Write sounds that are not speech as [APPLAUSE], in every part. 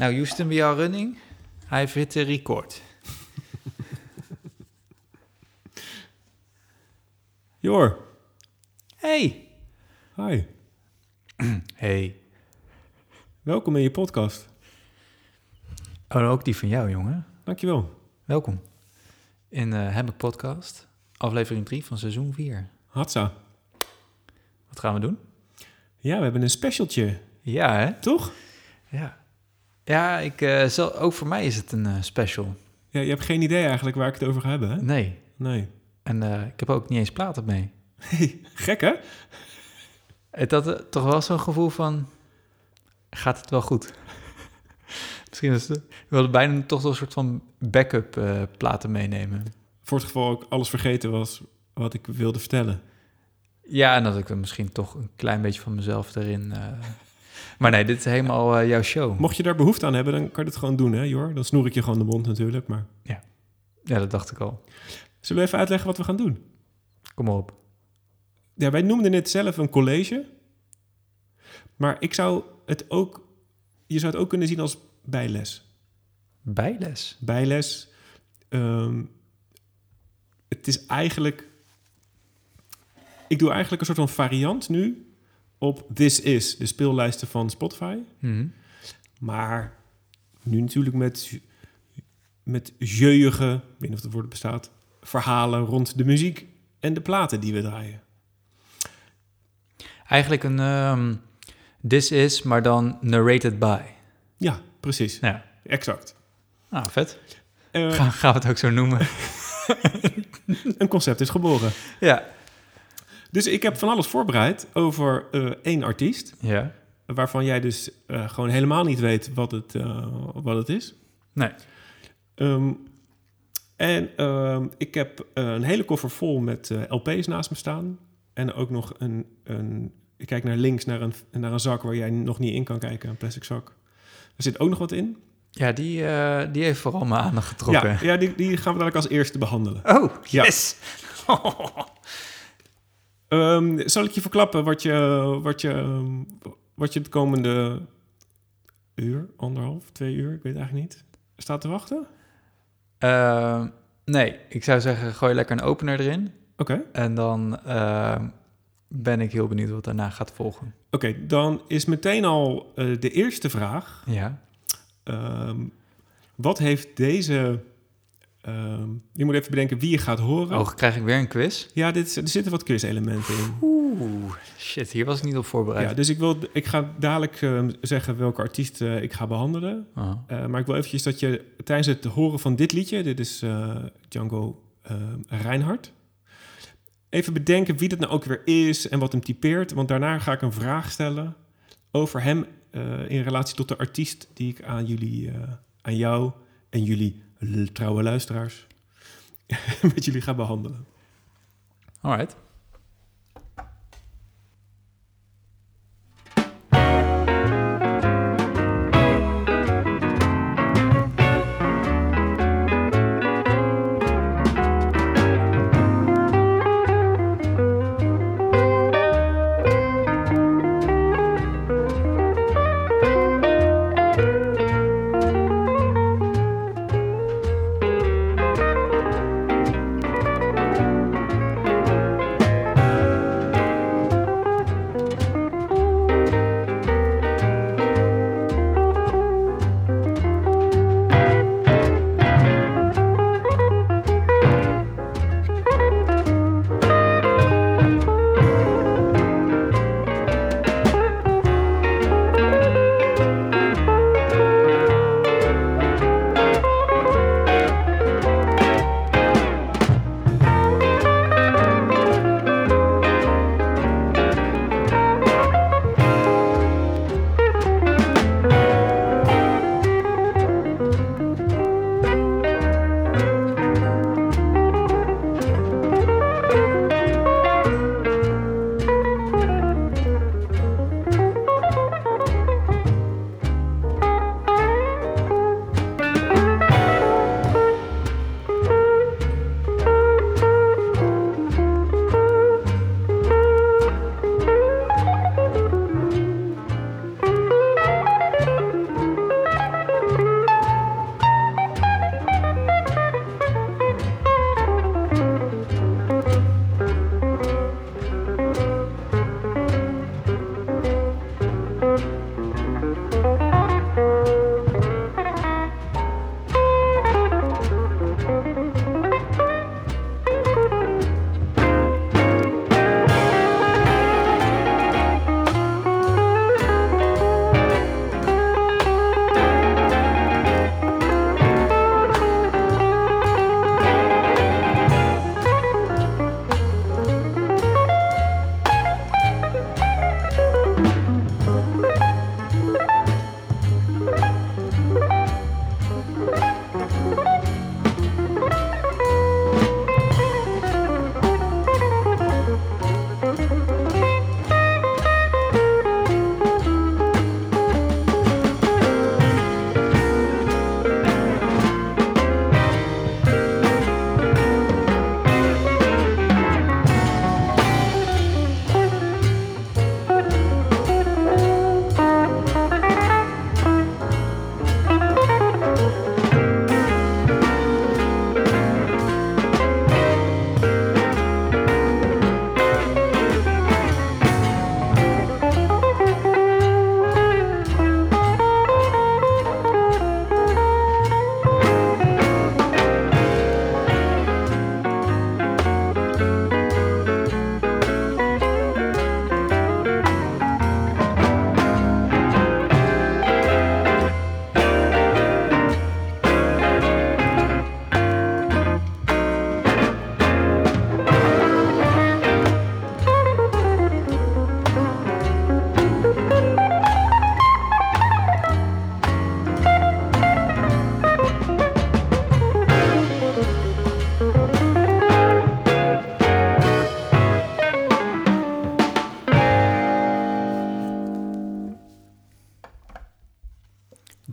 Nou, Houston, we are running. I've hit the record. Jor, Hey. hi. Hey. Welkom in je podcast. Oh, ook die van jou, jongen. Dankjewel. Welkom. In uh, Hammock Podcast, aflevering 3 van seizoen 4. Hatsa. Wat gaan we doen? Ja, we hebben een specialtje, Ja, hè? toch? Ja. Ja, ik, eh, zal, ook voor mij is het een eh, special. Ja, je hebt geen idee eigenlijk waar ik het over ga hebben, hè? Nee. Nee. En eh, ik heb ook niet eens platen mee. Hey, [LAUGHS] gek, hè? Het had toch wel zo'n gevoel van... Gaat het wel goed? [LAUGHS] Misschien is het... We bijna toch wel een soort van backup platen meenemen. Voor het geval ik alles vergeten was wat ik wilde vertellen. Ja, en dat ik er misschien toch een klein beetje van mezelf erin... Maar nee, dit is helemaal eh, jouw show. Mocht je daar behoefte aan hebben, dan kan je het gewoon doen, hè, Jor? Dan snoer ik je gewoon de mond natuurlijk, maar... Ja, dat dacht ik al. Zullen we even uitleggen wat we gaan doen? Kom maar op. Ja, wij noemden het zelf een college. Maar ik zou het ook... Je zou het ook kunnen zien als bijles. Bijles. bijles. Ehm, het is eigenlijk. Ik doe eigenlijk een soort van variant nu op This Is, de speellijsten van Spotify. Mhm. Maar nu natuurlijk met, met jeugige, ik weet niet of het woord bestaat, verhalen rond de muziek en de platen die we draaien. Eigenlijk een ehm, This Is, maar dan narrated by. Ja, precies. Ja. Exact. Nou, vet. Ga, gaan we het ook zo noemen? [LAUGHS] een concept is geboren. ja. Dus ik heb van alles voorbereid over eh, één artiest. Ja. waarvan jij dus eh, gewoon helemaal niet weet wat het, eh, wat het is. Nee. Ehm, en ehm, ik heb een hele koffer vol met LP's naast me staan. En ook nog een, een... Ik kijk naar links naar een, naar een zak waar jij nog niet in kan kijken, een plastic zak. Er zit ook nog wat in. Ja, die, die heeft vooral mijn aandacht getrokken. Ja, ja die, die gaan we dadelijk als eerste behandelen. Oh, Ja. [LAUGHS] Ehm, zal ik je verklappen wat je, wat, je, ehm, wat je het komende uur, anderhalf, twee uur, ik weet eigenlijk niet, staat te wachten? Ehm, nee, ik zou zeggen, gooi lekker een opener erin. Oké. En dan ben ik heel benieuwd wat daarna gaat volgen. Oké, dan is meteen al eh, de eerste vraag. Ja. Wat heeft deze... ehm, je moet even bedenken wie je gaat horen. Oh, krijg ik weer een quiz? Ja, dit, er zitten wat quiz-elementen in. Oeh, shit, hier was ik niet op voorbereid. Ja, dus ik, wil, ik ga dadelijk ehm, zeggen welke artiest eh, ik ga behandelen. Oh. Eh, maar ik wil eventjes dat je tijdens het horen van dit liedje... Dit is eh, Django Reinhardt. Even bedenken wie dat nou ook weer is en wat hem typeert. Want daarna ga ik een vraag stellen over hem... in relatie tot de artiest die ik aan jullie, aan jou en jullie trouwe luisteraars... [LAUGHS] met jullie ga behandelen. Alright.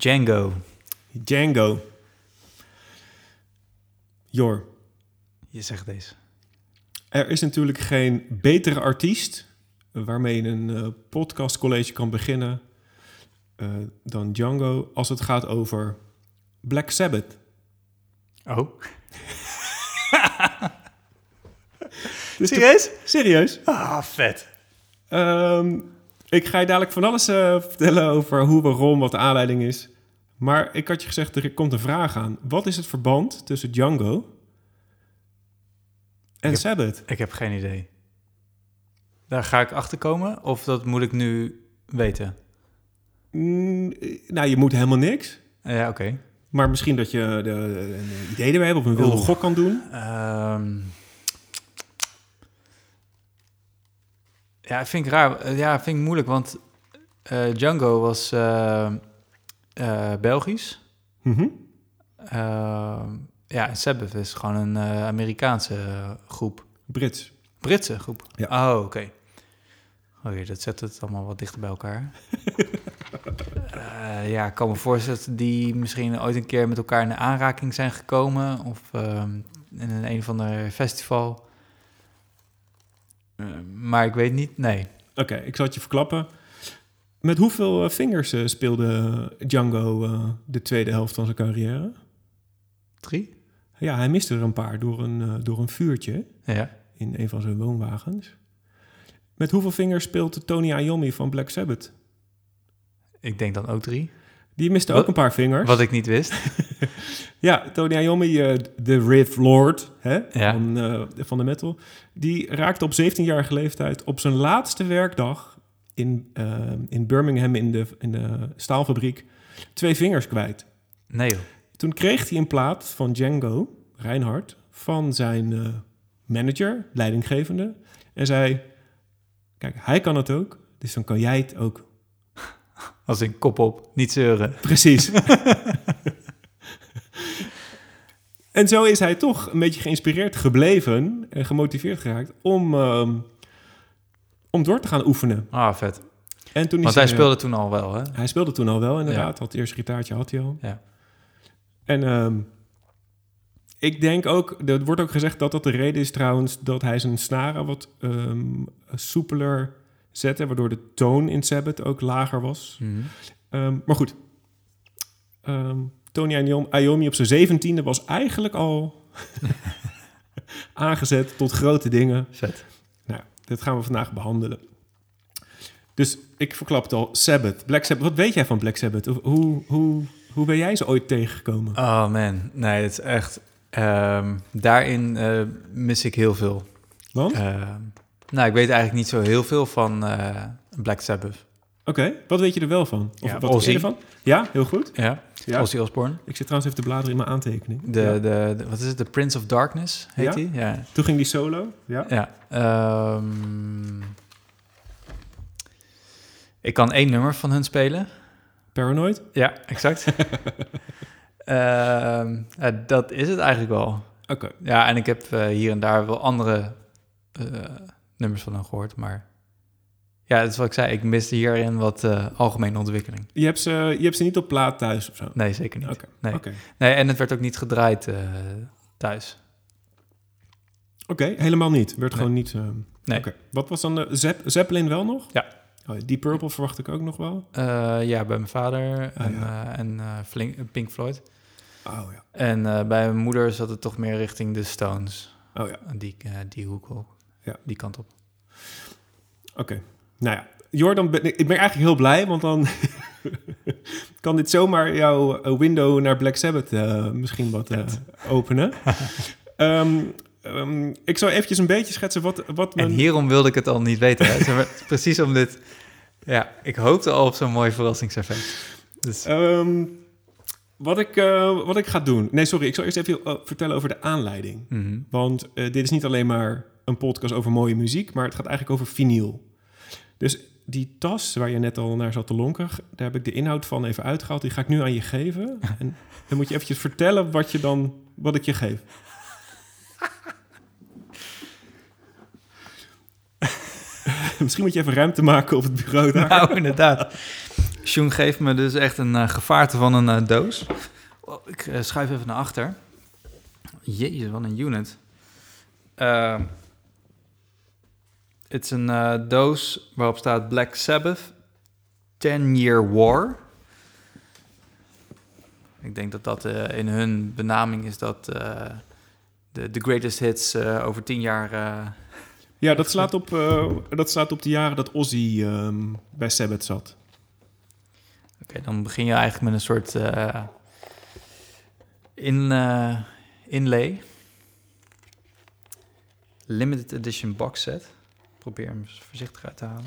Django. Django. Jor, Je zegt deze. er is natuurlijk geen betere artiest waarmee je een eh, podcastcollege kan beginnen eh, dan Django als het gaat over Black Sabbath. Oh. [LAUGHS] Dus Serieus? Serieus? Ah, vet. Ehm, ik ga je dadelijk van alles eh, vertellen over hoe, waarom, wat de aanleiding is. Maar ik had je gezegd, er komt een vraag aan. Wat is het verband tussen Django en heb- Sabbath? Ik heb geen idee. Daar ga ik achter komen of dat moet ik nu weten? Mm, eh, nou, je moet helemaal niks. Ja, oké. Maar misschien dat je de, de- een idee erbij hebt of een wilde Oeh. gok kan doen. Ehm, ja, vind ik raar. Eh, Ja, vind ik moeilijk, want eh, Django was eh, eh, Belgisch. Mhm. Ehm, ja, en Sabbath is gewoon een eh, Amerikaanse eh, groep. Brits. Britse groep? Ja. Oh, oké. Oké, dat zet het allemaal wat dichter bij elkaar. [LAUGHS] Ja, ik kan me voorstellen dat die misschien ooit een keer met elkaar in aanraking zijn gekomen. Of ehm, in een, een of ander festival. Maar ik weet niet, nee. Oké, ik zal het je verklappen. Met hoeveel eh, vingers eh, speelde Django eh, de tweede helft van zijn carrière? Drie? Ja, hij miste er een paar door een, door een vuurtje Ja. in een van zijn woonwagens. Met hoeveel vingers speelt Tony Iommi van Black Sabbath? Ik denk dan ook drie. Die miste Wat- ook een paar vingers. Wat ik niet wist. [LAUGHS] Ja, Tony Iommi, eh, de riff lord hè, Ja. van, eh, van de metal... die raakte op 17-jarige leeftijd op zijn laatste werkdag... in, eh, in Birmingham in de, in de staalfabriek twee vingers kwijt. Nee joh. Toen kreeg hij een plaat van Django, Reinhardt... van zijn eh, manager, leidinggevende... en zei... kijk, hij kan het ook, dus dan kan jij het ook. [LAUGHS] Als in kop op, niet zeuren. Precies. [LAUGHS] en zo is hij toch een beetje geïnspireerd gebleven en gemotiveerd geraakt om, ehm, om door te gaan oefenen. Ah, vet. En toen is Want hij eh, speelde toen al wel, hè? hij speelde toen al wel, inderdaad. Had het eerste gitaartje had hij al. Ja. En ehm, ik denk ook, er wordt ook gezegd dat dat de reden is trouwens dat hij zijn snaren wat ehm, soepeler zette, waardoor de toon in Sabbath ook lager was. Mhm. Ehm, maar goed, Tony Iom- Iommi op zijn zeventiende was eigenlijk al [LAUGHS] aangezet tot grote dingen. Vet. Dit gaan we vandaag behandelen. Dus ik verklap het al, Sabbath, Black Sabbath. Wat weet jij van Black Sabbath? Hoe, hoe, hoe ben jij ze ooit tegengekomen? Oh man, nee, het is echt... ehm, daarin eh, mis ik heel veel. Want? Ehm, nou, ik weet eigenlijk niet zo heel veel van eh, Black Sabbath. Oké, wat weet je er wel van? Of Ja, wat Ozzy. weet je ervan? Ja, heel goed. Ja, Ja. Ozzy Osbourne. Ik zit trouwens even te bladeren in mijn aantekening. De, Ja. de, de- wat is het? The Prince of Darkness heet hij? Ja. Toen ging die solo. Ja. ja. ehm, ik kan één nummer van hun spelen. Paranoid? Ja, exact. [LAUGHS] Ehm, dat is het eigenlijk wel. Oké. Ja, en ik heb eh, hier en daar wel andere eh, nummers van hen gehoord, maar ja, dat is wat ik zei. Ik miste hierin wat eh, algemene ontwikkeling. Je, hebt ze, je hebt ze niet op plaat thuis of zo? Nee, zeker niet. Oké. Nee. Nee, en het werd ook niet gedraaid eh, thuis. Oké, helemaal niet. Werd Nee. gewoon niet... eh, Nee. Wat was dan de Zepp- Zeppelin wel nog? Ja. Oh, Deep Purple verwacht ik ook nog wel. Ja, bij mijn vader Ah, en, ja. en Flink- Pink Floyd. Oh ja. En bij mijn moeder zat het toch meer richting de Stones. Oh ja. Die, die hoek op. Ja. Die kant op. Oké. Nou ja. Jordan, ben, ik ben eigenlijk heel blij, want dan [LAUGHS] kan dit zomaar jouw eh, window naar Black Sabbath eh, misschien wat eh, openen. [LAUGHS] Ehm, ehm, ik zou eventjes een beetje schetsen wat, wat En hierom wilde ik het al niet weten. Hè? Precies om dit... Ja, ik hoopte al op zo'n mooi verrassingseffect. Dus, Ehm, wat, ik, wat ik ga doen... Nee, sorry. Ik zal eerst even vertellen over de aanleiding. mhm. Want dit is niet alleen maar een podcast over mooie muziek, maar het gaat eigenlijk over vinyl. Dus die tas waar je net al naar zat te lonken, daar heb ik de inhoud van even uitgehaald. Die ga ik nu aan je geven. [LAUGHS] En dan moet je eventjes vertellen wat, je dan, wat ik je geef. [LAUGHS] Misschien moet je even ruimte maken op het bureau daar. Nou, inderdaad. Sjoen geeft me dus echt een eh, gevaarte van een eh, doos. Oh, ik eh, schuif even naar achter. Jezus, wat een unit. Het is een eh, doos waarop staat Black Sabbath 10 Year War. Ik denk dat dat eh, in hun benaming is dat eh, de, de greatest hits over 10 jaar... Ja, dat slaat op, dat slaat op de jaren dat Ozzy ehm, bij Sabbath zat. Oké, dan begin je eigenlijk met een soort in, inlay. Limited edition box set. Probeer hem voorzichtig uit te halen.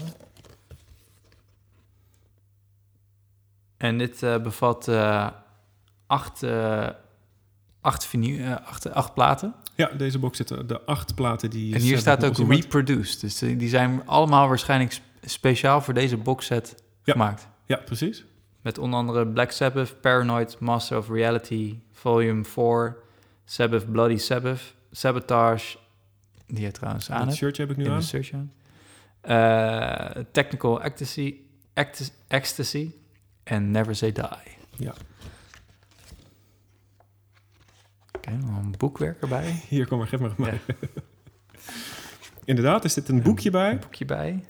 En dit eh, bevat eh, acht, eh, acht, vinyl, eh, acht, acht platen. Ja, deze box zit er- de acht platen die... En hier staat ook reproduced. Dus die zijn allemaal waarschijnlijk sp- speciaal voor deze box set Ja. gemaakt. Ja, precies. Met onder andere Black Sabbath, Paranoid, Master of Reality, Volume 4, Sabbath, Bloody Sabbath, Sabotage, die je trouwens aan hebt, shirtje heb ik nu in aan. de search aan. Eh, Technical Ecstasy, Ecstasy en Never Say Die. Ja. Oké, een boekwerk erbij. [LAUGHS] Hier, kom maar, geef maar mij. [LAUGHS] Inderdaad, er zit een boekje bij. Een boekje bij,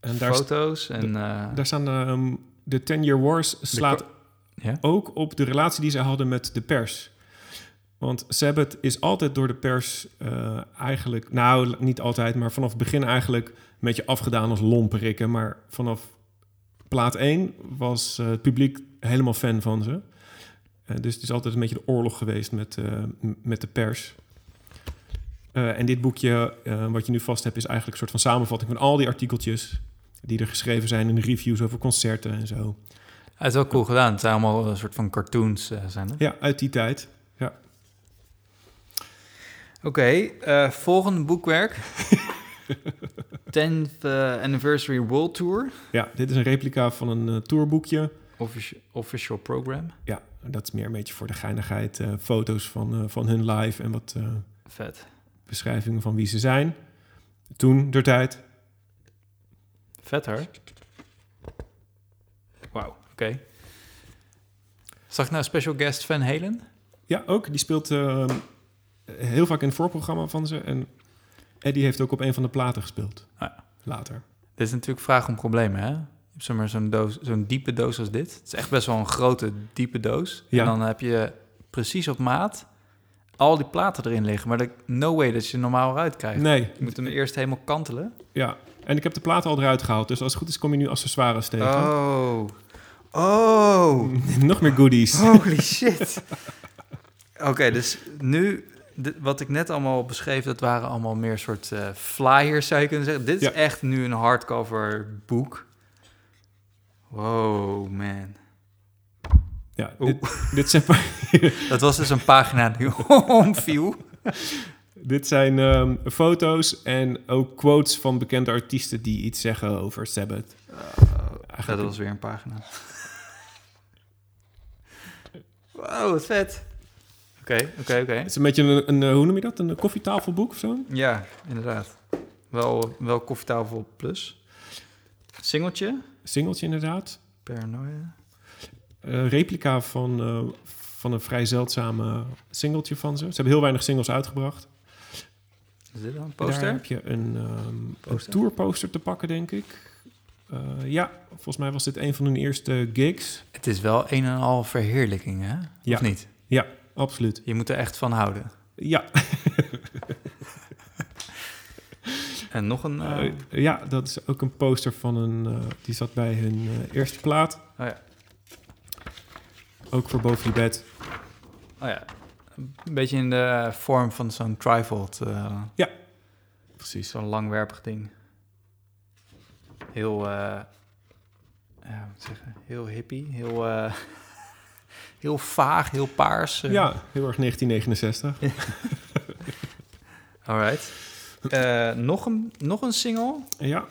En daar, foto's en... eh, daar staan ehm, de 10 Year Wars slaat ja? ook op de relatie die ze hadden met de pers. Want Sabbath is altijd door de pers eh, eigenlijk... Nou, niet altijd, maar vanaf het begin eigenlijk... een beetje afgedaan als lomperikken. Maar vanaf plaat 1 was eh, het publiek helemaal fan van ze. Eh, dus het is altijd een beetje de oorlog geweest met, met de pers. En dit boekje, wat je nu vast hebt... is eigenlijk een soort van samenvatting van al die artikeltjes... die er geschreven zijn in reviews over concerten en zo. Het is wel cool gedaan. Het zijn allemaal een soort van cartoons. zijn het. Ja, uit die tijd. Oké, eh, volgende boekwerk. [LAUGHS] 10th eh, Anniversary World Tour. Ja, dit is een replica van een eh, tourboekje. Offici- official program. Ja, dat is meer een beetje voor de geinigheid. foto's van, van hun live en wat Vet. beschrijvingen van wie ze zijn. Toen, der tijd. Vet hoor. Wauw, oké. Zag ik nou special guest Van Halen? Ja, ook. Die speelt eh, heel vaak in het voorprogramma van ze. En Eddie heeft ook op een van de platen gespeeld. Ah ja. Later. Dit is natuurlijk vraag om problemen, hè? Je hebt zeg maar, zo'n, doos, zo'n diepe doos als dit. Het is echt best wel een grote, diepe doos. Ja. En dan heb je precies op maat al die platen erin liggen. Maar er, no way dat je normaal eruit krijgt. Nee, Je moet hem eerst helemaal kantelen. ja. En ik heb de platen al eruit gehaald. Dus als het goed is, kom je nu accessoires tegen. Oh. Oh. [LAUGHS] Nog meer goodies. Holy shit. [LAUGHS] Oké, dus nu, wat ik net allemaal beschreef, dat waren allemaal meer soort eh, flyers, zou je kunnen zeggen. Dit is Ja. echt nu een hardcover boek. Wow, man. Ja, dit, dit zijn, [LAUGHS] Dat was dus een pagina die omviel. [LAUGHS] dit zijn ehm, foto's en ook quotes van bekende artiesten die iets zeggen over Sabbath. Ja, dat was weer een pagina. [LAUGHS] Wow, wat vet. Oké, oké, oké. Het is een beetje een, een, eh, hoe noem je dat? Een koffietafelboek of zo? Ja, inderdaad. Wel, wel koffietafel plus. Singeltje. Singeltje inderdaad. Paranoia. Eh, replica van, eh, van een vrij zeldzame singeltje van ze. Ze hebben heel weinig singles uitgebracht. Is dit dan een Daar poster? heb je een, ehm een Poster? tourposter te pakken, denk ik. Ja, volgens mij was dit een van hun eerste gigs. Het is wel een en al verheerlijking, hè? Ja. Of niet? Ja, absoluut. Je moet er echt van houden. Ja, [LAUGHS] En nog een... eh, eh, ja, dat is ook een poster van een... eh, die zat bij hun eerste plaat. oh ja. Ook voor boven je bed. Oh ja. Een beetje in de vorm van zo'n trifold. eh, Precies. zo'n langwerpig ding. Heel... eh ja, moet zeggen? Heel hippie. Heel... heel vaag, heel paars. eh. Ja, heel erg 1969. [LAUGHS] Alright. Eh, nog, een, nog een single. Ja.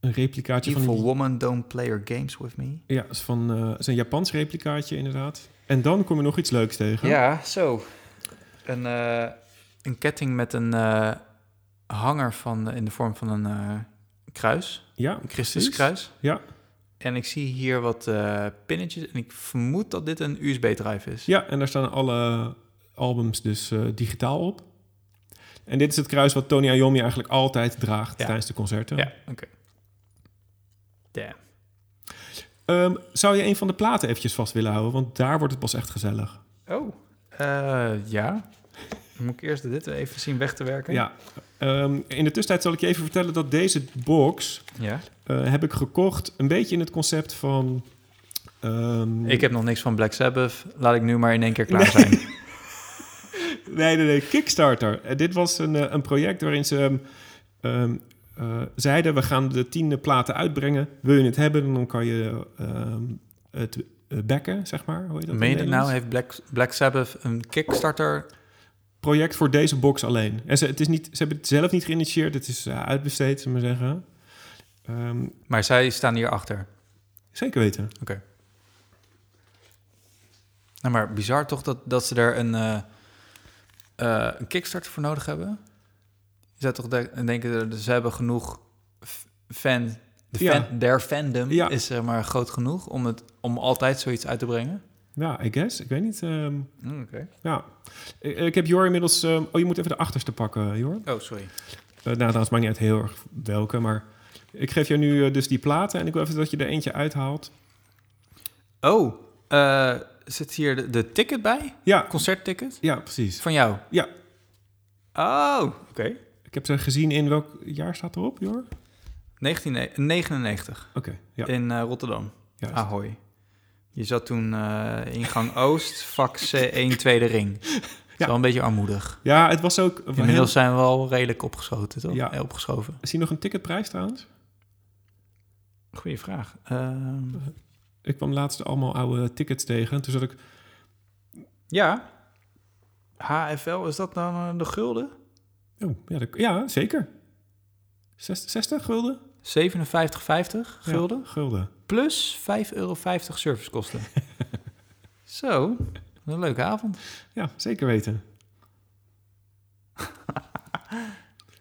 Een replicaatje van... Evil Woman Don't Play Your Games With Me. Ja, is van eh is een Japans replicaatje inderdaad. En dan kom je nog iets leuks tegen. Ja, zo. Een, eh, een ketting met een eh, hanger van, in de vorm van een eh, kruis. ja Een Christuskruis. Ja. En ik zie hier wat eh, pinnetjes. En ik vermoed dat dit een USB-drive is. Ja, en daar staan alle albums dus eh, digitaal op. En dit is het kruis wat Tony Iommi eigenlijk altijd draagt Ja. tijdens de concerten. Ja, oké. Damn. Ehm, zou je een van de platen eventjes vast willen houden? Want daar wordt het pas echt gezellig. Oh, eh, ja. Moet ik eerst dit even zien weg te werken. Ja. Ehm, in de tussentijd zal ik je even vertellen dat deze box ja. eh, heb ik gekocht een beetje in het concept van... ehm, Ik heb nog niks van Black Sabbath. Laat ik nu maar in één keer klaar zijn. [LAUGHS] Nee, nee, nee, Kickstarter. Eh, dit was een, eh, een project waarin ze ehm, ehm, eh, zeiden... we gaan de tiende platen uitbrengen. Wil je het hebben, dan kan je het backen, zeg maar. Hoe heet dat Meen nou? Heeft Black, Black Sabbath een Kickstarter? Project voor deze box alleen. En ze, het is niet, ze hebben het zelf niet geïnitieerd. Het is eh, uitbesteed, zullen we maar zeggen. Ehm, Maar zij staan hierachter. zeker weten. Nou, maar bizar toch dat, dat ze daar een, eh, een Kickstarter voor nodig hebben? Je zou toch de- denken, dat ze hebben genoeg fan... De Ja. fan, their fandom Ja. is zeg maar groot genoeg om, het, om altijd zoiets uit te brengen. Ja, I guess. Ik weet niet. Mm, Oké. ja. Ik, ik heb Jor inmiddels... ehm, oh, je moet even de achterste pakken, Jor. Oh, sorry. Uh, nou, trouwens, maakt niet uit heel erg welke, maar ik geef jou nu eh, dus die platen en ik wil even dat je er eentje uithaalt. Oh, eh, zit hier de, de ticket bij? Ja, Concertticket? ja, precies. Van jou? Ja. Oh, oké. Ik heb ze gezien in welk jaar staat erop, Jor? 1999 Oké, ja. in eh, Rotterdam. juist. Ahoy. Je zat toen eh, ingang Oost, vak C1, tweede ring. [LAUGHS] Is Ja. wel een beetje armoedig. Ja, het was ook... Inmiddels zijn we al redelijk opgeschoten, toch? Ja. Eh, opgeschoven. Is hier nog een ticketprijs trouwens? Goeie vraag. Ehm, Ik kwam laatst allemaal oude tickets tegen en toen zat ik... ja. HFL, is dat dan eh, de gulden? Oh, ja, ja zeker. 60, 60 gulden? 57,50 gulden. Ja, gulden. Plus 5,50 euro servicekosten. [LAUGHS] Zo, een leuke avond. Ja, zeker weten. [LAUGHS]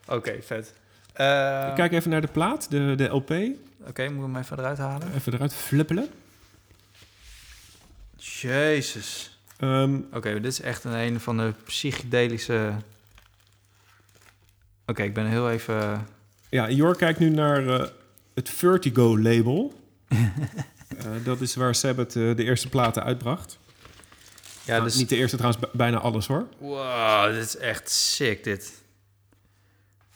Oké, vet. Eh, Ik kijk even naar de plaat, de, de LP. Oké, moeten we hem even eruit halen? Even eruit flippelen. Jezus. Ehm, Oké, dit is echt een, een van de psychedelische... Oké, ik ben heel even... Ja, Jor kijkt nu naar eh, het Vertigo-label. [LAUGHS] Eh, dat is waar Sabbath eh, de eerste platen uitbracht. Ja, Nou, dus... Niet de eerste trouwens, bijna alles hoor. Wow, dit is echt sick, dit.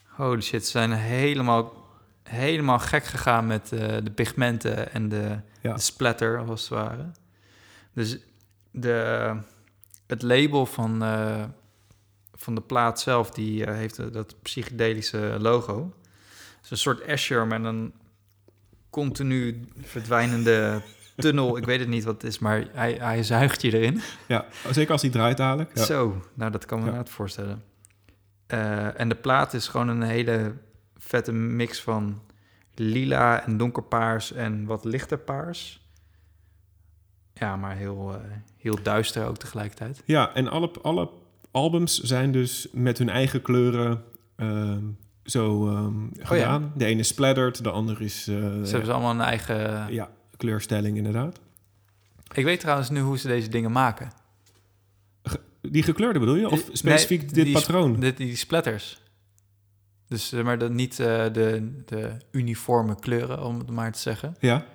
Holy shit, ze zijn helemaal, helemaal gek gegaan met de pigmenten en de, Ja. de splatter, als het ware. Dus de, het label van, van de plaat zelf, die heeft dat psychedelische logo. Het is een soort Escher met een continu verdwijnende tunnel. Ik weet het niet wat het is, maar hij, hij zuigt je erin. Ja, zeker als hij draait dadelijk. Ja. Zo, nou dat kan me Ja. inderdaad voorstellen. Eh, en de plaat is gewoon een hele vette mix van lila en donkerpaars en wat lichter paars. Ja, maar heel, eh, heel duister ook tegelijkertijd. Ja, en alle, alle albums zijn dus met hun eigen kleuren ehm, zo ehm, gedaan. De ene is splattered, de andere is eh, Ze hebben ze allemaal een eigen... ja, kleurstelling inderdaad. Ik weet trouwens nu hoe ze deze dingen maken. Die gekleurde bedoel je? Of Nee, specifiek dit die patroon? dit- die splatters. Dus eh, maar dat niet eh, de, de uniforme kleuren, om het maar te zeggen. Ja,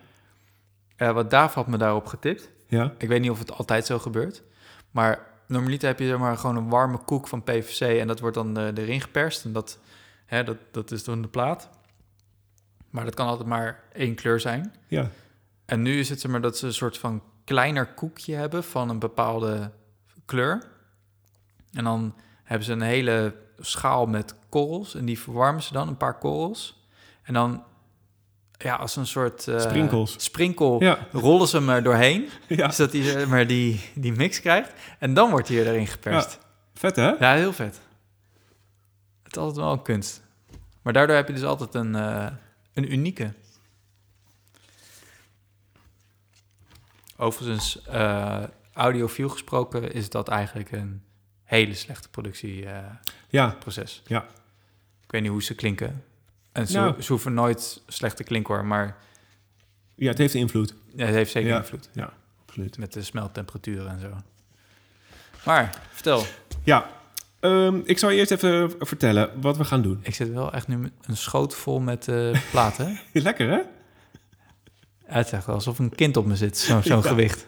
Eh, wat Daaf had me daarop getipt. ja, Ik weet niet of het altijd zo gebeurt. Maar normaliter heb je zeg maar gewoon een warme koek van PVC en dat wordt dan eh, erin geperst. En dat, hè, dat, dat is dan de plaat. Maar dat kan altijd maar één kleur zijn. ja. En nu is het zeg maar dat ze een soort van kleiner koekje hebben van een bepaalde kleur. En dan hebben ze een hele schaal met korrels en die verwarmen ze dan, een paar korrels. En dan, ja, als een soort... eh, Sprinkels. Sprinkel Ja, rollen ze hem er doorheen. ja. [LAUGHS] Zodat hij zeg maar die, die mix krijgt. En dan wordt hij erin geperst. Vet hè? Ja, heel vet. Het is altijd wel een kunst. Maar daardoor heb je dus altijd een, eh, een unieke. Overigens, eh audiofiel gesproken is dat eigenlijk een hele slechte productieproces. Ja, ja. Ik weet niet hoe ze klinken. En ze, Nou. ze hoeven nooit slecht te klinken hoor, maar Ja, het heeft invloed. Ja, het heeft zeker Ja. invloed. Ja, absoluut. Met de smeltemperaturen en zo. Maar, vertel. Ja, ehm, ik zal je eerst even vertellen wat we gaan doen. Ik zit wel echt nu een schoot vol met eh, platen. [LAUGHS] Lekker, hè? Het is echt alsof een kind op me zit, zo- zo'n Ja. gewicht.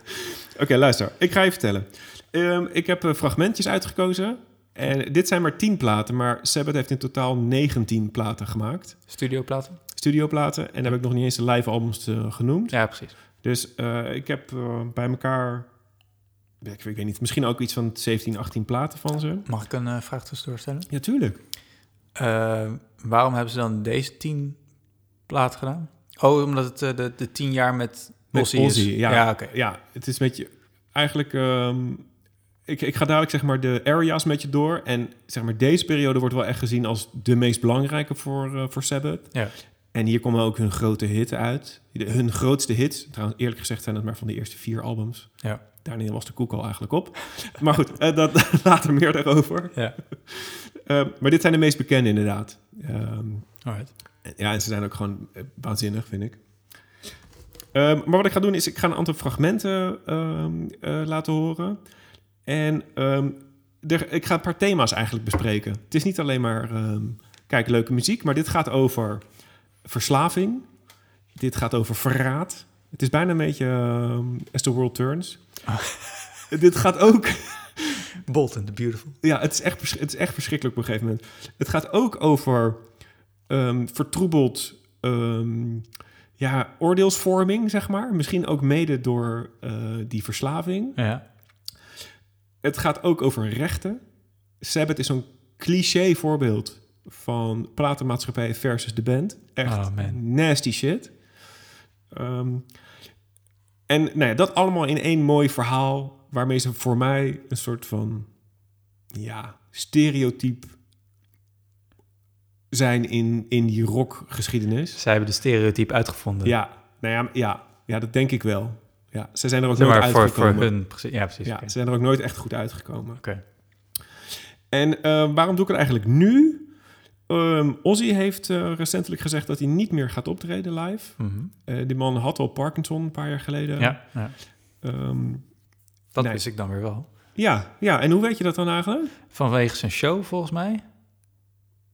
Oké, luister. Ik ga je vertellen. Ehm, ik heb eh, fragmentjes uitgekozen. En dit zijn maar 10 platen, maar Sabbath heeft in totaal 19 platen gemaakt. Studioplaten? Studioplaten. En daar heb ik nog niet eens de live albums eh, genoemd. Ja, precies. Dus ik heb bij elkaar, ik weet niet, misschien ook iets van 17, 18 platen van ze. Mag ik een eh, vraag tussendoor stellen? Ja, tuurlijk. Eh, waarom hebben ze dan deze tien platen gedaan? Oh, omdat het eh, de, de tien jaar met Met Ozzy, is. ja. ja oké. Ja, het is met je eigenlijk. ehm, ik, ik ga dadelijk zeg maar de areas met je door. En zeg maar deze periode wordt wel echt gezien als de meest belangrijke voor, voor Sabbath. Ja. En hier komen ook hun grote hits uit. De- hun grootste hits, trouwens eerlijk gezegd zijn het maar van de eerste vier albums. Ja. Daarna was de koek al eigenlijk op. [LAUGHS] Maar goed, eh, dat, [LAUGHS] later meer daarover. Ja. [LAUGHS] Eh, maar dit zijn de meest bekende inderdaad. Ehm, Alright. ja, en ze zijn ook gewoon eh, waanzinnig, vind ik. Ehm, maar wat ik ga doen is, ik ga een aantal fragmenten ehm, eh, laten horen. En ehm, er, ik ga een paar thema's eigenlijk bespreken. Het is niet alleen maar, ehm, kijk, leuke muziek, maar dit gaat over verslaving. Dit gaat over verraad. Het is bijna een beetje ehm, As the World Turns. [LAUGHS] dit gaat ook... Bold and the Beautiful. Ja, het is, echt, het is echt verschrikkelijk op een gegeven moment. Het gaat ook over ehm, vertroebeld ehm, ja, oordeelsvorming, zeg maar. Misschien ook mede door eh, die verslaving. Ja. Het gaat ook over rechten. Sabbath is zo'n cliché voorbeeld van platenmaatschappij versus de band. Echt Oh, nasty shit. En nou ja, dat allemaal in één mooi verhaal... waarmee ze voor mij een soort van... ja, stereotype zijn in, in die rockgeschiedenis. Zij hebben de stereotype uitgevonden. Ja, nou ja, ja, ja, dat denk ik wel. Ja, ze zijn er ook nooit maar voor, voor hun. precies. Ja, precies. Ja, oké. ze zijn er ook nooit echt goed uitgekomen. Oké. En eh, waarom doe ik het eigenlijk nu? Ehm Ozzy heeft eh, recentelijk gezegd dat hij niet meer gaat optreden live. Mhm. Eh, die man had al Parkinson een paar jaar geleden. Ja, ja, Ehm, dat Nee. wist ik dan weer wel. ja, ja, en hoe weet je dat dan eigenlijk? Vanwege zijn show, volgens mij.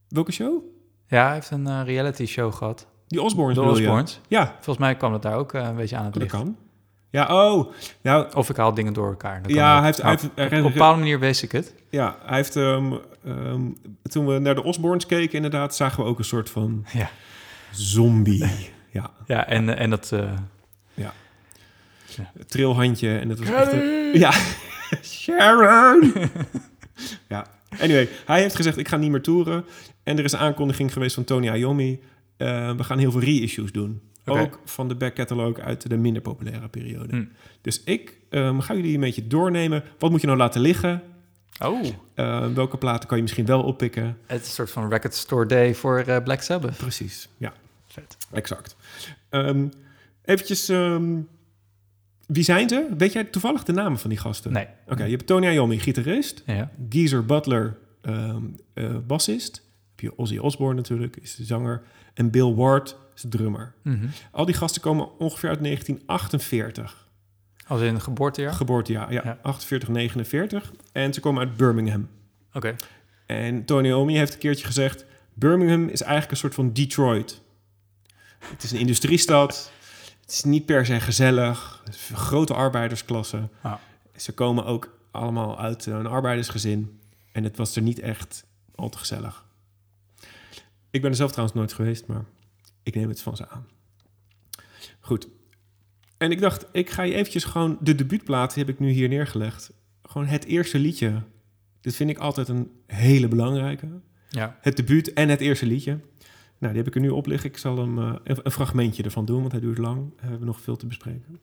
Welke show? Ja, hij heeft een eh, reality show gehad. Die Osbournes De. Ja, Volgens mij kwam het daar ook een beetje aan het dat licht. kan. Ja, oh. Nou, Of ik haal dingen door elkaar. Dat ja, hij heeft... Hij heeft op een bepaalde manier wist ik het. ja, hij heeft... ehm, ehm, toen we naar de Osbournes keken, inderdaad, zagen we ook een soort van [LAUGHS] Ja, zombie. ja, ja en, eh, en dat... eh, trilhandje. En dat was echt een- Ja, [LAUGHS] Sharon! [LAUGHS] ja, anyway. Hij heeft gezegd, ik ga niet meer toeren. En er is een aankondiging geweest van Tony Iommi. Eh, we gaan heel veel reissues doen. Ook van de back catalog uit de minder populaire periode. Hm. Dus ik ehm, ga jullie een beetje doornemen. Wat moet je nou laten liggen? Oh, Eh, welke platen kan je misschien wel oppikken? het is een soort van record store day voor eh, Black Sabbath. Precies, ja, Vet. exact. Ehm eventjes, ehm, wie zijn ze? Weet jij toevallig de namen van die gasten? Nee. Oké, je hebt Tony Iommi, gitarist. Ja. Geezer Butler, ehm, eh, bassist. Heb je Ozzy Osbourne natuurlijk, is de zanger. En Bill Ward is de drummer. Mhm. Al die gasten komen ongeveer uit 1948. Als in geboortejaar? Geboortejaar, ja, Ja. 48, 49. En ze komen uit Birmingham. Oké. En Tony Iommi heeft een keertje gezegd... Birmingham is eigenlijk een soort van Detroit. Het is een industriestad. Het is niet per se gezellig. Grote arbeidersklasse. Ah. Ze komen ook allemaal uit een arbeidersgezin. En het was er niet echt al te gezellig. Ik ben er zelf trouwens nooit geweest, maar ik neem het van ze aan. Goed. En ik dacht, ik ga je eventjes gewoon... De debuutplaat die heb ik nu hier neergelegd. Gewoon het eerste liedje. Dit vind ik altijd een hele belangrijke. Ja. Het debuut en het eerste liedje. Nou, die heb ik er nu op liggen. Ik zal hem eh, een, een fragmentje ervan doen, want hij duurt lang. We hebben nog veel te bespreken.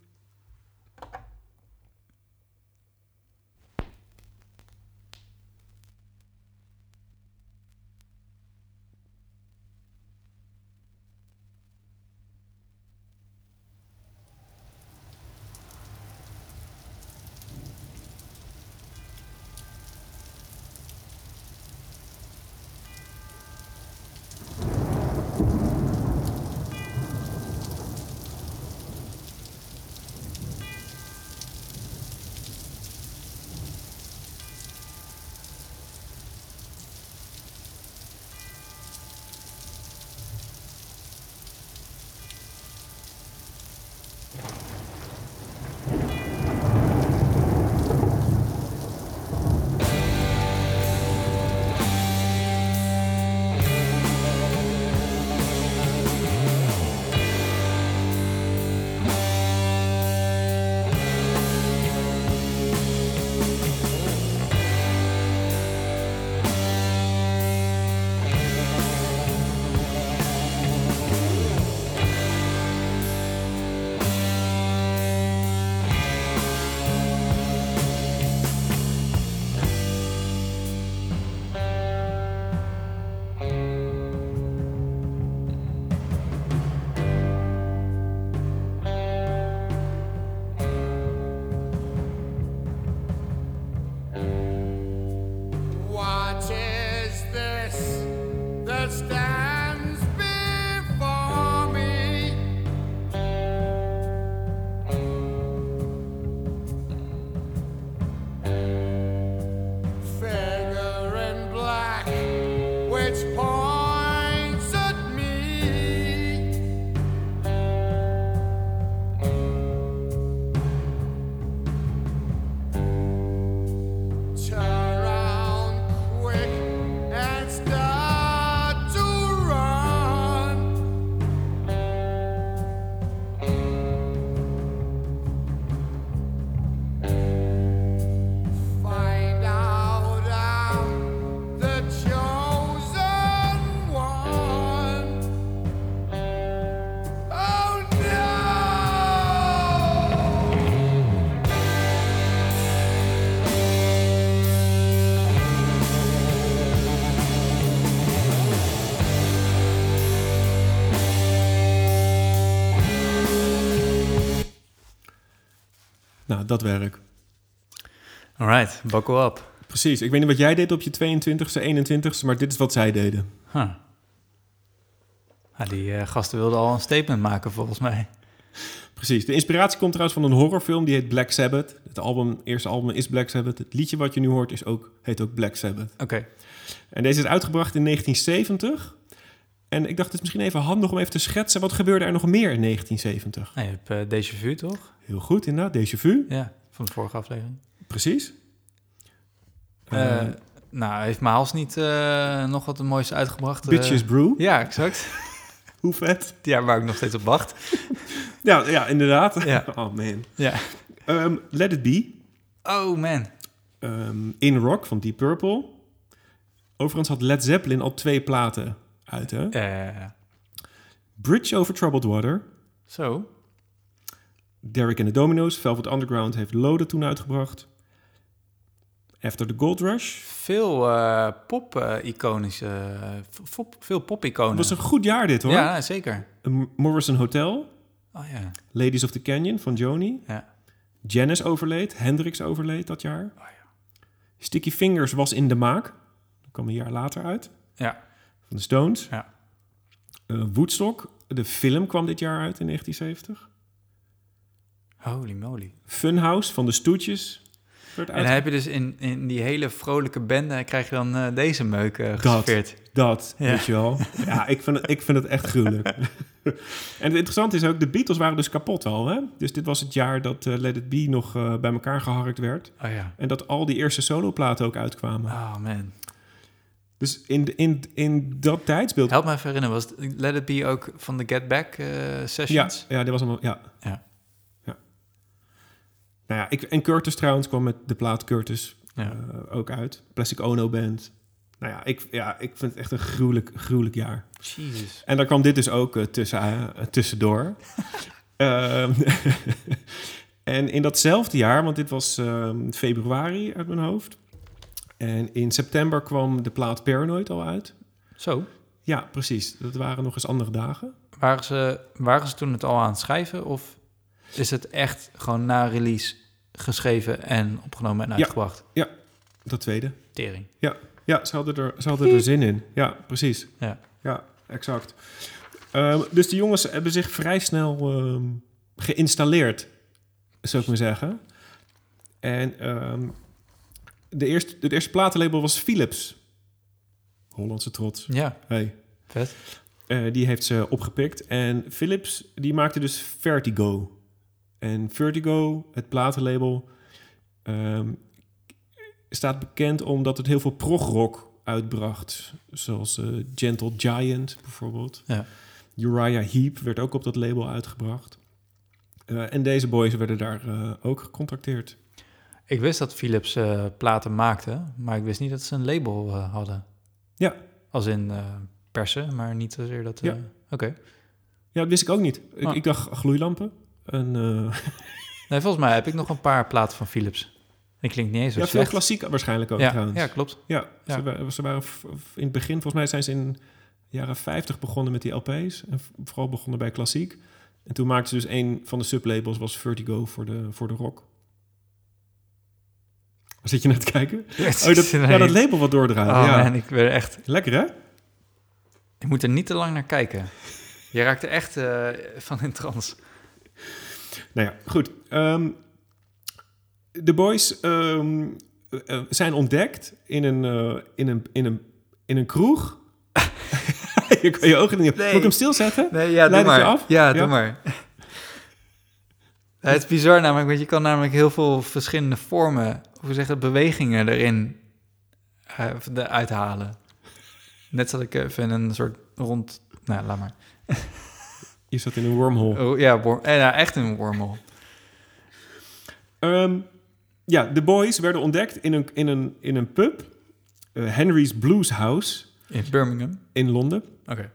Dat werk. Alright, buckle up. Precies. Ik weet niet wat jij deed op je 22e, 21e, maar dit is wat zij deden. Huh. Ja, die eh, gasten wilden al een statement maken, volgens mij. Precies. De inspiratie komt trouwens van een horrorfilm die heet Black Sabbath. Het album, eerste album is Black Sabbath. Het liedje wat je nu hoort is ook, heet ook Black Sabbath. Oké. En deze is uitgebracht in 1970. En ik dacht, het is misschien even handig om even te schetsen... wat gebeurde er nog meer in 1970? Nou, je hebt uh, Déjà Vu, toch? Heel goed, inderdaad. Déjà vu. Ja, van de vorige aflevering. Precies. Eh, nou, heeft Maals niet eh, nog wat moois uitgebracht? eh? Bitches Brew. Ja, exact. [LAUGHS] Hoe vet. Ja, waar ik nog steeds op wacht. [LAUGHS] Ja, ja inderdaad. Ja. [LAUGHS] Oh man. Ja. Ehm, Let It Be. Oh man. Ehm, In Rock van Deep Purple. Overigens had Led Zeppelin al twee platen uit, hè? Bridge Over Troubled Water. zo. Derek and the Dominoes. Velvet Underground heeft Loden toen uitgebracht. After the Gold Rush. Veel eh, pop-iconische... pop, veel Het pop-iconen. was een goed jaar dit, hoor. Ja, zeker. Morrison Hotel. Oh ja. Ladies of the Canyon van Joni. Ja. Janis overleed. Hendrix overleed dat jaar. Oh ja. Sticky Fingers was in de maak. Dat kwam een jaar later uit. Ja. Van de Stones. Ja. Eh, Woodstock. De film kwam dit jaar uit in 1970. Holy moly. Funhouse van de Stoetjes. En dan heb je dus in, in die hele vrolijke bende... krijg je dan eh, deze meuk uh, geserveerd. Dat, Ja. weet je wel. Ja, ik vind het, ik vind het echt gruwelijk. [LAUGHS] en het interessante is ook, de Beatles waren dus kapot al. Hè? Dus dit was het jaar dat eh, Let It Be nog bij elkaar geharkt werd. Oh ja. En dat al die eerste soloplaten ook uitkwamen. Oh man. Dus in, in, in dat tijdsbeeld... Help me even herinneren, was Let It Be ook van de Get Back eh, Ja, sessions? ja, dit was allemaal... Ja. Nou ja, ik, en Curtis trouwens kwam met de plaat Curtis Ja. eh, ook uit. Plastic Ono Band. Nou ja ik, ja, ik vind het echt een gruwelijk, gruwelijk jaar. Jesus. En daar kwam dit dus ook eh, tussen, eh, tussendoor. [LAUGHS] Ehm, [LAUGHS] en in datzelfde jaar, want dit was ehm, februari uit mijn hoofd. En in september kwam de plaat Paranoid al uit. Zo, Ja, precies. Dat waren nog eens andere dagen. waren ze, waren ze toen het al aan het schrijven? Of is het echt gewoon na release geschreven en opgenomen en Ja. uitgebracht? Dat tweede. Tering. Ja, ze hadden er, ze hadden er zin in. Ja, precies. Ja. Ja, exact. Ehm, dus de jongens hebben zich vrij snel ehm, geïnstalleerd, zou ik maar zeggen. En ehm, de, eerste, het eerste platenlabel was Philips. Hollandse trots. Ja, Hey. vet. Eh, die heeft ze opgepikt. En Philips, die maakte dus Vertigo. En Vertigo, het platenlabel, ehm, staat bekend omdat het heel veel progrock uitbracht. Zoals eh, Gentle Giant bijvoorbeeld. Ja. Uriah Heep werd ook op dat label uitgebracht. Eh, en deze boys werden daar eh, ook gecontracteerd. Ik wist dat Philips platen maakte, maar ik wist niet dat ze een label hadden. Ja. Als in persen, maar niet zozeer dat... Ja. Oké. Ja, dat wist ik ook niet. Ik, Ah. ik dacht gloeilampen. En, eh, [LAUGHS] Nee, volgens mij heb ik nog een paar platen van Philips. Die klinkt niet eens zo ja, veel klassiek waarschijnlijk ook ja, trouwens. ja, klopt. Ja, Ja. Ze, wa- ze waren in het begin, volgens mij zijn ze in de jaren 50 begonnen met die LP's. En vooral begonnen bij klassiek. En toen maakten ze dus een van de sublabels was Vertigo voor de, voor de rock. Waar zit je naar te kijken? [LAUGHS] Oh, dat, ja, dat label wat doordraait. Oh ja. man, ik ben echt... Lekker hè? Ik moet er niet te lang naar kijken. Je raakt er echt eh, van in trance. Nou ja, goed. Ehm, de boys ehm, eh, zijn ontdekt in een, eh, in een, in een, in een kroeg. [LAUGHS] je kan je ogen niet op. Nee. Moet ik hem stilzetten? Nee, ja, doe Leid het je maar. af? Ja, Ja? doe maar. Het is bizar namelijk, want je kan namelijk heel veel verschillende vormen, hoe zeg je dat, bewegingen erin de- uithalen. Net zat ik even in een soort rond... Nou, laat maar. Je zat in een wormhole. Oh, ja, eh, ja, echt een wormhole. Ehm, ja, de boys werden ontdekt in een, in een, in een pub. eh, Henry's Blues House In Birmingham. in Londen. Oké.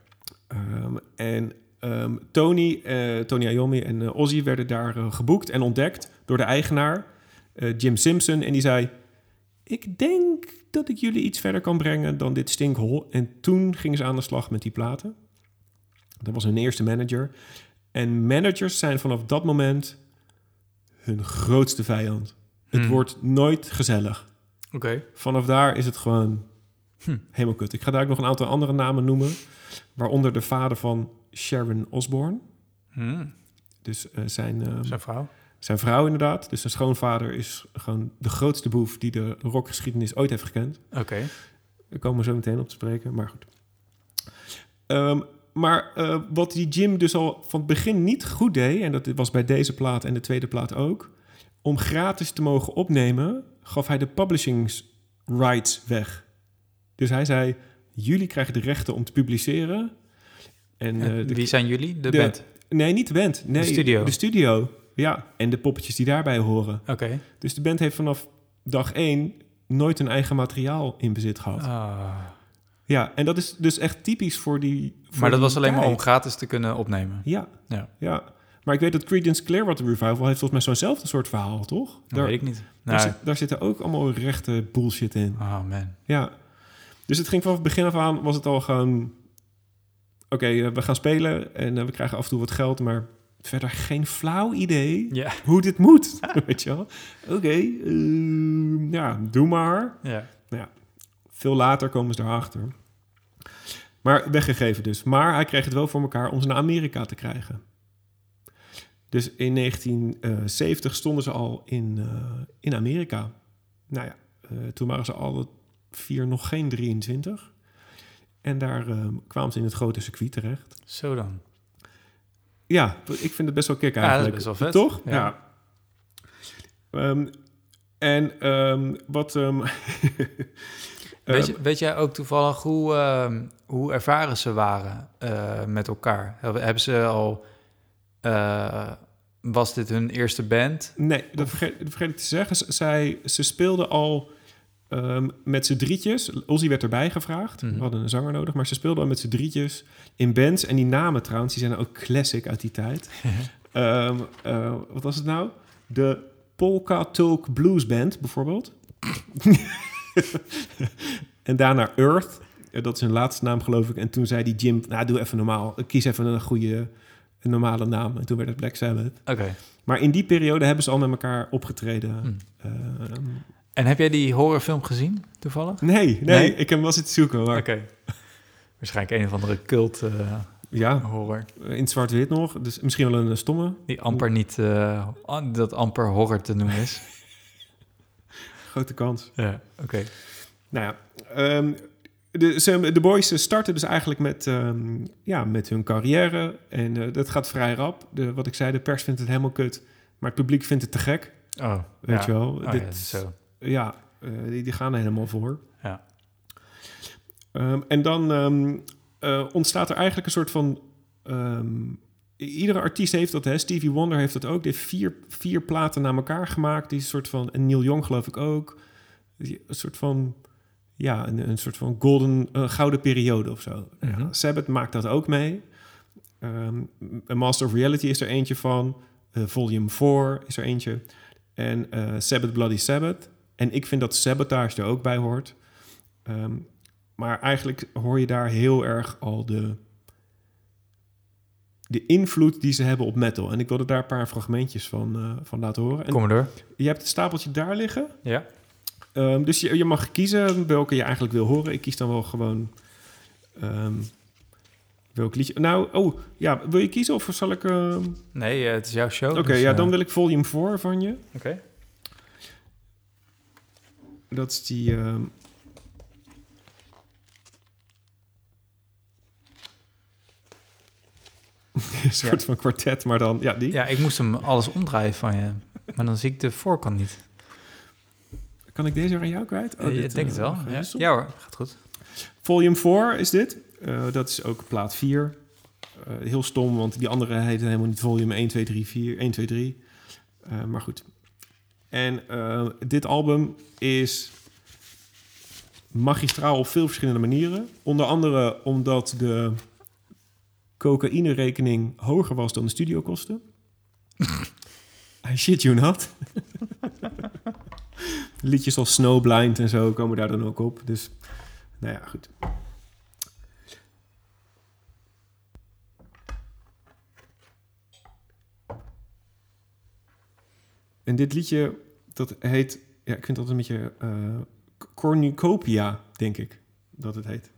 Ehm, en ehm, Tony, eh, Tony Iommi en Ozzy werden daar geboekt en ontdekt door de eigenaar, Jim Simpson. En die zei, ik denk dat ik jullie iets verder kan brengen dan dit stinkhol. En toen gingen ze aan de slag met die platen. Dat was hun eerste manager. En managers zijn vanaf dat moment hun grootste vijand. Het Hmm. wordt nooit gezellig. Oké. Vanaf daar is het gewoon Hm. helemaal kut. Ik ga daar ook nog een aantal andere namen noemen. Waaronder de vader van Sharon Osbourne. Hmm. Dus eh, zijn, ehm, Zijn vrouw. zijn vrouw inderdaad. Dus zijn schoonvader is gewoon de grootste boef die de rockgeschiedenis ooit heeft gekend. Oké. Daar komen we zo meteen op te spreken, maar goed. Ehm, maar eh, wat die Jim dus al van het begin niet goed deed... en dat was bij deze plaat en de tweede plaat ook... om gratis te mogen opnemen... gaf hij de publishing rights weg. Dus hij zei... jullie krijgen de rechten om te publiceren... En, eh, de- Wie zijn jullie? De, de- band. Nee, niet de band. Nee, studio. De studio, ja. En de poppetjes die daarbij horen. Oké. Dus de band heeft vanaf dag één nooit een eigen materiaal in bezit gehad. Ah. Ja, en dat is dus echt typisch voor die. voor Maar dat was alleen maar om gratis te kunnen opnemen. Ja, Ja. ja. Maar ik weet dat Creedence Clearwater Revival heeft volgens mij zo'nzelfde soort verhaal, toch? Dat Daar, weet ik niet. daar, Nou, zit, daar zitten ook allemaal rechte bullshit in. oh man. Ja. Dus het ging vanaf het begin af aan, was het al gewoon... Oké, eh, we gaan spelen en eh, we krijgen af en toe wat geld, maar verder geen flauw idee Ja. hoe dit moet. [LAUGHS] weet je wel? Oké, eh, ja, doe maar. Ja. Veel later komen ze erachter. Maar weggegeven dus. Maar hij kreeg het wel voor elkaar om ze naar Amerika te krijgen. Dus in 1970 stonden ze al in, eh, in Amerika. Nou ja, eh, toen waren ze alle vier nog geen 23. En daar eh, kwamen ze in het grote circuit terecht. Zo dan. Ja, ik vind het best wel kick Ja, dat is eigenlijk. best wel vet. Toch? Ja. Ja. Ehm, en ehm, wat... ehm, [LAUGHS] Weet, eh, je, weet jij ook toevallig hoe, ehm, hoe ervaren ze waren eh, met elkaar? Hebben ze al... eh, was dit hun eerste band? Nee, dat vergeet, dat vergeet ik te zeggen. Z- Zij, ze speelden al ehm, met z'n drietjes. Ozzy werd erbij gevraagd. Mhm. We hadden een zanger nodig. Maar ze speelden al met z'n drietjes in bands. En die namen trouwens, die zijn ook classic uit die tijd. [LAUGHS] Ehm, eh, wat was het nou? De Polka Tulk Blues Band, bijvoorbeeld. [LAUGHS] [LAUGHS] en daarna Earth. Dat is hun laatste naam, geloof ik. En toen zei die Jim, nou, doe even normaal. Kies even een goede, een normale naam. En toen werd het Black Sabbath. Oké. Maar in die periode hebben ze al met elkaar opgetreden. Hm. Ehm, En heb jij die horrorfilm gezien, toevallig? nee, nee, Nee? ik heb hem wel zitten zoeken. Maar, Oké. Waarschijnlijk een of andere cult eh, Ja, horror. in zwart-wit nog. Dus misschien wel een eh, stomme. Die amper niet... an- dat amper horror te noemen is. [LAUGHS] Grote kans. ja, oké. Nou ja, ehm, de, de boys starten dus eigenlijk met, ehm, ja, met hun carrière. En eh, dat gaat vrij rap. De, wat ik zei, de pers vindt het helemaal kut. Maar het publiek vindt het te gek. Oh, Weet ja. je wel? Oh, Dit- ja, zo. Ja, eh, die, die gaan er helemaal voor. Ja. Ehm, en dan eh, ontstaat er eigenlijk een soort van... iedere artiest heeft dat, hè? Stevie Wonder heeft dat ook. Die heeft vier, vier platen na elkaar gemaakt. Die is een soort van... En Neil Young geloof ik ook. Die- Een soort van... Ja, een, een soort van golden, een gouden periode of zo. Mhm. ja, Sabbath maakt dat ook mee. Ehm, A Master of Reality is er eentje van. Eh, volume 4 is er eentje. En eh, Sabbath Bloody Sabbath. En ik vind dat Sabotage er ook bij hoort. Ehm, maar eigenlijk hoor je daar heel erg al de, de invloed die ze hebben op metal. En ik wilde daar een paar fragmentjes van, eh, van laten horen. En Kom maar door. je hebt het stapeltje daar liggen. Ja. Ehm, dus je, je mag kiezen welke je eigenlijk wil horen. Ik kies dan wel gewoon ehm, welk liedje. Nou, oh, ja, wil je kiezen of zal ik... ehm, Nee, eh, het is jouw show. Oké, dus, ja, eh, dan wil ik volume 4 van je. Oké. Dat is die... [LAUGHS] een soort van kwartet, maar dan... Ja, die. Ja, ik moest hem alles omdraaien van je. Maar dan zie ik de voorkant niet. Kan ik deze weer aan jou kwijt? Oh, ik dit, denk eh, het wel. Ja. ja hoor, gaat goed. Volume 4 is dit. Eh, dat is ook plaat 4. Eh, heel stom, want die andere heette helemaal niet volume 1, 2, 3, 4, 1, 2, 3. Eh, maar goed. En eh, dit album is magistraal op veel verschillende manieren. Onder andere omdat de cocaïne-rekening hoger was dan de studiokosten. [LAUGHS] I shit you [LAUGHS] not. Liedjes als Snowblind en zo komen daar dan ook op. Dus, nou ja, goed. En dit liedje, dat heet... Ja, ik vind dat een beetje... eh cornucopia, denk ik, dat het heet.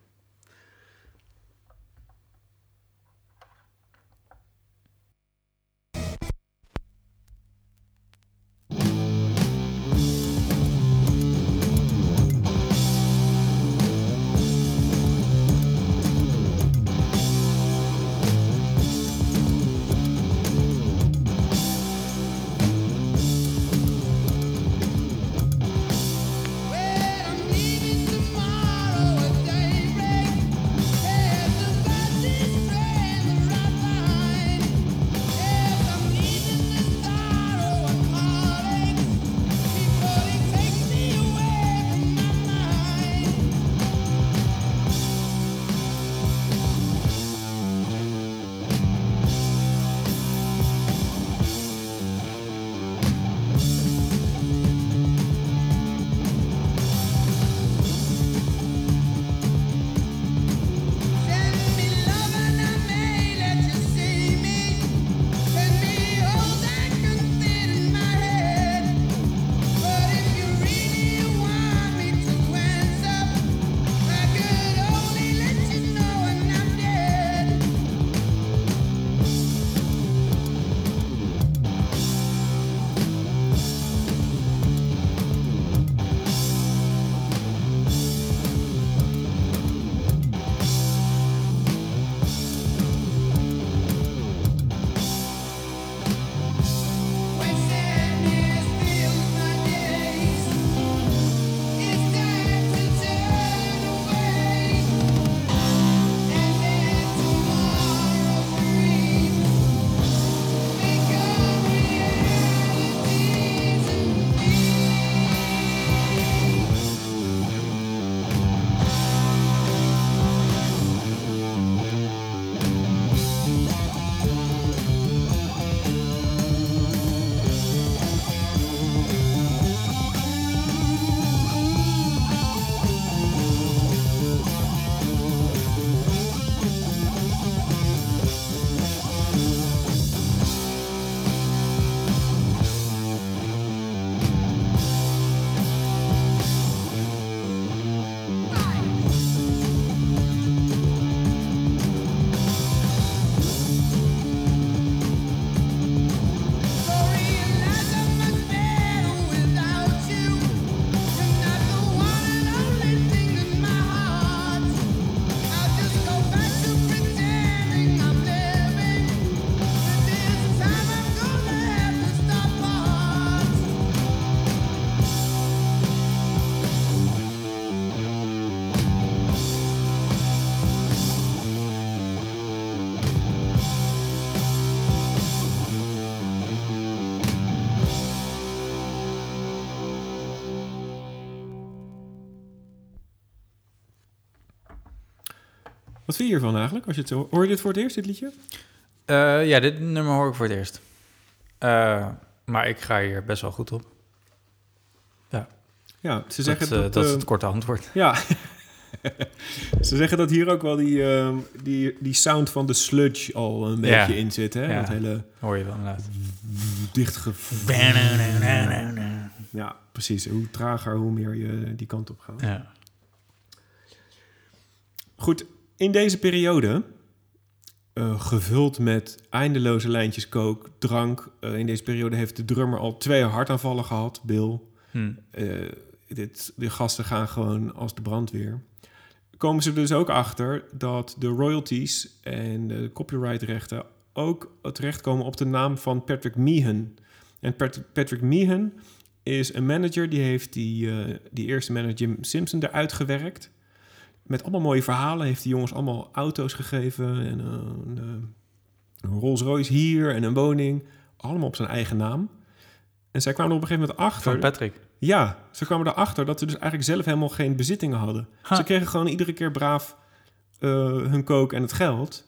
Wat vind je hiervan eigenlijk? Als je het zo... Hoor je dit voor het eerst, dit liedje? Eh, ja, dit nummer hoor ik voor het eerst. Eh, maar ik ga hier best wel goed op. Ja, ze Dat, zeggen eh, dat... dat is het korte antwoord. [LAUGHS] Ja. ze zeggen dat hier ook wel die, ehm, die, die sound van de sludge al een Ja. beetje in zit. Hè? Ja. Dat hele Hoor je wel inderdaad. dichtge... Ja, precies. Hoe trager, hoe meer je die kant op gaat. Ja. Goed, in deze periode, eh, gevuld met eindeloze lijntjes kook, drank. eh, in deze periode heeft de drummer al twee hartaanvallen gehad, Bill. Hm. Eh, dit, de gasten gaan gewoon als de brandweer. Komen ze dus ook achter dat de royalties en de copyrightrechten ook terechtkomen op de naam van Patrick Meehan. En Pat- Patrick Meehan is een manager die heeft die, die eerste manager Jim Simpson eruit gewerkt. Met allemaal mooie verhalen heeft die jongens allemaal auto's gegeven en eh, een, eh, Rolls Royce hier en een woning. Allemaal op zijn eigen naam. En zij kwamen er op een gegeven moment achter. Van Patrick. Ja, ze kwamen erachter dat ze dus eigenlijk zelf helemaal geen bezittingen hadden. Ha. Ze kregen gewoon iedere keer braaf eh, hun kook en het geld.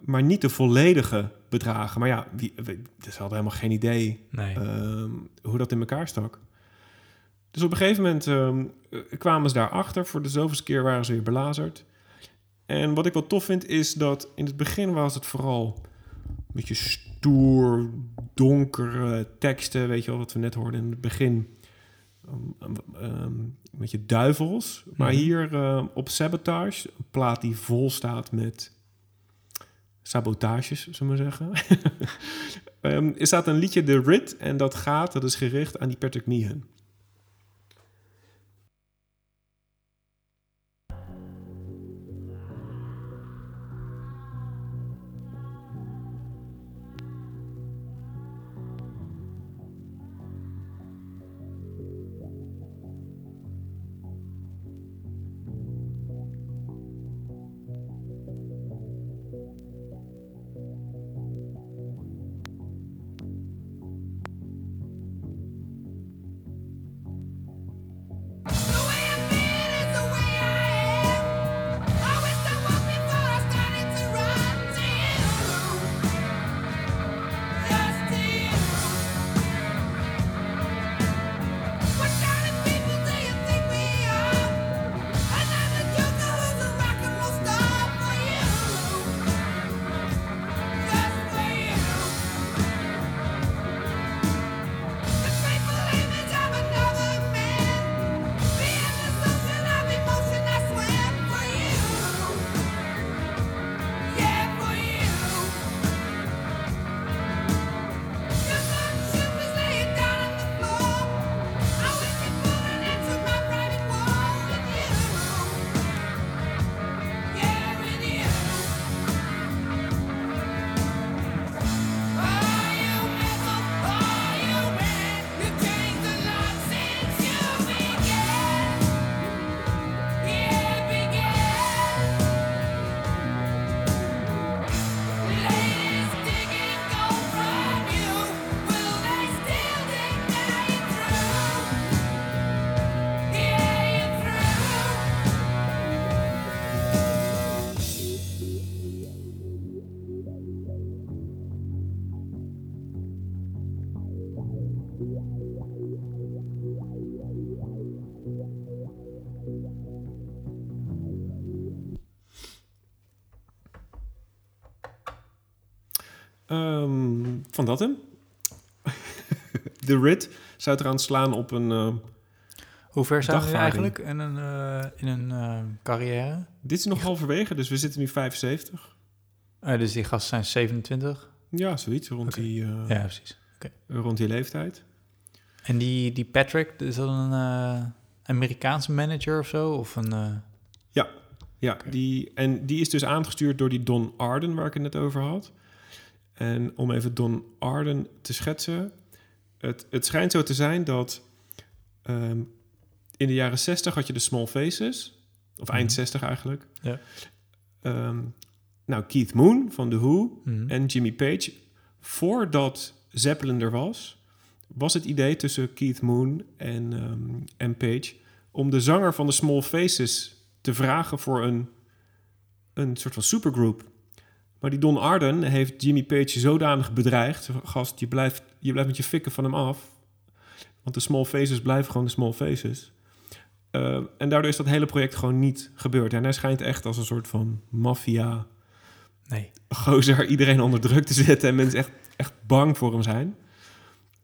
Maar niet de volledige bedragen. Maar ja, wie, wie- ze hadden helemaal geen idee Nee. ehm, hoe dat in elkaar stak. Dus op een gegeven moment ehm, eh, kwamen ze daarachter. Voor de zoveelste keer waren ze weer belazerd. En wat ik wel tof vind is dat in het begin was het vooral een beetje stoer, donkere teksten, weet je wel, wat we net hoorden in het begin. Um, um, um, een beetje duivels. Maar Mhm. hier uh, op Sabotage, een plaat die vol staat met sabotages, zullen we maar zeggen. um, [LAUGHS] er staat een liedje, The Rit, en dat gaat, dat is gericht aan die Patrick Meehan. Van dat hem. [LAUGHS] The Rit zou eraan slaan op een... uh, Hoe ver zijn we eigenlijk in een, eh, in een eh, carrière? dit is nog halverwege, dus we zitten nu 75. Eh, dus die gasten zijn 27? Ja, zoiets, rond, die, uh, Ja, precies. rond die leeftijd. En die, die Patrick, is dat een Amerikaanse manager of zo? Of een... eh, Ja, die, en die is dus aangestuurd door die Don Arden, waar ik het net over had. En om even Don Arden te schetsen. Het, het schijnt zo te zijn dat ehm, in de jaren 60 had je de Small Faces. Of eind Mhm. 60 eigenlijk. Ja. Ehm, nou, Keith Moon van The Who mhm. en Jimmy Page. Voordat Zeppelin er was, was het idee tussen Keith Moon en, ehm, en Page... om de zanger van de Small Faces te vragen voor een, een soort van supergroup. Maar die Don Arden heeft Jimmy Page zodanig bedreigd... gast, je blijft, je blijft met je fikken van hem af... want de Small Faces blijven gewoon de Small Faces... Uh, en daardoor is dat hele project gewoon niet gebeurd. En hij schijnt echt als een soort van maffia Nee. gozer iedereen onder druk te zetten en mensen echt, echt bang voor hem zijn.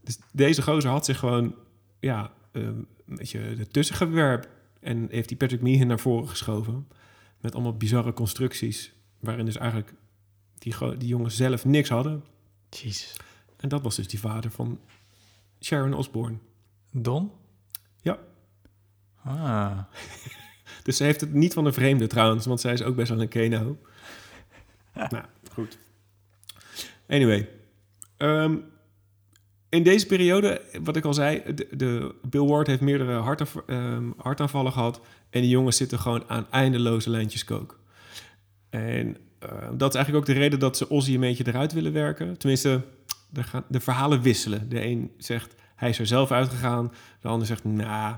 Dus deze gozer had zich gewoon, ja, uh, een beetje ertussen gewerpt en heeft die Patrick Meehan naar voren geschoven met allemaal bizarre constructies, waarin dus eigenlijk die, die jongens zelf niks hadden. Jezus. En dat was dus die vader van Sharon Osbourne. Don? Ja. Ah. [LAUGHS] Dus ze heeft het niet van een vreemde trouwens, want zij is ook best wel een keno. [LAUGHS] nou, goed. Anyway. Ehm, in deze periode, wat ik al zei, de, de Bill Ward heeft meerdere hartaanv ehm, hartaanvallen gehad. En die jongens zitten gewoon aan eindeloze lijntjes kook. En dat is eigenlijk ook de reden dat ze Ozzy een beetje eruit willen werken. Tenminste, de, gaan, de verhalen wisselen. De een zegt, hij is er zelf uitgegaan. De ander zegt, nou,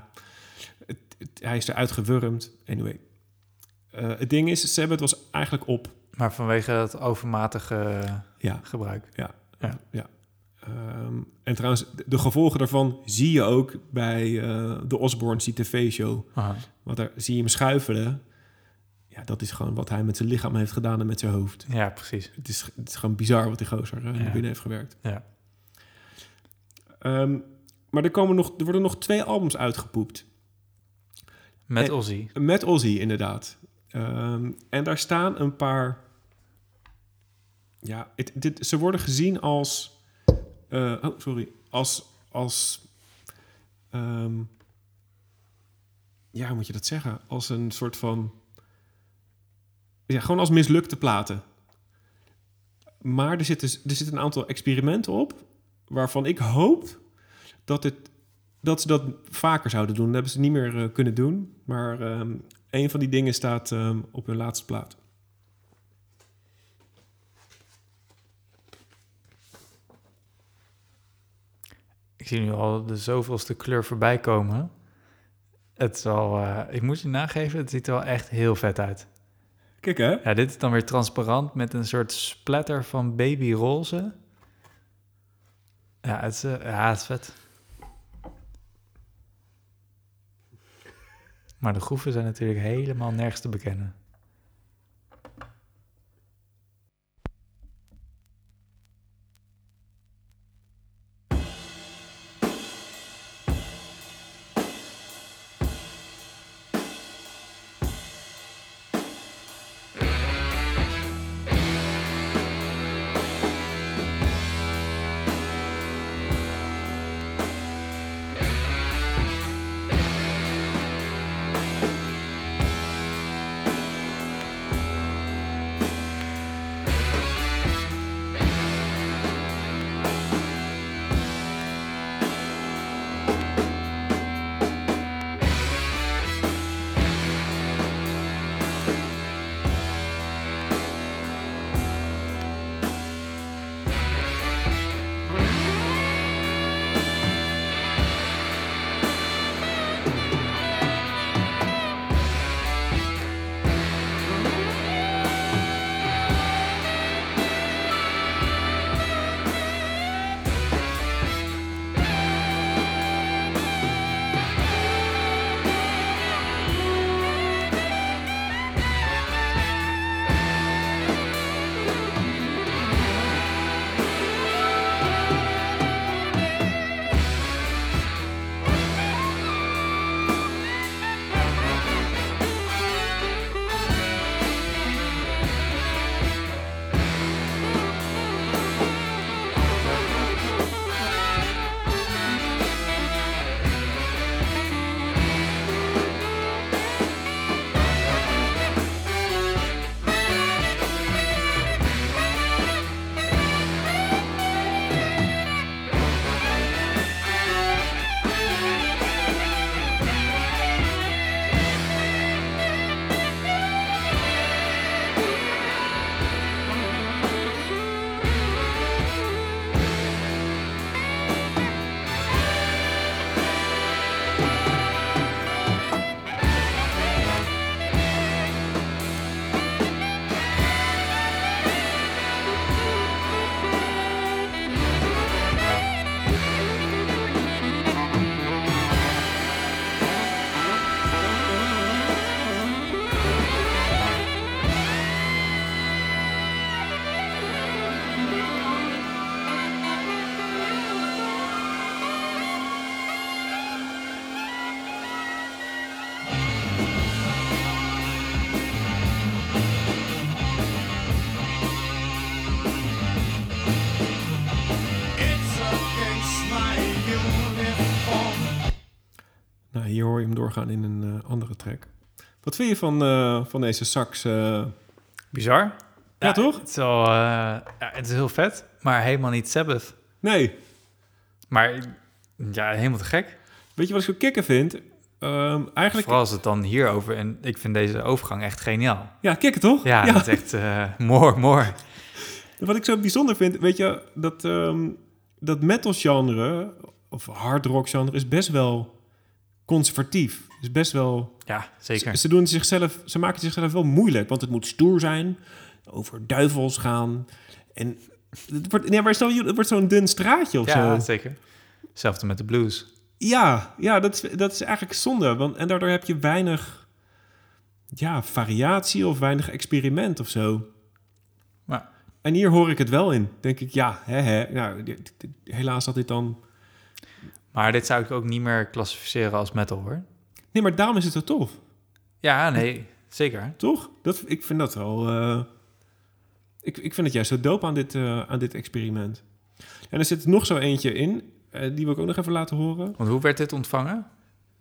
hij is eruit gewurmd. Anyway. Eh, het ding is, Sabbath was eigenlijk op. Maar vanwege het overmatige Ja, gebruik. Ehm, en trouwens, de, gevolgen daarvan zie je ook bij eh, de Osborne die tv-show. Want daar zie je hem schuifelen. Ja, dat is gewoon wat hij met zijn lichaam heeft gedaan en met zijn hoofd. Ja, precies. Het is, het is gewoon bizar wat die gozer naar Ja. binnen heeft gewerkt. Ja. Ehm, maar er, komen nog, er worden nog twee albums uitgepoept. Met En- Ozzy. Met Ozzy, inderdaad. Ehm, en daar staan een paar... Ja, het, dit, ze worden gezien als... eh, oh, sorry. Als... als ehm, ja, hoe moet je dat zeggen? Als een soort van... Ja, gewoon als mislukte platen. Maar er zitten, er zitten een aantal experimenten op... waarvan ik hoop dat, het, dat ze dat vaker zouden doen. Dat hebben ze niet meer eh, kunnen doen. Maar ehm, een van die dingen staat ehm, op hun laatste plaat. Ik zie nu al de zoveelste kleur voorbij komen. Het is al, eh, ik moet je nageven, het ziet er wel echt heel vet uit. Kijk hè? Ja, dit is dan weer transparant met een soort splatter van babyroze. Ja, het is, eh, ja, het is vet. Maar de groeven zijn natuurlijk helemaal nergens te bekennen. Doorgaan in een eh, andere track. Wat vind je van, eh, van deze sax? eh? Bizar. Ja, toch? Het is, wel, ja, het is heel vet, maar helemaal niet Sabbath. Nee. Maar ja, helemaal te gek. Weet je wat ik zo kicken vind? Ehm, eigenlijk... Vooral als het dan hierover... En ik vind deze overgang echt geniaal. Ja, kicken toch? Ja, dat is echt eh mooi, mooi. Wat ik zo bijzonder vind, weet je, dat, ehm dat metal genre of hard rock genre is best wel conservatief. Is best wel. Ja, zeker. Ze, ze doen zichzelf, ze maken het zichzelf wel moeilijk, want het moet stoer zijn, over duivels gaan en het wordt, ja, maar het wordt zo'n dun straatje of Ja, zo. zeker. Hetzelfde met de blues. Ja, ja, dat is, dat is eigenlijk zonde, want en daardoor heb je weinig, ja, variatie of weinig experiment of zo. Maar- En hier hoor ik het wel in. Denk ik, ja, hè, hè. Nou, helaas had dit dan... Maar dit zou ik ook niet meer klassificeren als metal, hoor. Nee, maar daarom is het zo tof. Ja, nee, zeker. Toch? Dat, ik vind dat wel... eh, ik, ik vind het juist zo dope aan dit, eh, aan dit experiment. En er zit nog zo eentje in. eh, die wil ik ook nog even laten horen. Want hoe werd dit ontvangen?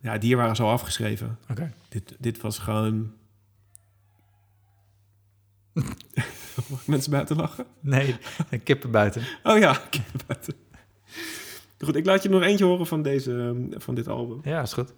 Ja, die waren zo afgeschreven. Oké. Dit, dit was gewoon... [LAUGHS] Mag ik mensen buiten lachen? Nee, kippen buiten. Oh ja, kippen buiten. Goed, ik laat je nog eentje horen van, deze, ehm, van dit album. Ja, is goed.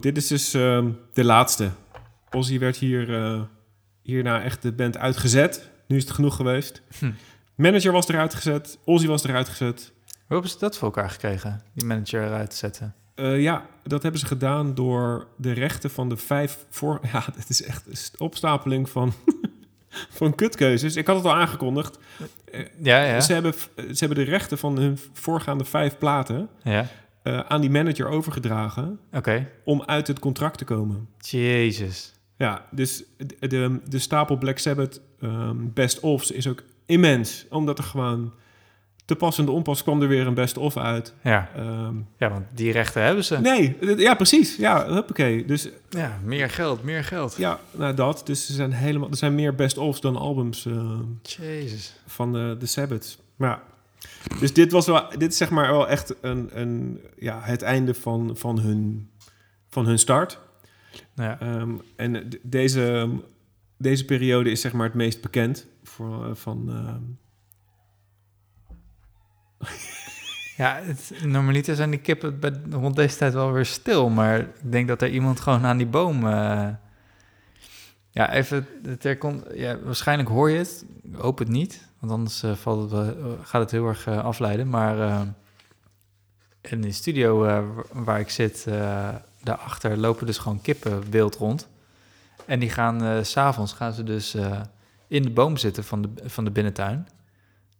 Goed, dit is dus ehm, de laatste. Ozzy werd hier, eh, hierna echt de band uitgezet. Nu is het genoeg geweest. Hm. Manager was eruit gezet. Ozzy was eruit gezet. Hoe hebben ze dat voor elkaar gekregen? Die manager eruit te zetten. Eh, ja, dat hebben ze gedaan door de rechten van de vijf voor... [LAUGHS] Ja, het is echt een opstapeling van, [LAUGHS] van kutkeuzes. Ik had het al aangekondigd. Ja, ja. Ze, hebben, ze hebben de rechten van hun voorgaande vijf platen... Ja, eh, aan die manager overgedragen... oké. om uit het contract te komen. Jezus. Ja, dus de, de, de stapel Black Sabbath ehm, best-ofs is ook immens. Omdat er gewoon te pas en de onpas kwam er weer een best-of uit. Ja. Ehm, ja, want die rechten hebben ze. nee, ja, precies. Ja, huppakee. Dus Ja, meer geld, meer geld. ja, nou dat. Dus er zijn, helemaal, er zijn meer best-ofs dan albums eh, Jezus. van de, de Sabbath. Maar ja. Dus dit was wel, dit is zeg maar wel echt een, een, ja, het einde van, van, hun, van hun start. Ja. Ehm, en deze, deze periode is zeg maar het meest bekend voor, eh, van... ehm, [LAUGHS] Ja, het, normaliter zijn die kippen bij, rond deze tijd wel weer stil. Maar ik denk dat er iemand gewoon aan die boom... eh, ja, even ter kon, ja, waarschijnlijk hoor je het. Ik hoop het niet. Want anders eh, valt het, eh, gaat het heel erg eh, afleiden. Maar in de studio wa- waar ik zit... daarachter lopen dus gewoon kippen wild rond. En die gaan... s s'avonds gaan ze dus in de boom zitten van de, van de binnentuin.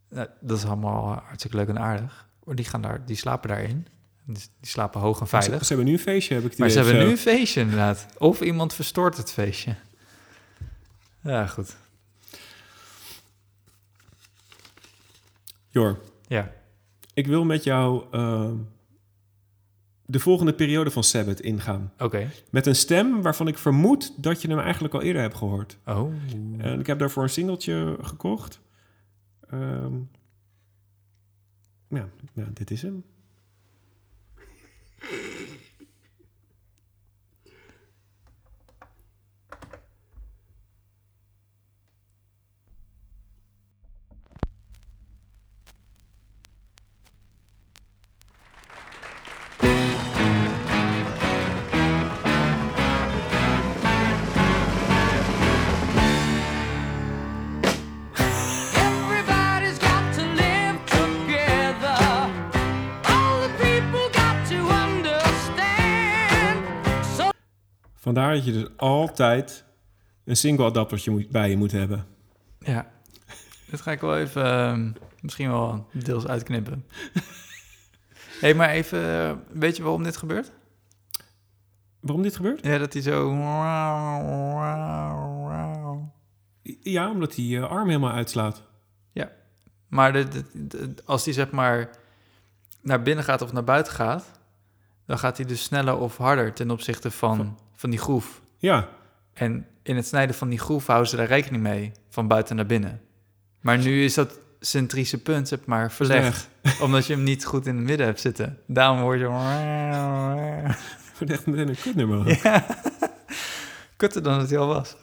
Nou, dat is allemaal hartstikke leuk en aardig. Die, gaan daar, die slapen daarin. Dus die slapen hoog en ze, veilig. ze hebben nu een feestje, heb ik die Maar ze hebben nu een feestje inderdaad. Of iemand verstoort het feestje. Ja, goed. Jor, Ja, ik wil met jou ehm, de volgende periode van Sabbath ingaan. oké. Met een stem waarvan ik vermoed dat je hem eigenlijk al eerder hebt gehoord. Oh. En ik heb daarvoor een singeltje gekocht. Ehm, ja, ja, dit is hem. Vandaar dat je dus altijd een single adaptertje bij je moet hebben. Ja. Dit ga ik wel even, ehm, misschien wel deels uitknippen. Hé, [LAUGHS] hey, maar even, eh, weet je waarom dit gebeurt? Waarom dit gebeurt? Ja, dat hij zo... Ja, omdat die eh, arm helemaal uitslaat. Maar de, de- de- als hij zeg maar naar binnen gaat of naar buiten gaat... dan gaat hij dus sneller of harder ten opzichte van, Van- van die groef. Ja, En in het snijden van die groef houden ze daar rekening mee, van buiten naar binnen. Maar nu is dat centrische punt, zeg maar, verlegd. [LAUGHS] omdat je hem niet goed in het midden hebt zitten. Daarom hoor je... [LAUGHS] meteen een kutnummer. Ja. [LAUGHS] Kutter dan het al was.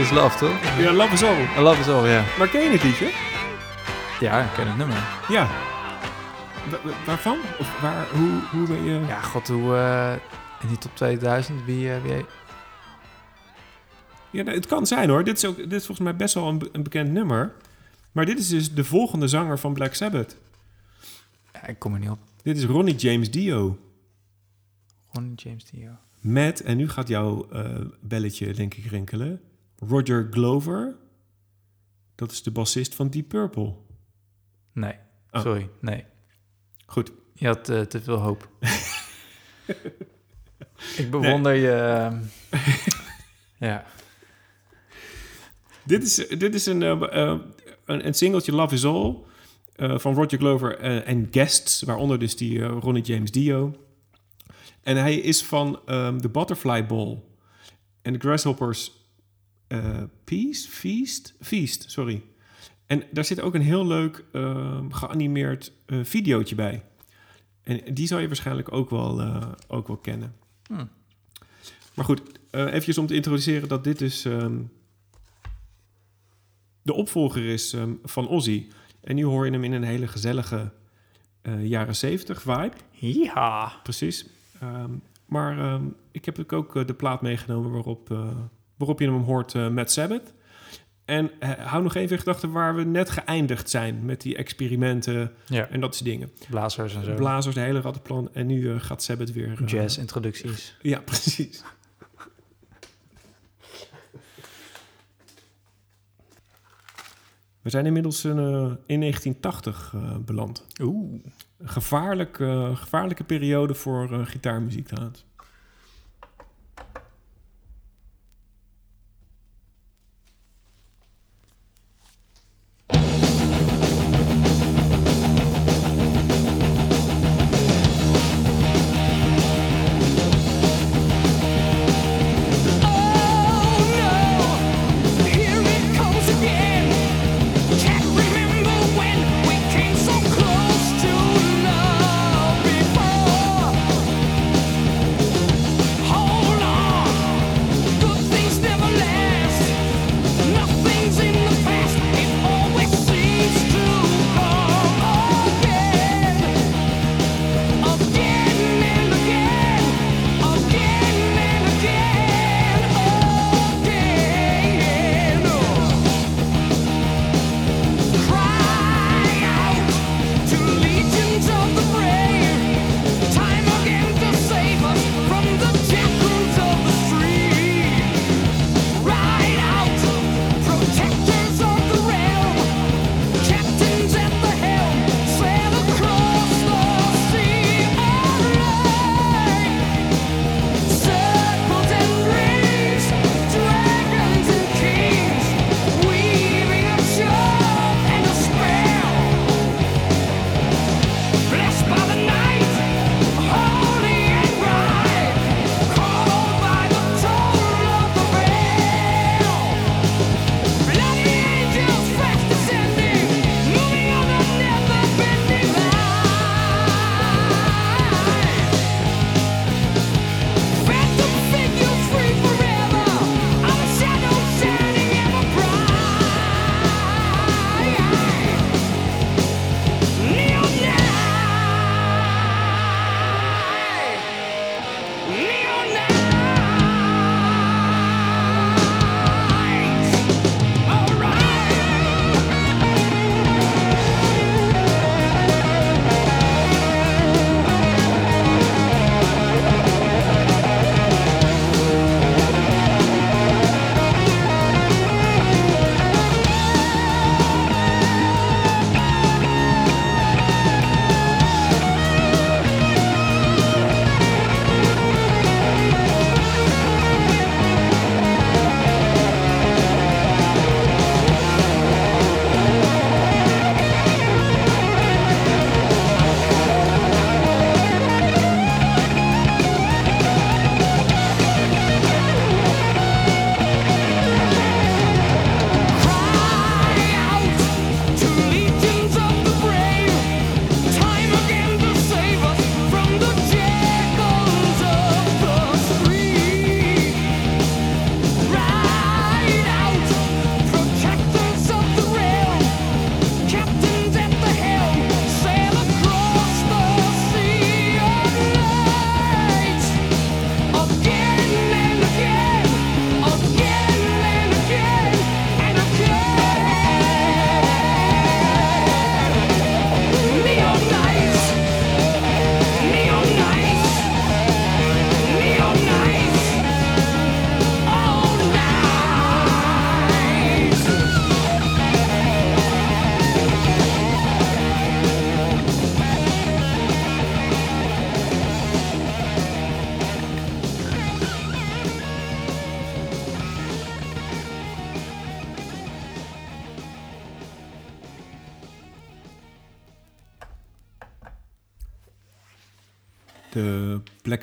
Is love, toch? Ja, Love is All. I love is all, ja. Maar ken je het liedje? Ja, ik ken het nummer. Ja. Wa- wa- waarvan? Of waar, hoe, hoe ben je... Ja, god, hoe... eh, in die top 2000, wie... eh, wie Ja, nou, het kan zijn hoor. Dit is, ook, dit is volgens mij best wel een, een bekend nummer. Maar dit is dus de volgende zanger van Black Sabbath. ja, ik kom er niet op. Dit is Ronnie James Dio. Ronnie James Dio. Met, en nu gaat jouw eh, belletje denk ik rinkelen, Roger Glover. Dat is de bassist van Deep Purple. Nee, Oh. sorry, nee. Goed. Je had eh, te veel hoop. [LAUGHS] ik bewonder je... [LAUGHS] ja. Dit is, dit is een, eh, een, een singeltje Love is All van Roger Glover en guests, waaronder dus die Ronnie James Dio. En hij is van ehm, de Butterfly Ball en de Grasshoppers eh Peace, Feast, Feast, sorry. En daar zit ook een heel leuk ehm, geanimeerd eh videootje bij. En die zou je waarschijnlijk ook wel, eh, ook wel kennen. Hm. Maar goed, eventjes om te introduceren dat dit dus ehm, de opvolger is ehm, van Ozzy. En nu hoor je hem in een hele gezellige jaren 70 vibe. Ja. Precies. Maar ik heb ook de plaat meegenomen waarop, waarop je hem hoort eh, met Sabbath. En eh, hou nog even in gedachten waar we net geëindigd zijn met die experimenten Ja, en dat soort dingen. blazers en zo. Blazers, de hele rattenplan. En nu eh, gaat Sabbath weer... Jazz-introducties. Ja, [LAUGHS] precies. We zijn inmiddels in, in 1980 eh, beland. Oeh. Een gevaarlijk, gevaarlijke periode voor gitaarmuziek trouwens.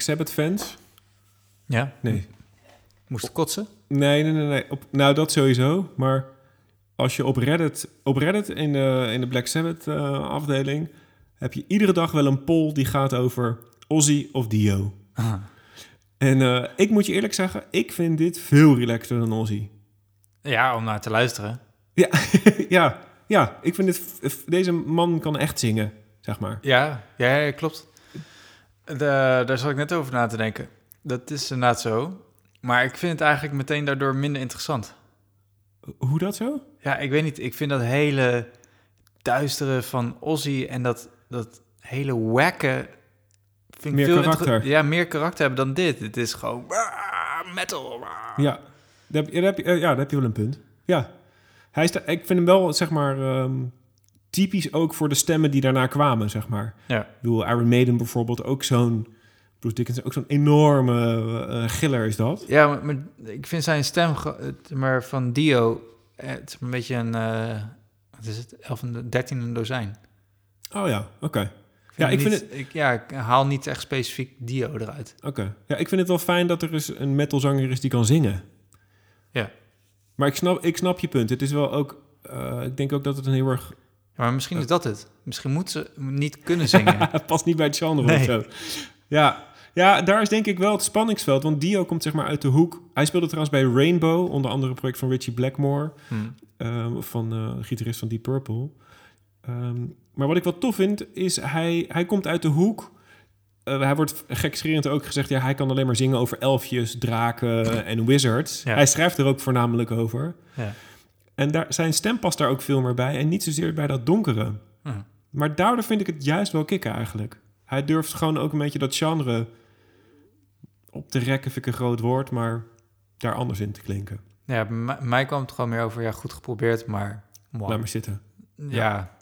Sabbath fans? Ja, Nee. moest kotsen. Nee, nee, nee. nee. Op, nou, dat sowieso. Maar als je op Reddit, op Reddit in, de, in de Black Sabbath eh, afdeling heb je iedere dag wel een poll die gaat over Ozzy of Dio. En eh, ik moet je eerlijk zeggen, ik vind dit veel relaxter dan Ozzy. Ja, om naar te luisteren. Ja, [LAUGHS] ja, ja, ik vind dit, f- deze man kan echt zingen, zeg maar. Ja, ja, ja, klopt. De, daar zat ik net over na te denken. Dat is inderdaad zo. Maar ik vind het eigenlijk meteen daardoor minder interessant. Hoe dat zo? Ja, ik weet niet. Ik vind dat hele duistere van Ozzy en dat, dat hele ik Meer veel karakter. Ja, meer karakter hebben dan dit. Het is gewoon ah, metal. ah. Ja, daar heb, je- daar heb je, eh, ja, daar heb je wel een punt. Ja, hij is, de- ik vind hem wel, zeg maar, ehm, typisch ook voor de stemmen die daarna kwamen, zeg maar. Ja. Ik bedoel, Iron Maiden bijvoorbeeld, ook zo'n... Bruce Dickinson, ook zo'n enorme eh, giller is dat. Ja, maar, maar ik vind zijn stem, het- maar van Dio, het is een beetje een, eh, wat is het, elf en dertiende dozijn. Oh ja, oké. Ja, ik vind niet- Ik, ja, ik haal niet echt specifiek Dio eruit. Oké. Ja, ik vind het wel fijn dat er eens een metalzanger is die kan zingen. Ja. Maar ik snap, ik snap je punt. Het is wel ook... eh, ik denk ook dat het een heel erg... Maar misschien is dat het. Misschien moet ze niet kunnen zingen. [LAUGHS] Het past niet bij het genre Nee. of zo. Ja. ja, daar is denk ik wel het spanningsveld. Want Dio komt zeg maar uit de hoek. Hij speelde trouwens bij Rainbow. Onder andere een project van Richie Blackmore. Hm. ehm, van de gitarist van Deep Purple. Ehm, maar wat ik wel tof vind, is hij, hij komt uit de hoek. Eh, hij wordt gekscherend ook gezegd, ja, hij kan alleen maar zingen over elfjes, draken [LAUGHS] en wizards. Ja. Hij schrijft er ook voornamelijk over. Ja. En daar, zijn stem past daar ook veel meer bij en niet zozeer bij dat donkere. Hm. Maar daardoor vind ik het juist wel kicken eigenlijk. Hij durft gewoon ook een beetje dat genre op te rekken, vind ik een groot woord, maar daar anders in te klinken. Ja, mij- kwam het gewoon meer over, ja, goed geprobeerd, maar... moi. Laat maar zitten. ja,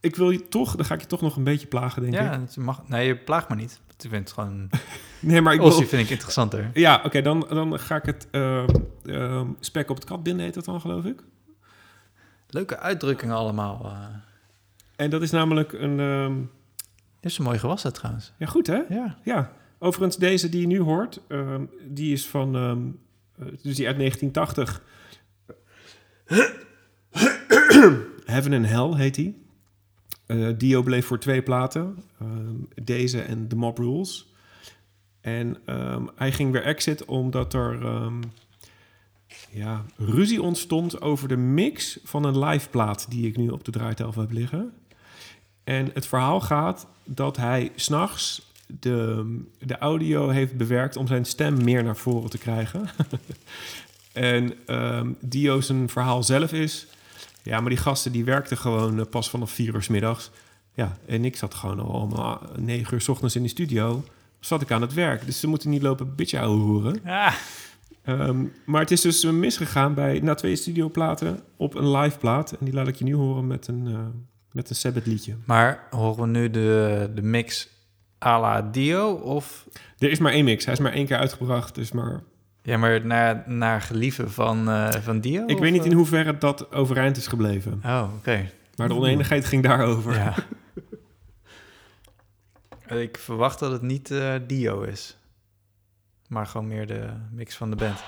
Ik wil je toch, dan ga ik je toch nog een beetje plagen, denk ik. ja mag, nee, je plaagt me niet. Ik vind het gewoon... [LAUGHS] Nee, maar ik wil... vind ik interessanter. Ja, oké, dan, dan ga ik het... ehm, spek op het kat binden heet dat dan, geloof ik. Leuke uitdrukkingen allemaal. eh. En dat is namelijk een... Dit is een mooi gewassen trouwens. ja, goed hè? Ja. Ja. Overigens, deze die je nu hoort, die is van... eh, dus die uit 1980. [COUGHS] Heaven and Hell heet die. Eh, Dio bleef voor twee platen. ehm, deze en The Mob Rules. En ehm, hij ging weer exit omdat er ehm, ja, ruzie ontstond over de mix van een live plaat die ik nu op de draaitafel heb liggen. En het verhaal gaat dat hij s'nachts de, de audio heeft bewerkt om zijn stem meer naar voren te krijgen. [LAUGHS] en ehm Dio verhaal zelf is... Ja, maar die gasten die werkten gewoon eh, pas vanaf vier uur 's middags. Ja, en ik zat gewoon al om ah, negen uur 's ochtends in de studio. Zat ik aan het werk. Dus ze moeten niet lopen bitje ouwe hoeren. Ja. [LAUGHS] Ehm, maar het is dus misgegaan bij na twee studioplaten op een live plaat. En die laat ik je nu horen met een, eh, met een Sabbath liedje. Maar horen we nu de, de mix à la Dio of... Er is maar één mix. Hij is maar één keer uitgebracht. Dus maar Ja, maar naar, naar gelieven van, eh, van Dio? ik weet niet in eh? hoeverre dat overeind is gebleven. Oh, oké. Maar de oneenigheid ging daarover. Ja. [LAUGHS] ik verwacht dat het niet eh, Dio is. Maar gewoon meer de mix van de band.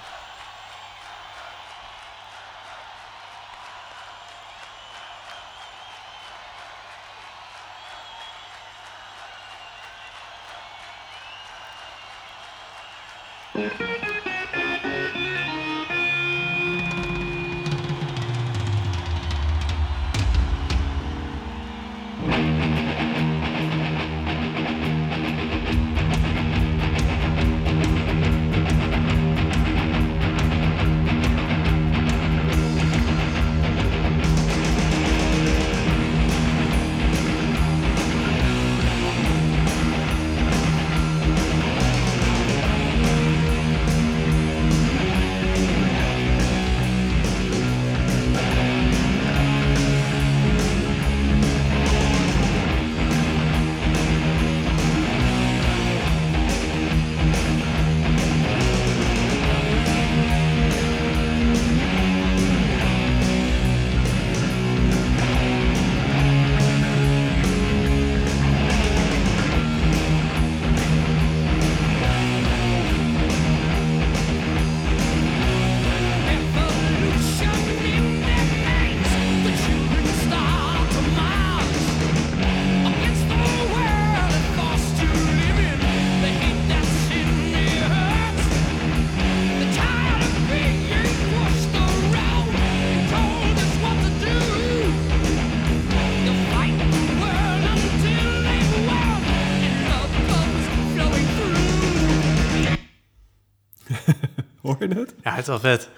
Wel vet.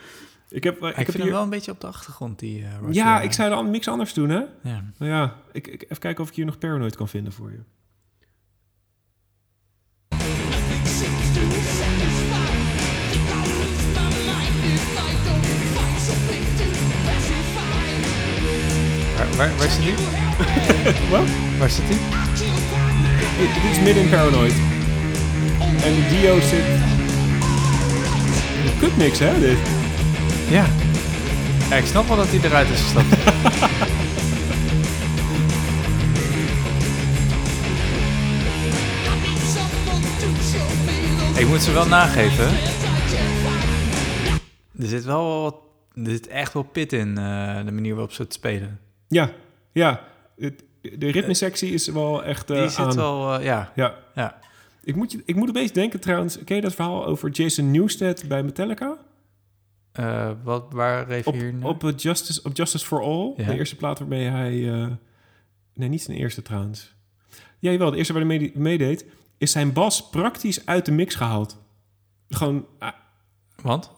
Ik heb, eh, ik Ik, heb vind hier... hem wel een beetje op de achtergrond, die eh, Roger. Ja, ik zou dan niks anders doen, hè? Ja. Nou ja, ik, ik, even kijken of ik hier nog Paranoid kan vinden voor je. Waar, waar, waar zit hij? [LAUGHS] Wat? Waar zit hij? Dit, dit is midden in Paranoid. En Dio zit... Kut niks, hè, dit? Ja. ja. Ik snap wel dat hij eruit is gestapt. [LAUGHS] ik moet ze wel nageven. Er zit wel wat... Er zit echt wel pit in, eh, de manier waarop ze het spelen. Ja, ja. Het- de ritmesectie is wel echt eh, Die zit aan. wel... eh, ja, Ja. ja. Ik moet, je- ik moet opeens denken trouwens... Ken je dat verhaal over Jason Newsted bij Metallica? Eh, wat, waar Op, refereer je naar? op, eh, Justice, op Justice for All. Ja. De eerste plaat waarmee hij... eh, nee, niet zijn eerste trouwens. Ja, jawel. De eerste waar hij mee- meedeed... is zijn bas praktisch uit de mix gehaald. Gewoon... ah, Want?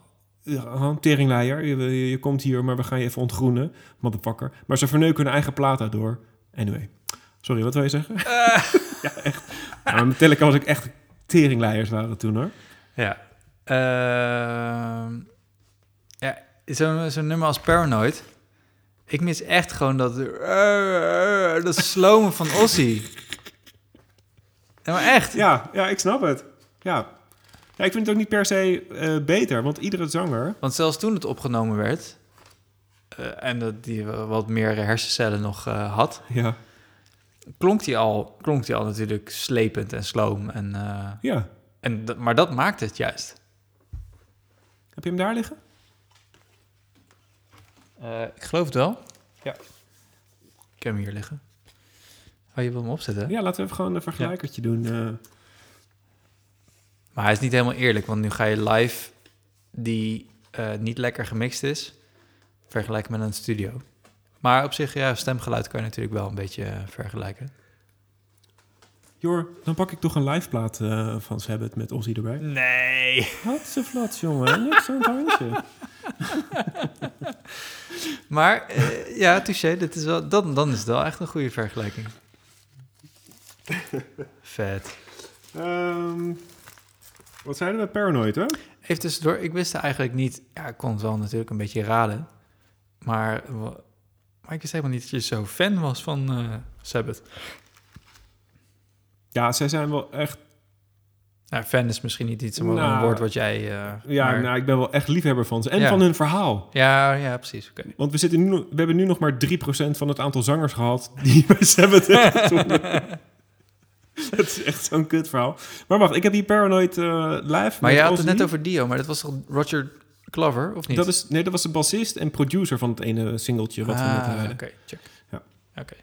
Teringleier. Je, je, je komt hier, maar we gaan je even ontgroenen. Motherfucker. Maar ze verneuken hun eigen plaat daardoor. Anyway. Sorry, wat wil je zeggen? [LAUGHS] ja, echt. [LAUGHS] Maar Metallica was ik echt teringleiers waren toen, hoor. Ja. Ehm, ja, zo'n nummer als Paranoid. Ik mis echt gewoon dat... eh, dat slomen van Ozzy. Ja, maar echt. Ja, ja, ik snap het. Ja. ja ik vind het ook niet per se eh, beter, want iedere zanger... Want zelfs toen het opgenomen werd... eh, en dat die wat meer hersencellen nog had... Ja, klonk die al, klonk die al natuurlijk slepend en sloom. En, eh, ja. en, maar dat maakt het juist. Heb je hem daar liggen? Eh, ik geloof het wel. Ja. Ik heb hem hier liggen. Oh, je wil hem opzetten? Ja, laten we even gewoon een vergelijkertje doen. eh. Maar hij is niet helemaal eerlijk, want nu ga je live die niet lekker gemixt is, vergelijken met een studio. Maar op zich, ja, stemgeluid kan je natuurlijk wel een beetje eh, vergelijken. Jor, dan pak ik toch een liveplaat eh van Sabbath met Ozzy erbij. Nee. Wat ze flats, jongen. Niks aan het handje. Maar eh, ja, touché, dit is wel, dan, dan is het wel echt een goede vergelijking. [LAUGHS] Vet. Ehm, wat zeiden we? Paranoid, hè? Even tussendoor, ik wist eigenlijk niet... Ja, ik kon het wel natuurlijk een beetje raden. Maar, maar ik wist helemaal niet dat je zo fan was van eh Sabbath. Ja, zij zijn wel echt... Nou, fan is misschien niet iets, maar Nou, een woord wat jij... eh, Ja, maar- nou, ik ben wel echt liefhebber van ze. En Ja. van hun verhaal. ja, ja, precies. Oké. Want we, zitten nu, we hebben nu nog maar 3% van het aantal zangers gehad die [LAUGHS] bij Sabbath hebben. Het [LAUGHS] is echt zo'n kut verhaal. Maar wacht, ik heb hier Paranoid eh, live. Maar je had het net over Dio, maar dat was toch Roger Clover, of niet? Dat is, nee, dat was de bassist en producer van het ene singeltje wat we net Ah, hadden. Oké, check. Ja. Oké.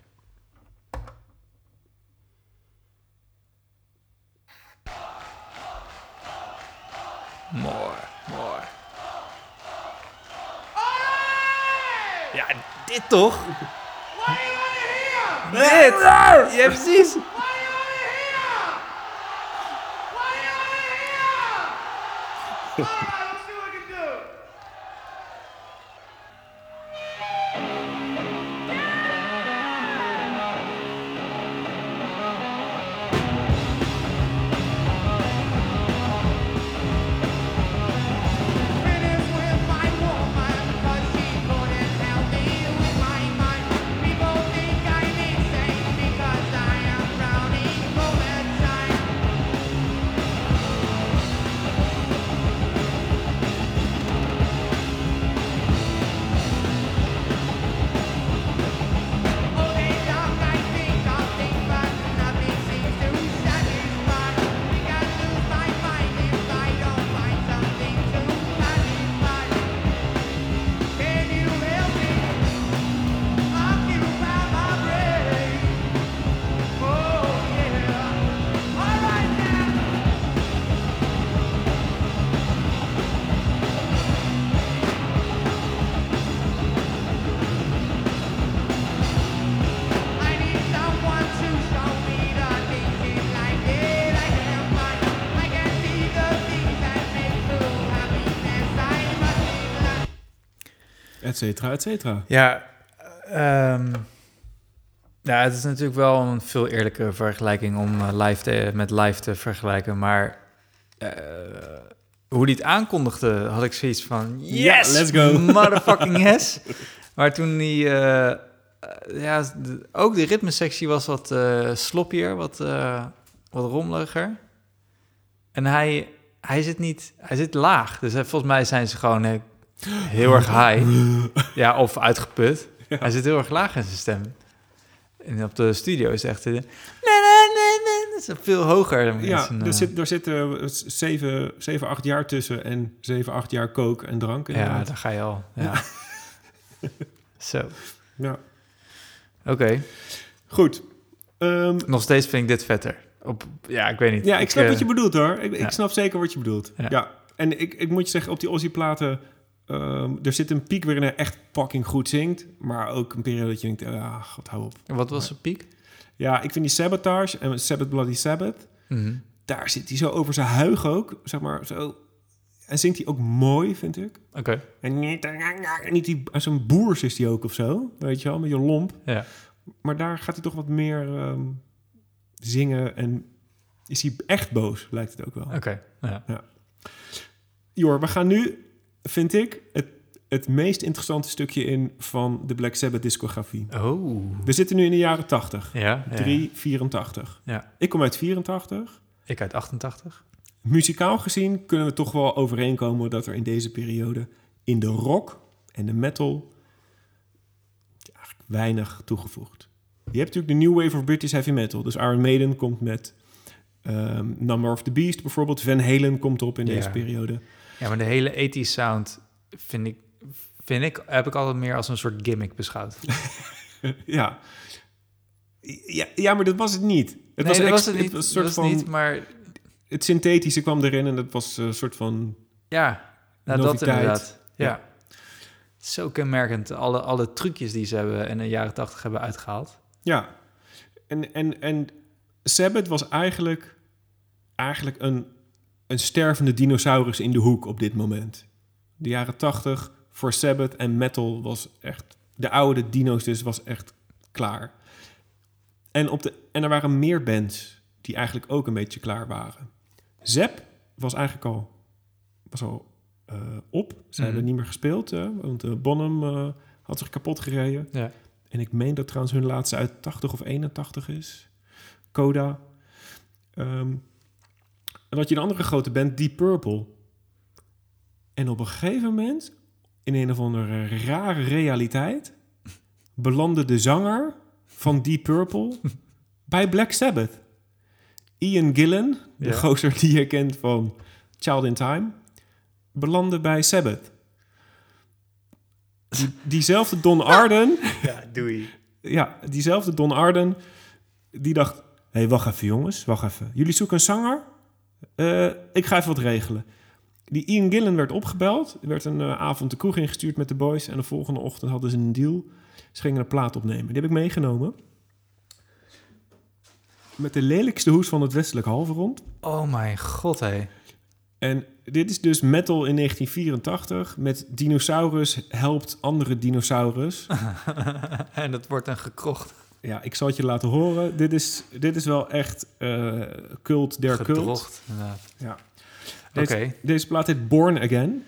Mooi, mooi. Ja, dit toch? Dit! Ja, precies. [LAUGHS] cetera, et cetera. Ja, ehm, ja, het is natuurlijk wel een veel eerlijke vergelijking om eh, live te, met live te vergelijken. Maar eh, hoe die het aankondigde, had ik zoiets van... Yes! let's go. [LAUGHS] Motherfucking yes! Maar toen die... eh, ja, de- ook de ritmesectie was wat sloppier, wat, wat rommeliger. En hij, hij zit niet... Hij zit laag. Dus volgens mij zijn ze gewoon heel erg high. [LAUGHS] Ja, of uitgeput. Ja. Hij zit heel erg laag in zijn stem. En op de studio is echt... eh, nee, nee, nee, nee. Dat is veel hoger. dan Ja, mensen, er, eh, zit, er zitten zeven, zeven, acht jaar tussen en zeven, acht jaar kook en drank. Ja, inderdaad. daar ga je al. Ja. [LAUGHS] Zo, Ja. oké. Goed. Ehm, Nog steeds vind ik dit vetter. Op, ja, ik weet niet. ja, ik snap eh, wat je bedoelt hoor. Ik, ja. ik snap zeker wat je bedoelt. Ja. Ja. En ik, ik moet je zeggen, op die Ozzy-platen... ehm, er zit een piek waarin hij echt fucking goed zingt. Maar ook een periode dat je denkt, ah, god, hou op. Wat was de piek? Ja, ik vind die Sabotage en Sabbath Bloody Sabbath... Mhm. daar zit hij zo over zijn huig ook, zeg maar, zo... En zingt hij ook mooi, vind ik. Oké, En niet, niet die, zo'n boers is hij ook of zo, weet je wel, met je lomp. ja. Maar daar gaat hij toch wat meer ehm, zingen en is hij echt boos, lijkt het ook wel. Oké, ja. Jor, we gaan nu, vind ik, het, het meest interessante stukje in van de Black Sabbath discografie. Oh. We zitten nu in de jaren 80. Ja, ja. 3, 84. Ja. Ik kom uit 84. Ik uit 88. Muzikaal gezien kunnen we toch wel overeenkomen dat er in deze periode in de rock en de metal eigenlijk weinig toegevoegd. Je hebt natuurlijk de New Wave of British Heavy Metal. Dus Iron Maiden komt met ehm, Number of the Beast bijvoorbeeld. Van Halen komt erop in Ja. deze periode. Ja, maar de hele 80s sound vind ik, vind ik, heb ik altijd meer als een soort gimmick beschouwd. [LAUGHS] ja. ja. Ja, maar dat was het niet. Het nee, was, dat was het niet. Het, was een dat soort was van, niet, maar het synthetische kwam erin en dat was een soort van... ja, nou, dat inderdaad. Ja. Ja. Zo kenmerkend, alle, alle trucjes die ze hebben in de jaren 80 hebben uitgehaald. Ja, en, en, en Sabbath was eigenlijk, eigenlijk een, een stervende dinosaurus in de hoek op dit moment. De jaren tachtig voor Sabbath en metal was echt... De oude dino's dus was echt klaar. En, op de, en er waren meer bands die eigenlijk ook een beetje klaar waren. Zep was eigenlijk al, was al eh, op. Ze Mhm. hebben niet meer gespeeld, eh, want eh, Bonham eh, had zich kapot gereden. Ja. En ik meen dat trouwens hun laatste uit 80 of 81 is. Coda. Ehm, en dat je een andere grote band, Deep Purple. En op een gegeven moment, in een of andere rare realiteit, belandde de zanger van Deep Purple [LAUGHS] bij Black Sabbath. Ian Gillan, de Ja. gozer die je kent van Child in Time, belandde bij Sabbath. Die, diezelfde Don [LAUGHS] Arden, Ja, doei. ja, diezelfde Don Arden, die dacht... Hé, hey, wacht even jongens, wacht even. Jullie zoeken een zanger? Eh, ik ga even wat regelen. Die Ian Gillan werd opgebeld. Er werd een eh, avond de kroeg ingestuurd met de boys. En de volgende ochtend hadden ze een deal. Ze gingen een plaat opnemen. Die heb ik meegenomen. Met de lelijkste hoes van het westelijk halfrond. Oh mijn god, hé. En dit is dus metal in 1984 met dinosaurus helpt andere dinosaurus. [LAUGHS] en dat wordt een gekrocht. Ja, ik zal het je laten horen. Dit is, dit is wel echt eh, cult der cult. Gedrocht, inderdaad. Ja. Oké. Deze, deze plaat heet Born Again.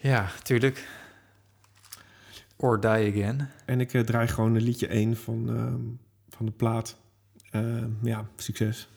Ja, tuurlijk. Or Die Again. En ik eh, draai gewoon een liedje 1 van, ehm, van de plaat. Ehm, ja, succes.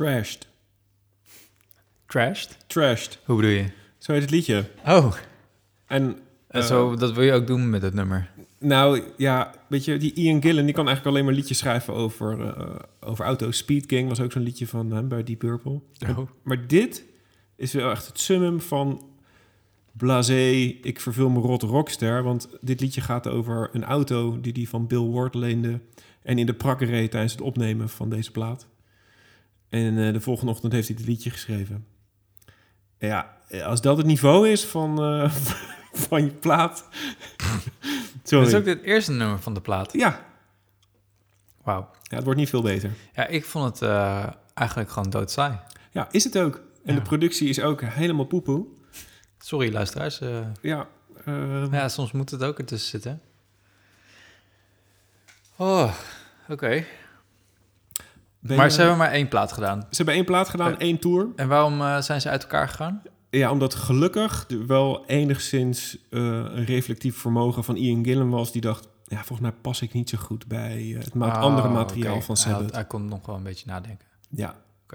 Trashed. Trashed? Trashed. Hoe bedoel je? Zo heet het liedje. Oh, En en eh, zo, dat wil je ook doen met het nummer. Nou ja, weet je, die Ian Gillan die kan eigenlijk alleen maar liedjes schrijven over, eh, over auto's. Speed King was ook zo'n liedje van hem bij Deep Purple. Oh. Maar dit is wel echt het summum van blasé, ik vervul me rot rockster. Want dit liedje gaat over een auto die hij van Bill Ward leende... en in de prakken reed tijdens het opnemen van deze plaat. En eh, de volgende ochtend heeft hij dit liedje geschreven. Ja, als dat het niveau is van, eh, [LAUGHS] van je plaat... [LAUGHS] Sorry. Dat is ook het eerste nummer van de plaat. Ja, Wauw. ja, het wordt niet veel beter. Ja, ik vond het eh, eigenlijk gewoon doodsaai. Ja, is het ook. En Ja. de productie is ook helemaal poepoe. Sorry, luisteraars. Ja, eh, ja, soms moet het ook ertussen zitten. Oh, oké. Ben Maar je- ze hebben maar één plaat gedaan. ze hebben één plaat gedaan, Eh. één tour. En waarom eh, zijn ze uit elkaar gegaan? Ja, omdat gelukkig wel enigszins eh, een reflectief vermogen van Ian Gillan was. Die dacht, ja, volgens mij pas ik niet zo goed bij het ma- Oh, andere materiaal van Hij, Sabbath. hij kon nog wel een beetje nadenken. Ja,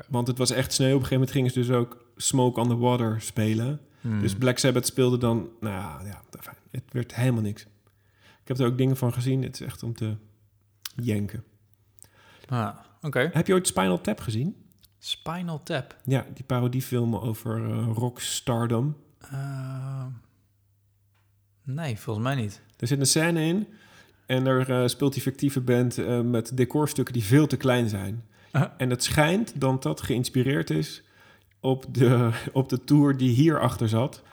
want het was echt sneeuw. Op een gegeven moment gingen ze dus ook Smoke on the Water spelen. Hmm. Dus Black Sabbath speelde dan, nou ja, ja, fijn. het werd helemaal niks. Ik heb er ook dingen van gezien. Het is echt om te jenken. Ah, Heb je ooit Spinal Tap gezien? Spinal Tap. Ja, die parodiefilm over eh rockstardom. Eh, nee, volgens mij niet. Er zit een scène in en daar eh, speelt die fictieve band eh, met decorstukken die veel te klein zijn. Ah. En het schijnt dat dat geïnspireerd is op de, [LAUGHS] op de tour die hierachter zat.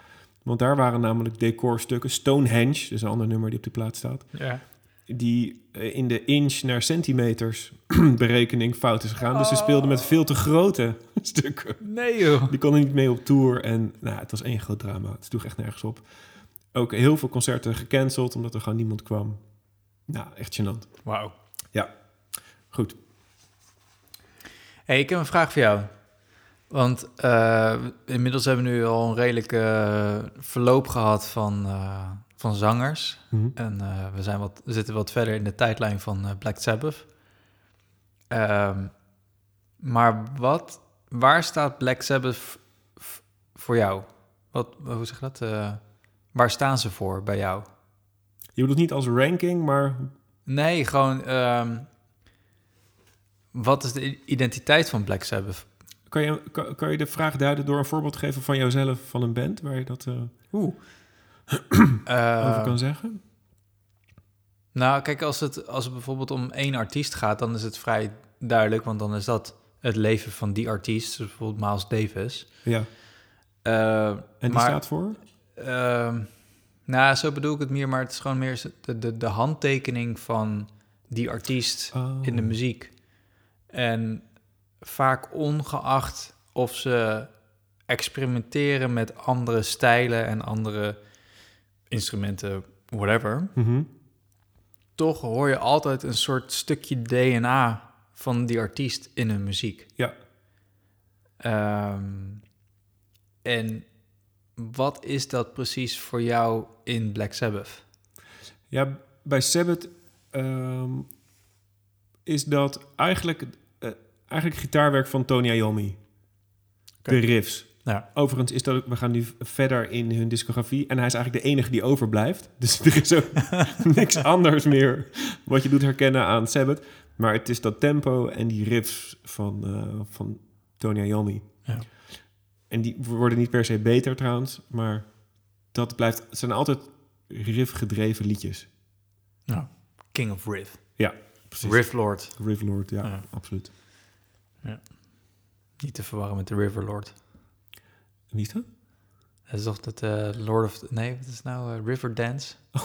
Want daar waren namelijk decorstukken, Stonehenge, dus een ander nummer die op de plaat staat, Ja. Die eh, in de inch naar centimeters [CLEARS THROAT] berekening fout is gegaan. Dus ze speelden met veel te grote [LAUGHS] stukken. Nee joh. Die konden niet mee op tour. En nou, het was één groot drama. Het sloeg echt nergens op. Ook heel veel concerten gecanceld, omdat er gewoon niemand kwam. Nou, echt gênant. Wauw. Goed. Hey, ik heb een vraag voor jou. Want eh, inmiddels hebben we nu al een redelijke eh, verloop gehad van, van zangers. Mhm. En eh, we, zijn wat, we zitten wat verder in de tijdlijn van eh, Black Sabbath. Ehm, maar wat, waar staat Black Sabbath voor jou? Wat, hoe zeg je dat? Eh, waar staan ze voor bij jou? Je bedoelt niet als ranking, maar Nee, gewoon... ehm, wat is de identiteit van Black Sabbath? kan je, kan, kan je de vraag duiden door een voorbeeld te geven van jouzelf, van een band, waar je dat eh, Oeh. Over kan zeggen? Nou, kijk, als het, als het bijvoorbeeld om één artiest gaat, dan is het vrij duidelijk, want dan is dat het leven van die artiest, dus bijvoorbeeld Miles Davis. Ja. Eh, En die maar, staat voor? ehm, nou, zo bedoel ik het meer, maar het is gewoon meer de, de, de handtekening van die artiest Oh. in de muziek. En vaak ongeacht of ze experimenteren met andere stijlen en andere instrumenten, whatever, Mhm. toch hoor je altijd een soort stukje DNA van die artiest in hun muziek. Ja. Ehm, en wat is dat precies voor jou in Black Sabbath? Ja, bij Sabbath ehm, is dat eigenlijk, eh, eigenlijk gitaarwerk van Tony Iommi. De riffs. Ja. Overigens is dat ook, we gaan nu verder in hun discografie en hij is eigenlijk de enige die overblijft. [LAUGHS] Dus er is ook [LAUGHS] niks anders meer wat je doet herkennen aan Sabbath. Maar het is dat tempo en die riffs van, eh, van Tony Iommi. Ja. En die worden niet per se beter trouwens, maar dat blijft, het zijn altijd riff-gedreven liedjes. King of Riff. Precies. Riff Lord. Rifflord, ja, Ja. absoluut. Niet te verwarren met de River Wie is dat? Is toch dat eh, Lord of... Nee, wat is nou? Eh, River Dance? [LAUGHS]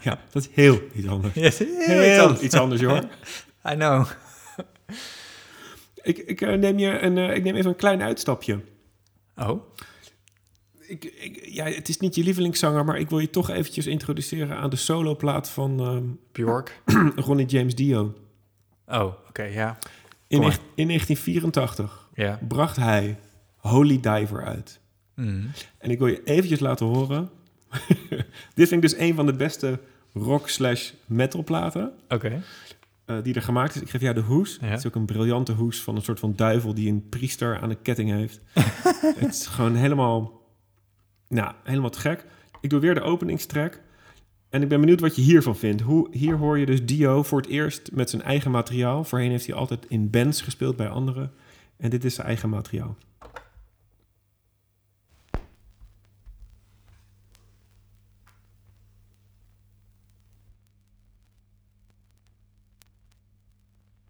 Ja, dat is heel iets anders. [LAUGHS] Yes, Heel iets anders, hoor. [LAUGHS] I know. Ik, ik, eh, neem je een, eh, ik neem even een klein uitstapje. Oh? Ik, ik, ja, het is niet je lievelingszanger, maar ik wil je toch eventjes introduceren aan de soloplaat van ehm, [CLEARS THROAT] Bjork? [CLEARS THROAT] Ronnie James Dio. Oh, oké, ja. In, in 1984 Ja. bracht hij Holy Diver uit. Mm. En ik wil je eventjes laten horen. [LAUGHS] Dit vind ik dus een van de beste rock slash metal platen. Oké. eh, die er gemaakt is. Ik geef jou de hoes. Ja. Het is ook een briljante hoes van een soort van duivel die een priester aan een ketting heeft. [LAUGHS] het is gewoon helemaal, nou, helemaal te gek. Ik doe weer de openingstrack. En ik ben benieuwd wat je hiervan vindt. Hoe, hier hoor je dus Dio voor het eerst met zijn eigen materiaal. Voorheen heeft hij altijd in bands gespeeld bij anderen. En dit is zijn eigen materiaal.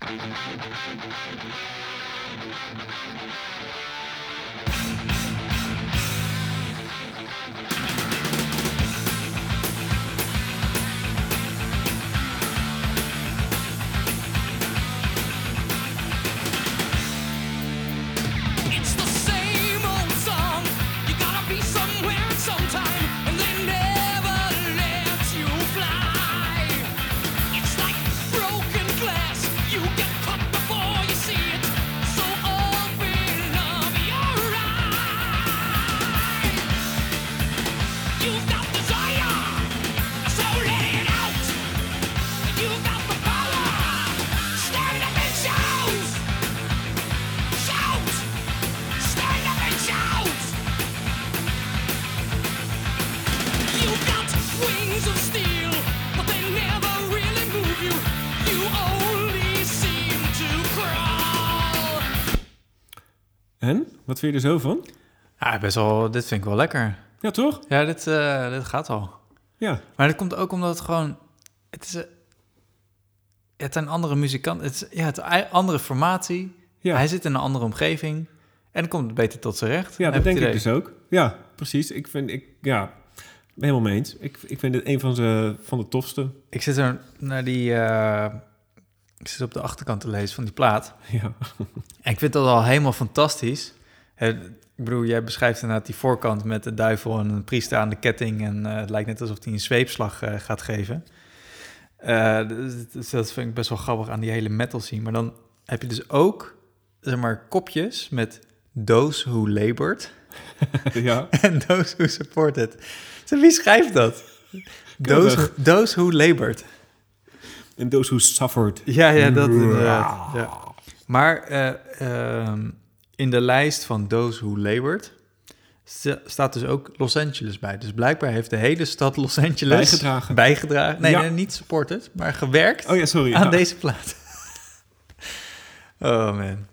Música En? Wat vind je er zo van? Ja, best wel, dit vind ik wel lekker. Ja, toch? Ja, dit, eh, dit gaat al. Ja. Maar dat komt ook omdat het gewoon... Het is... een- het zijn andere muzikanten. Het is ja, het is een andere formatie. Ja. Hij zit in een andere omgeving. En dan komt het beter tot zijn recht. Ja, dat denk ik dus ook. Ja, precies. Ik vind, ik, ja, helemaal mee eens. Ik, ik vind het een van, ze, van de tofste. Ik zit er naar die... eh, ik zit op de achterkant te lezen van die plaat. [LAUGHS] Ja, En ik vind dat al helemaal fantastisch. Ik bedoel, jij beschrijft inderdaad die voorkant met de duivel en een priester aan de ketting. En eh, het lijkt net alsof hij een zweepslag eh, gaat geven. Eh, dus- dat vind ik best wel grappig aan die hele metal scene. Maar dan heb je dus ook, zeg maar, kopjes met those who labored [LAUGHS] ja. [LAUGHS] en those who supported. Dus wie schrijft dat? Those, those who labored. En those who suffered. Ja, ja, dat inderdaad. Ja. Maar eh, ehm, in de lijst van Those Who Labored sta- staat dus ook Los Angeles bij. Dus blijkbaar heeft de hele stad Los Angeles Bijgedragen. bijgedragen. Nee, Ja. nee, niet supported, maar gewerkt Oh ja, sorry. aan Ja. deze plaat. [LAUGHS] oh man.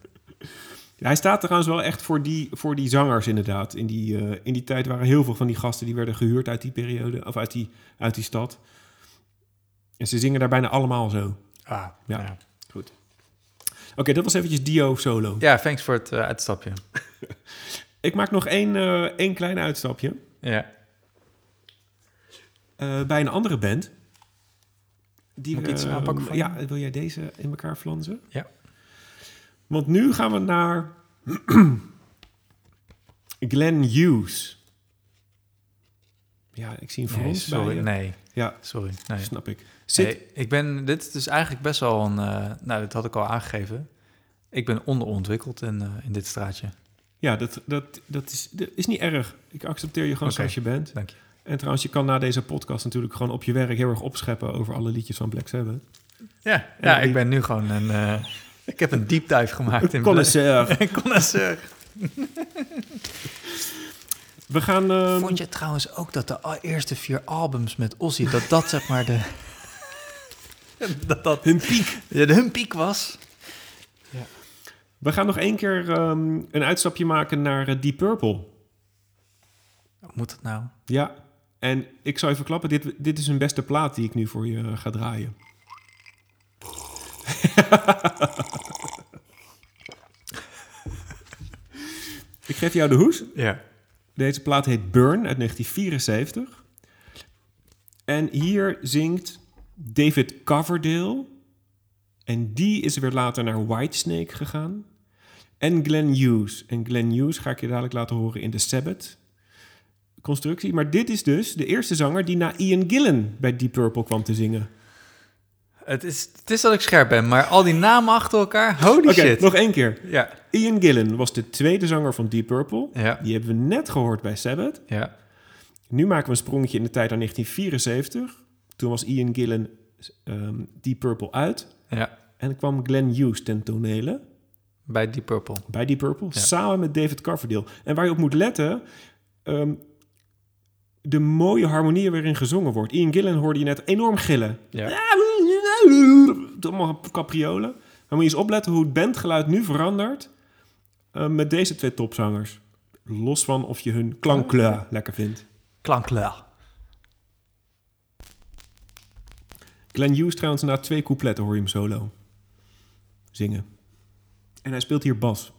Ja, hij staat trouwens wel echt voor die, voor die zangers inderdaad. In die, eh, in die tijd waren heel veel van die gasten die werden gehuurd uit die periode, of uit die, uit die stad. En ze zingen daar bijna allemaal zo. Ah, Ja. ja. Goed. Oké, dat was eventjes Dio solo. Ja, thanks voor het eh, uitstapje. [LAUGHS] Ik maak nog één, eh, één klein uitstapje. Ja. Eh, bij een andere band. Die, Moet ik iets aanpakken van Ja, wil jij deze in elkaar flansen? Ja. Want nu gaan we naar [CLEARS THROAT] Glenn Hughes. Ja, ik zie een Nee, Frans bij sorry. je. Nee, Ja, sorry. Nee. snap ik. Zit, Nee, ik ben, dit is eigenlijk best wel een, eh, nou, dat had ik al aangegeven. Ik ben onderontwikkeld in, eh, in dit straatje. Ja, dat, dat, dat, is, dat is niet erg. Ik accepteer je gewoon Oké. zoals je bent. Dank je. En trouwens, je kan na deze podcast natuurlijk gewoon op je werk heel erg opscheppen over alle liedjes van Black Sabbath. Ja, En ja die- ik ben nu gewoon een... eh, ik heb een deep dive gemaakt in... Connoisseur. [LAUGHS] [LAUGHS] We gaan... ehm, Vond je trouwens ook dat de eerste vier albums met Ozzy... dat dat zeg maar de... [LAUGHS] dat dat hun piek. ja, de hun piek was? We gaan nog één keer ehm, een uitstapje maken naar eh, Deep Purple. Moet het nou? Ja, en ik zou je verklappen, dit, dit is een beste plaat die ik nu voor je eh, ga draaien. [LAUGHS] ik geef jou de hoes. Ja. Deze plaat heet Burn uit 1974. En hier zingt David Coverdale. En die is weer later naar Whitesnake gegaan. En Glenn Hughes. En Glenn Hughes ga ik je dadelijk laten horen in de Sabbath constructie. Maar dit is dus de eerste zanger die na Ian Gillan bij Deep Purple kwam te zingen. Het is, het is dat ik scherp ben, maar al die namen achter elkaar... Holy shit. nog één keer. Ja. Ian Gillan was de tweede zanger van Deep Purple. Ja. Die hebben we net gehoord bij Sabbath. Ja. Nu maken we een sprongetje in de tijd naar 1974. Toen was Ian Gillan ehm, Deep Purple uit. Ja, En kwam Glenn Hughes ten tonele bij Deep Purple. bij Deep Purple, Ja. samen met David Coverdale. En waar je op moet letten, ehm, de mooie harmonieën waarin gezongen wordt. Ian Gillan hoorde je net enorm gillen. Ja. Allemaal capriolen. Maar moet je eens opletten hoe het bandgeluid nu verandert eh, met deze twee topzangers. Los van of je hun klankkleur lekker vindt. Klankklaar. Glenn Hughes trouwens na twee coupletten hoor je hem solo zingen. En hij speelt hier bas.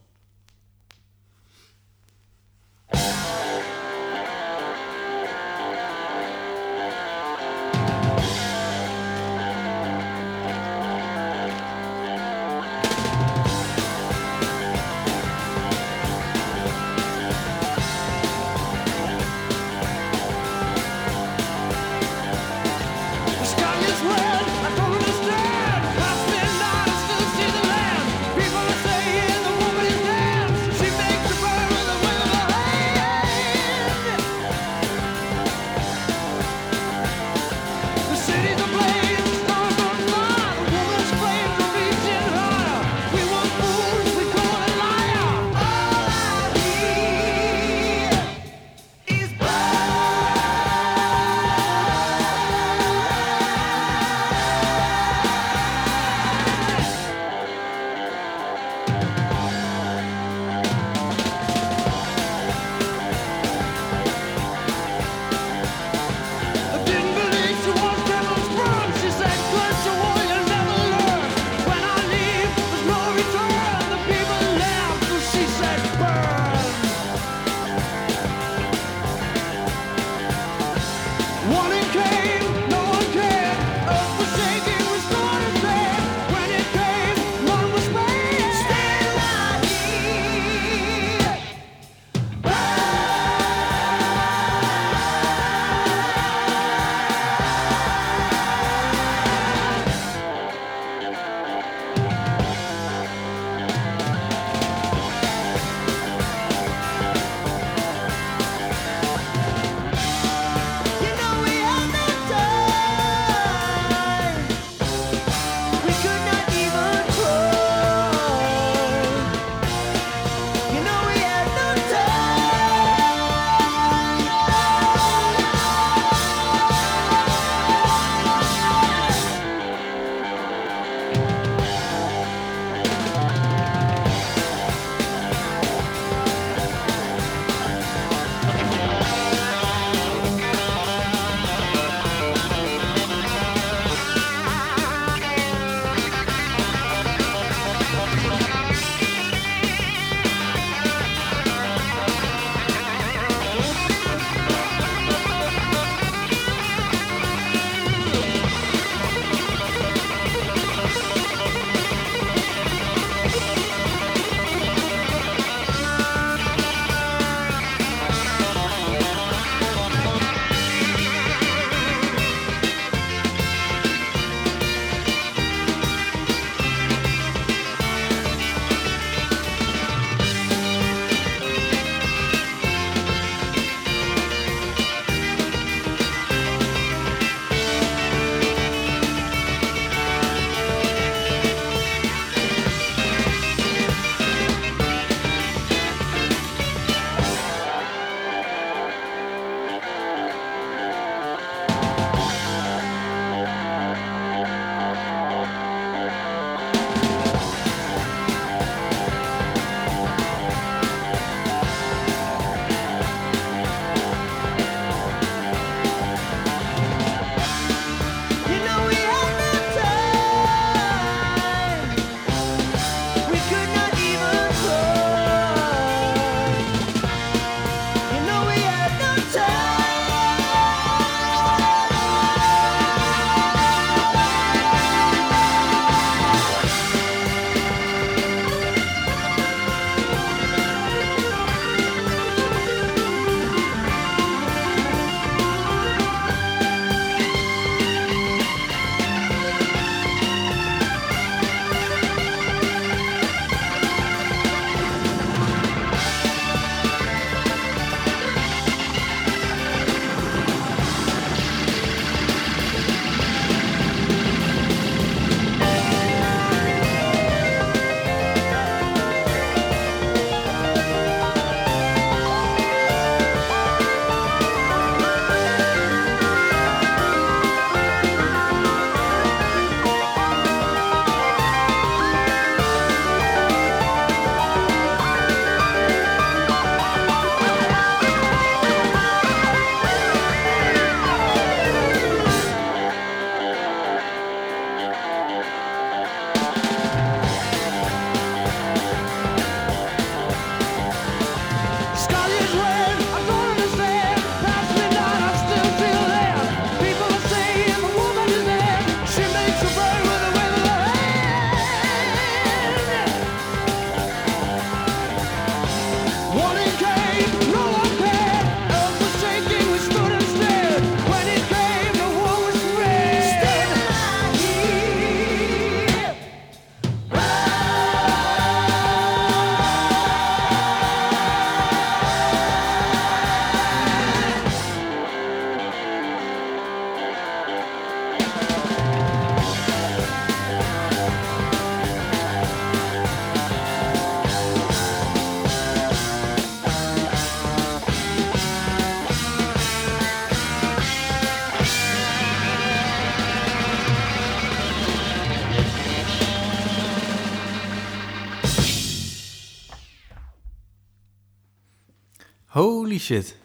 Holy shit.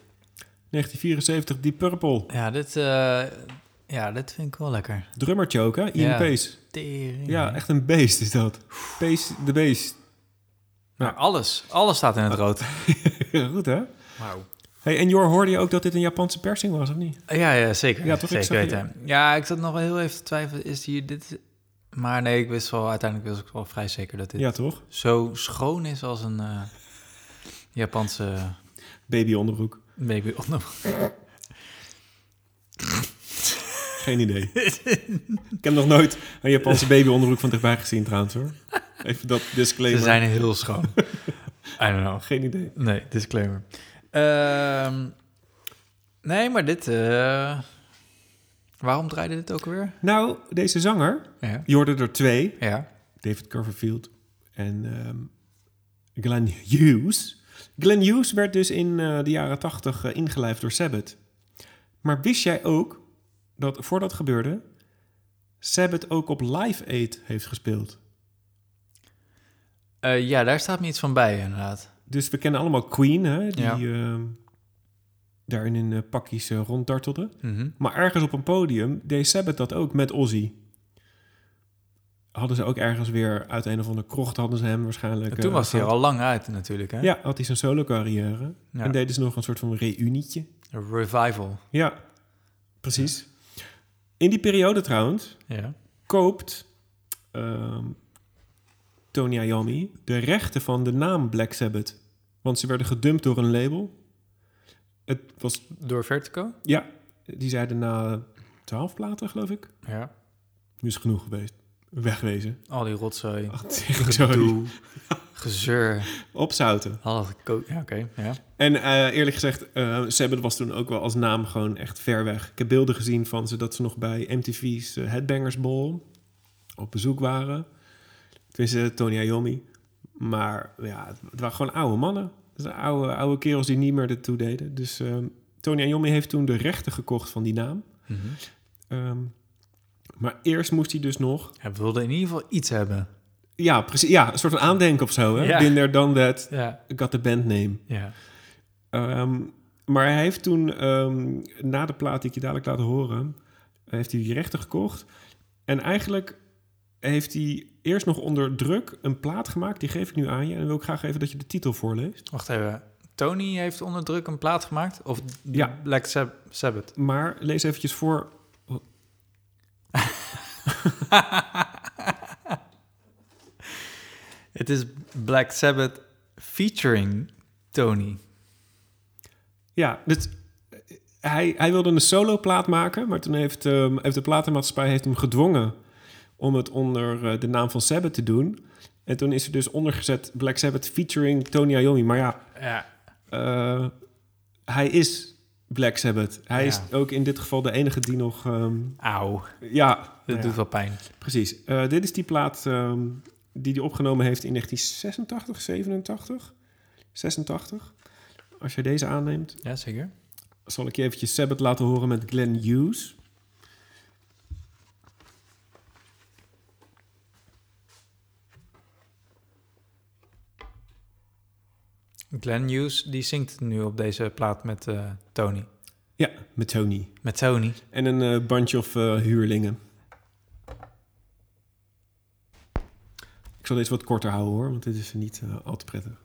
1974, Deep Purple. Ja, dit, eh, ja, dit vind ik wel lekker. Drummertje ook, hè? Ian Ja. Pace. Tering. Ja, echt een beest is dat. Pace de beest. Maar alles, alles staat in het rood. [LAUGHS] Goed, hè? Wauw. Hey, en Jor, hoorde je ook dat dit een Japanse persing was, of niet? Ja, ja, zeker. Ja, toch? Ik Zeker weten. Ja, ik zat nog wel heel even te twijfelen. Is hier dit... Maar nee, ik wist wel, uiteindelijk wist ik wel vrij zeker dat dit Ja, toch? zo schoon is als een eh, Japanse Baby onderbroek. baby. Geen idee. ik heb nog nooit een Japanse baby onderbroek van dichtbij gezien, trouwens, hoor. Even dat Ze disclaimer. zijn heel schoon. I don't know. Geen idee. Nee, disclaimer. Ehm, nee, maar dit... eh, waarom draaide dit ook weer? Nou, deze zanger, Ja. je hoorde er twee. Ja. David Coverfield en ehm, Glenn Hughes. Glenn Hughes werd dus in eh, de jaren tachtig eh, ingelijfd door Sabbath. Maar wist jij ook dat voordat het gebeurde... Sabbath ook op Live Aid heeft gespeeld? Eh, ja, daar staat me iets van bij, inderdaad. Dus we kennen allemaal Queen, hè, die Ja. ehm, daarin in pakjes ronddartelde. Mhm. Maar ergens op een podium deed Sabbath dat ook met Ozzy. Hadden ze ook ergens weer uit een of andere krocht hadden ze hem waarschijnlijk... En toen eh, was hij er al lang uit natuurlijk, hè? Ja, had hij zijn solo carrière. Ja. En deden ze nog een soort van reunietje. Een revival. Ja, precies. In die periode trouwens Ja. koopt ehm, Tony Iommi de rechten van de naam Black Sabbath. Want ze werden gedumpt door een label. Het was, Door Vertigo? ja, die zeiden na twaalf platen geloof ik. Ja. Nu is genoeg geweest. Wegwezen. Al die rotzooi. Ach. Gedoe. [LAUGHS] Gezeur. Opzouten. Al Ja, oké. Ja. En eh, eerlijk gezegd, eh Sabbath was toen ook wel als naam gewoon echt ver weg. Ik heb beelden gezien van ze dat ze nog bij MTV's eh, Headbangers Ball op bezoek waren. Tenminste, Tony Iommi. Maar ja, het, het waren gewoon oude mannen. Zijn oude, oude kerels die niet meer ertoe deden. Dus eh, Tony Iommi heeft toen de rechten gekocht van die naam. Mhm. Ehm, maar eerst moest hij dus nog... Hij wilde in ieder geval iets hebben. Ja, precies. Ja, een soort van aandenken of zo. Hè? Ja. Been there, done that. Ja. Got the band name. Ja. Ehm, maar hij heeft toen, ehm, na de plaat die ik je dadelijk laat horen, heeft hij die rechten gekocht. En eigenlijk heeft hij eerst nog onder druk een plaat gemaakt. Die geef ik nu aan je. En dan wil ik graag even dat je de titel voorleest. Wacht even. Tony heeft onder druk een plaat gemaakt? Of Ja. Black Sab- Sabbath? Maar lees eventjes voor. [LAUGHS] Het is Black Sabbath featuring Tony. Ja, eh, hij, hij wilde een solo plaat maken. Maar toen heeft, ehm, heeft de platenmaatschappij heeft hem gedwongen om het onder eh, de naam van Sabbath te doen. En toen is er dus ondergezet Black Sabbath featuring Tony Iommi. Maar ja, Ja. Eh, hij is Black Sabbath. Hij Ja. is ook in dit geval de enige die nog... ehm, Auw. ja, Dat ja, doet wel pijn. precies. Eh, dit is die plaat ehm, die hij opgenomen heeft in 1986, 87? 86. Als je deze aanneemt, Ja, zeker. zal ik je eventjes Sabbath laten horen met Glenn Hughes. Glenn Hughes, die zingt nu op deze plaat met eh, Tony. Ja, met Tony. Met Tony. En een eh, bunch of eh, huurlingen. Ik zal deze wat korter houden hoor, want dit is niet al te prettig.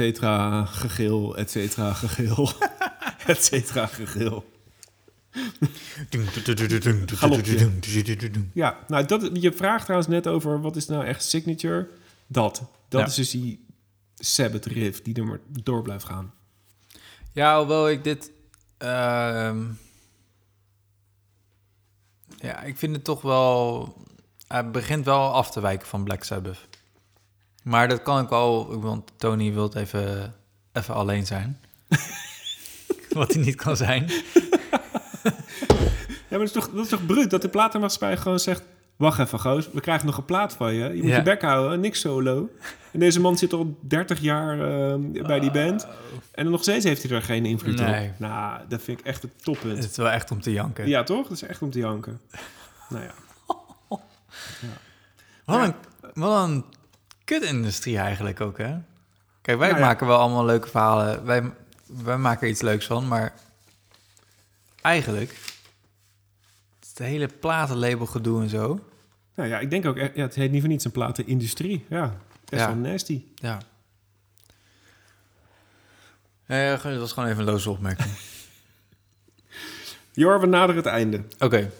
Cetera, gegil, et cetera, gegil, et cetera, gegil. Ja, nou, dat, je vraagt trouwens net over wat is nou echt signature. Dat. Dat Ja. is dus die Sabbath riff die er maar door blijft gaan. Ja, hoewel ik dit... ehm, ja, ik vind het toch wel... Hij begint wel af te wijken van Black Sabbath. Maar dat kan ik wel... Want Tony wil even, even alleen zijn. [LAUGHS] Wat hij niet kan zijn. [LAUGHS] Ja, maar dat is toch, dat is toch bruut dat de platenmaatschappij gewoon zegt... Wacht even, goos, we krijgen nog een plaat van je. Je moet Ja. je bek houden, niks solo. En deze man zit al 30 jaar eh, bij die band. En nog steeds heeft hij er geen invloed Nee. op. Nou, dat vind ik echt het toppunt. Het is wel echt om te janken. Ja, toch? Dat is echt om te janken. Nou ja. [LAUGHS] Wat een, wat een kut-industrie eigenlijk ook, hè? Kijk, wij Nou ja. maken wel allemaal leuke verhalen. Wij, wij maken er iets leuks van, maar eigenlijk... Het hele platenlabel gedoe en zo. Nou ja, ik denk ook... Ja, het heet niet voor niets een platenindustrie. Ja, best Ja. wel nasty. Ja. Nee, dat was gewoon even een loze opmerking. [LAUGHS] Jor, we naderen het einde. Oké.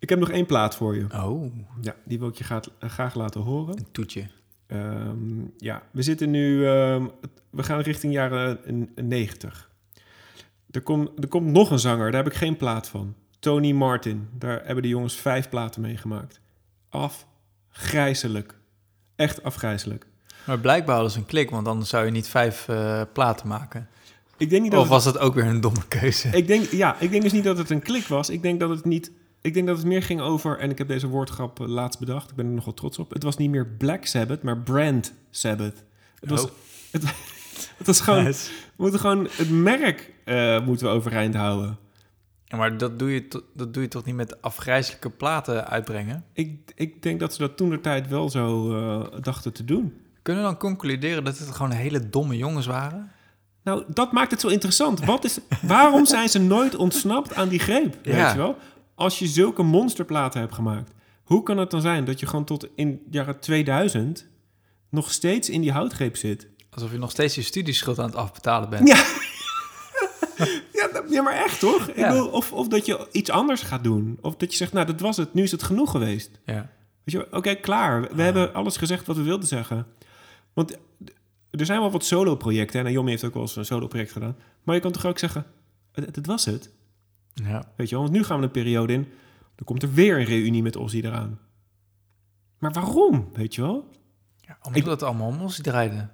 Ik heb nog één plaat voor je. Oh, Ja, die wil ik je gaat, eh, graag laten horen. een toetje. Ehm, ja, we zitten nu... ehm, we gaan richting jaren eh, 90. Er, komt er komt nog een zanger, daar heb ik geen plaat van. Tony Martin. Daar hebben de jongens vijf platen mee gemaakt. Afgrijzelijk. Echt afgrijzelijk. Maar blijkbaar hadden ze een klik, want anders zou je niet vijf eh, platen maken. Ik denk niet dat Of het- was dat ook weer een domme keuze? Ik denk, ja, ik denk dus niet dat het een klik was. Ik denk dat het niet. Ik denk dat het meer ging over. En ik heb deze woordgrap eh, laatst bedacht. Ik ben er nogal trots op. Het was niet meer Black Sabbath, maar Brand Sabbath. Het was, Oh. [LAUGHS] het, het was gewoon. Nice. We moeten gewoon het merk eh, moeten we overeind houden. Ja, maar dat doe, je to- dat doe je toch niet met afgrijzelijke platen uitbrengen? Ik, ik denk dat ze dat toen de tijd wel zo eh, dachten te doen. Kunnen we dan concluderen dat het gewoon hele domme jongens waren? Nou, dat maakt het zo interessant. Wat is, waarom zijn ze nooit ontsnapt aan die greep? Weet Ja. je wel? Als je zulke monsterplaten hebt gemaakt, hoe kan het dan zijn dat je gewoon tot in jaren 2000 nog steeds in die houtgreep zit? Alsof je nog steeds je studieschuld aan het afbetalen bent. Ja. [LAUGHS] Ja, dat- ja, maar echt toch? Ik Ja. of, of dat je iets anders gaat doen. Of dat je zegt, nou, dat was het. Nu is het genoeg geweest. Ja. Weet je, oké, klaar. We, hebben alles gezegd wat we wilden zeggen. Want er zijn wel wat solo-projecten. En Naomi heeft ook wel eens een solo-project gedaan. Maar je kan toch ook zeggen, het was het. Ja. Weet je wel, want nu gaan we een periode in. Dan komt er weer een reunie met Ozzy eraan. Maar waarom, weet je wel? ja omdat het allemaal om ons draaide.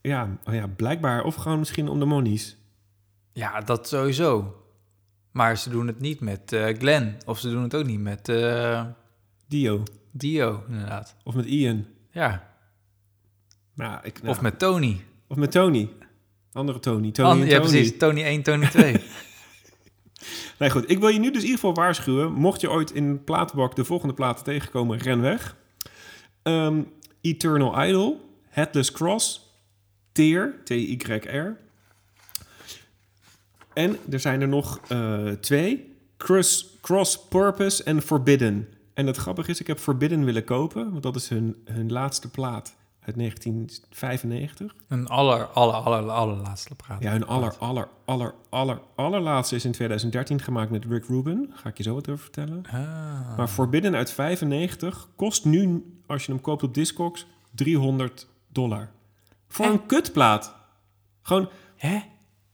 Ja, oh ja, blijkbaar. Of gewoon misschien om de monies. Ja, dat sowieso. Maar ze doen het niet met eh Glenn. Of ze doen het ook niet met eh, Dio. Dio, inderdaad. Of met Ian. Ja. Nou, ik, nou, Of met Tony. of met Tony. Andere Tony. Tony An- en ja, Tony. precies. Tony 1, Tony 2. [LAUGHS] Nee, goed. Ik wil je nu dus in ieder geval waarschuwen. Mocht je ooit in een platenbak de volgende platen tegenkomen, ren weg. Ehm, Eternal Idol, Headless Cross, Tear, T-Y-R. En er zijn er nog eh, twee. Cross, Cross Purpose en Forbidden. En het grappige is, ik heb Forbidden willen kopen, want dat is hun, hun laatste plaat uit 1995. Een aller, aller, aller, allerlaatste praat. Ja, hun aller, aller, aller, aller, allerlaatste is in 2013 gemaakt met Rick Rubin. Ga ik je zo wat over vertellen. Ah. Maar Forbidden uit 95 kost nu, als je hem koopt op Discogs, 300 dollar. Voor Hè? een kutplaat. Gewoon, Hè?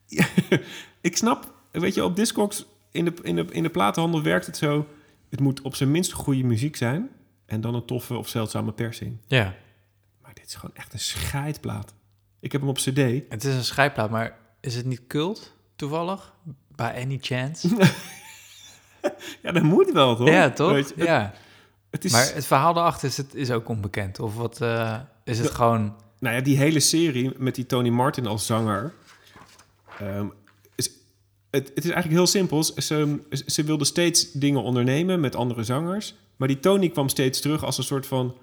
[LAUGHS] ik snap, weet je, op Discogs, in de, in, de, in de platenhandel werkt het zo. Het moet op zijn minst goede muziek zijn. En dan een toffe of zeldzame persing. Ja. Dit is gewoon echt een scheidplaat. Ik heb hem op cd. [LAUGHS] Het is een schijplaat, maar is het niet cult, toevallig? By any chance? [LAUGHS] Ja, dat moet wel, toch? ja, toch? Je, het, ja. het is, Maar het verhaal daarachter is, het, is ook onbekend. Of wat eh, is het De- gewoon... Nou ja, die hele serie met die Tony Martin als zanger. ehm, is, het, het is eigenlijk heel simpel. Ze, ze wilde steeds dingen ondernemen met andere zangers. Maar die Tony kwam steeds terug als een soort van.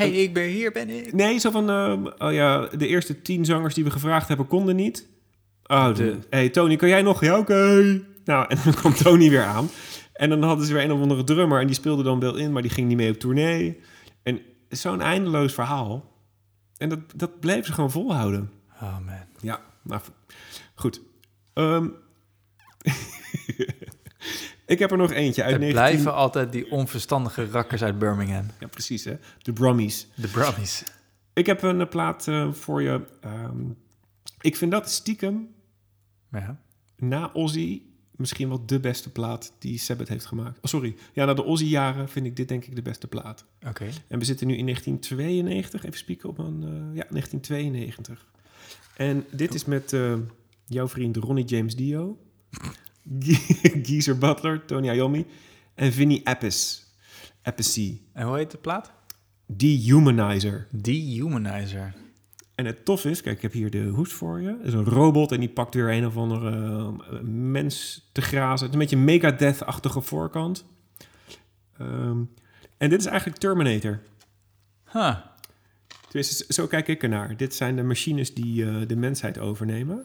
Hey, ik ben hier, ben ik. Nee, zo van. ehm, oh ja, de eerste tien zangers die we gevraagd hebben konden niet. Oh, de, hey Tony, kan jij nog? Ja, oké. Nou, en dan [LAUGHS] kwam Tony weer aan. En dan hadden ze weer een of andere drummer. En die speelde dan wel in, maar die ging niet mee op tournee. En zo'n eindeloos verhaal. En dat, dat bleef ze gewoon volhouden. Oh man. Ja, maar goed. Ehm, [LAUGHS] ik heb er nog eentje uit Er 19... blijven altijd die onverstandige rakkers uit Birmingham. Ja, precies hè. De Brummies. De Brownies. Ik heb een eh, plaat eh, voor je. Ehm, ik vind dat stiekem Ja. na Ozzy misschien wel de beste plaat die Sabbath heeft gemaakt. Oh, sorry. Ja, na de Ozzy-jaren vind ik dit denk ik de beste plaat. Oké. En we zitten nu in 1992. Even spieken op een... eh, ja, 1992. En dit is met jouw vriend Ronnie James Dio. [LAUGHS] Geezer Butler, Tony Iommi en Vinnie Appice. Appice. En hoe heet de plaat? Dehumanizer. Dehumanizer. En het tof is, kijk, ik heb hier de hoes voor je. Het is een robot en die pakt weer een of andere eh, mens te grazen. Het is een beetje een Megadeth-achtige voorkant. Ehm, en dit is eigenlijk Terminator. Huh. Tenminste, zo kijk ik ernaar. Dit zijn de machines die eh, de mensheid overnemen.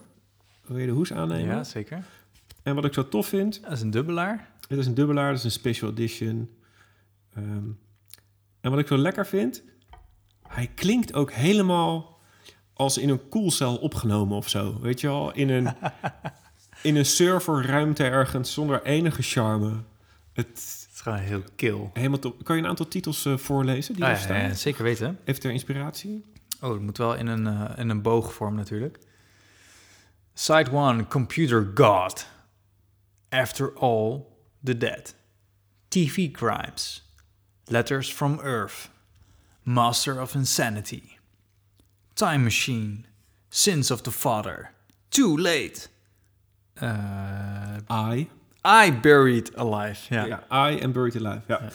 Wil je de hoes aannemen? Ja, zeker. En wat ik zo tof vind, Dat is een dubbelaar. dit is een dubbelaar, dat is een special edition. Ehm, en wat ik zo lekker vind, hij klinkt ook helemaal als in een koelcel opgenomen of zo. Weet je wel, in een, [LAUGHS] in een serverruimte ergens zonder enige charme. Het Het is gewoon heel kil. helemaal top. Kan je een aantal titels eh, voorlezen die Ah, er ja, staan? ja, zeker weten. Even ter inspiratie. Oh, het moet wel in een, eh, in een boogvorm natuurlijk. Side 1, Computer God. After all, the dead. TV crimes. Letters from Earth. Master of Insanity. Time Machine. Sins of the Father. Too late. Eh, I. I Buried Alive. Ja. Ja, I am Buried Alive. Ja. Ja.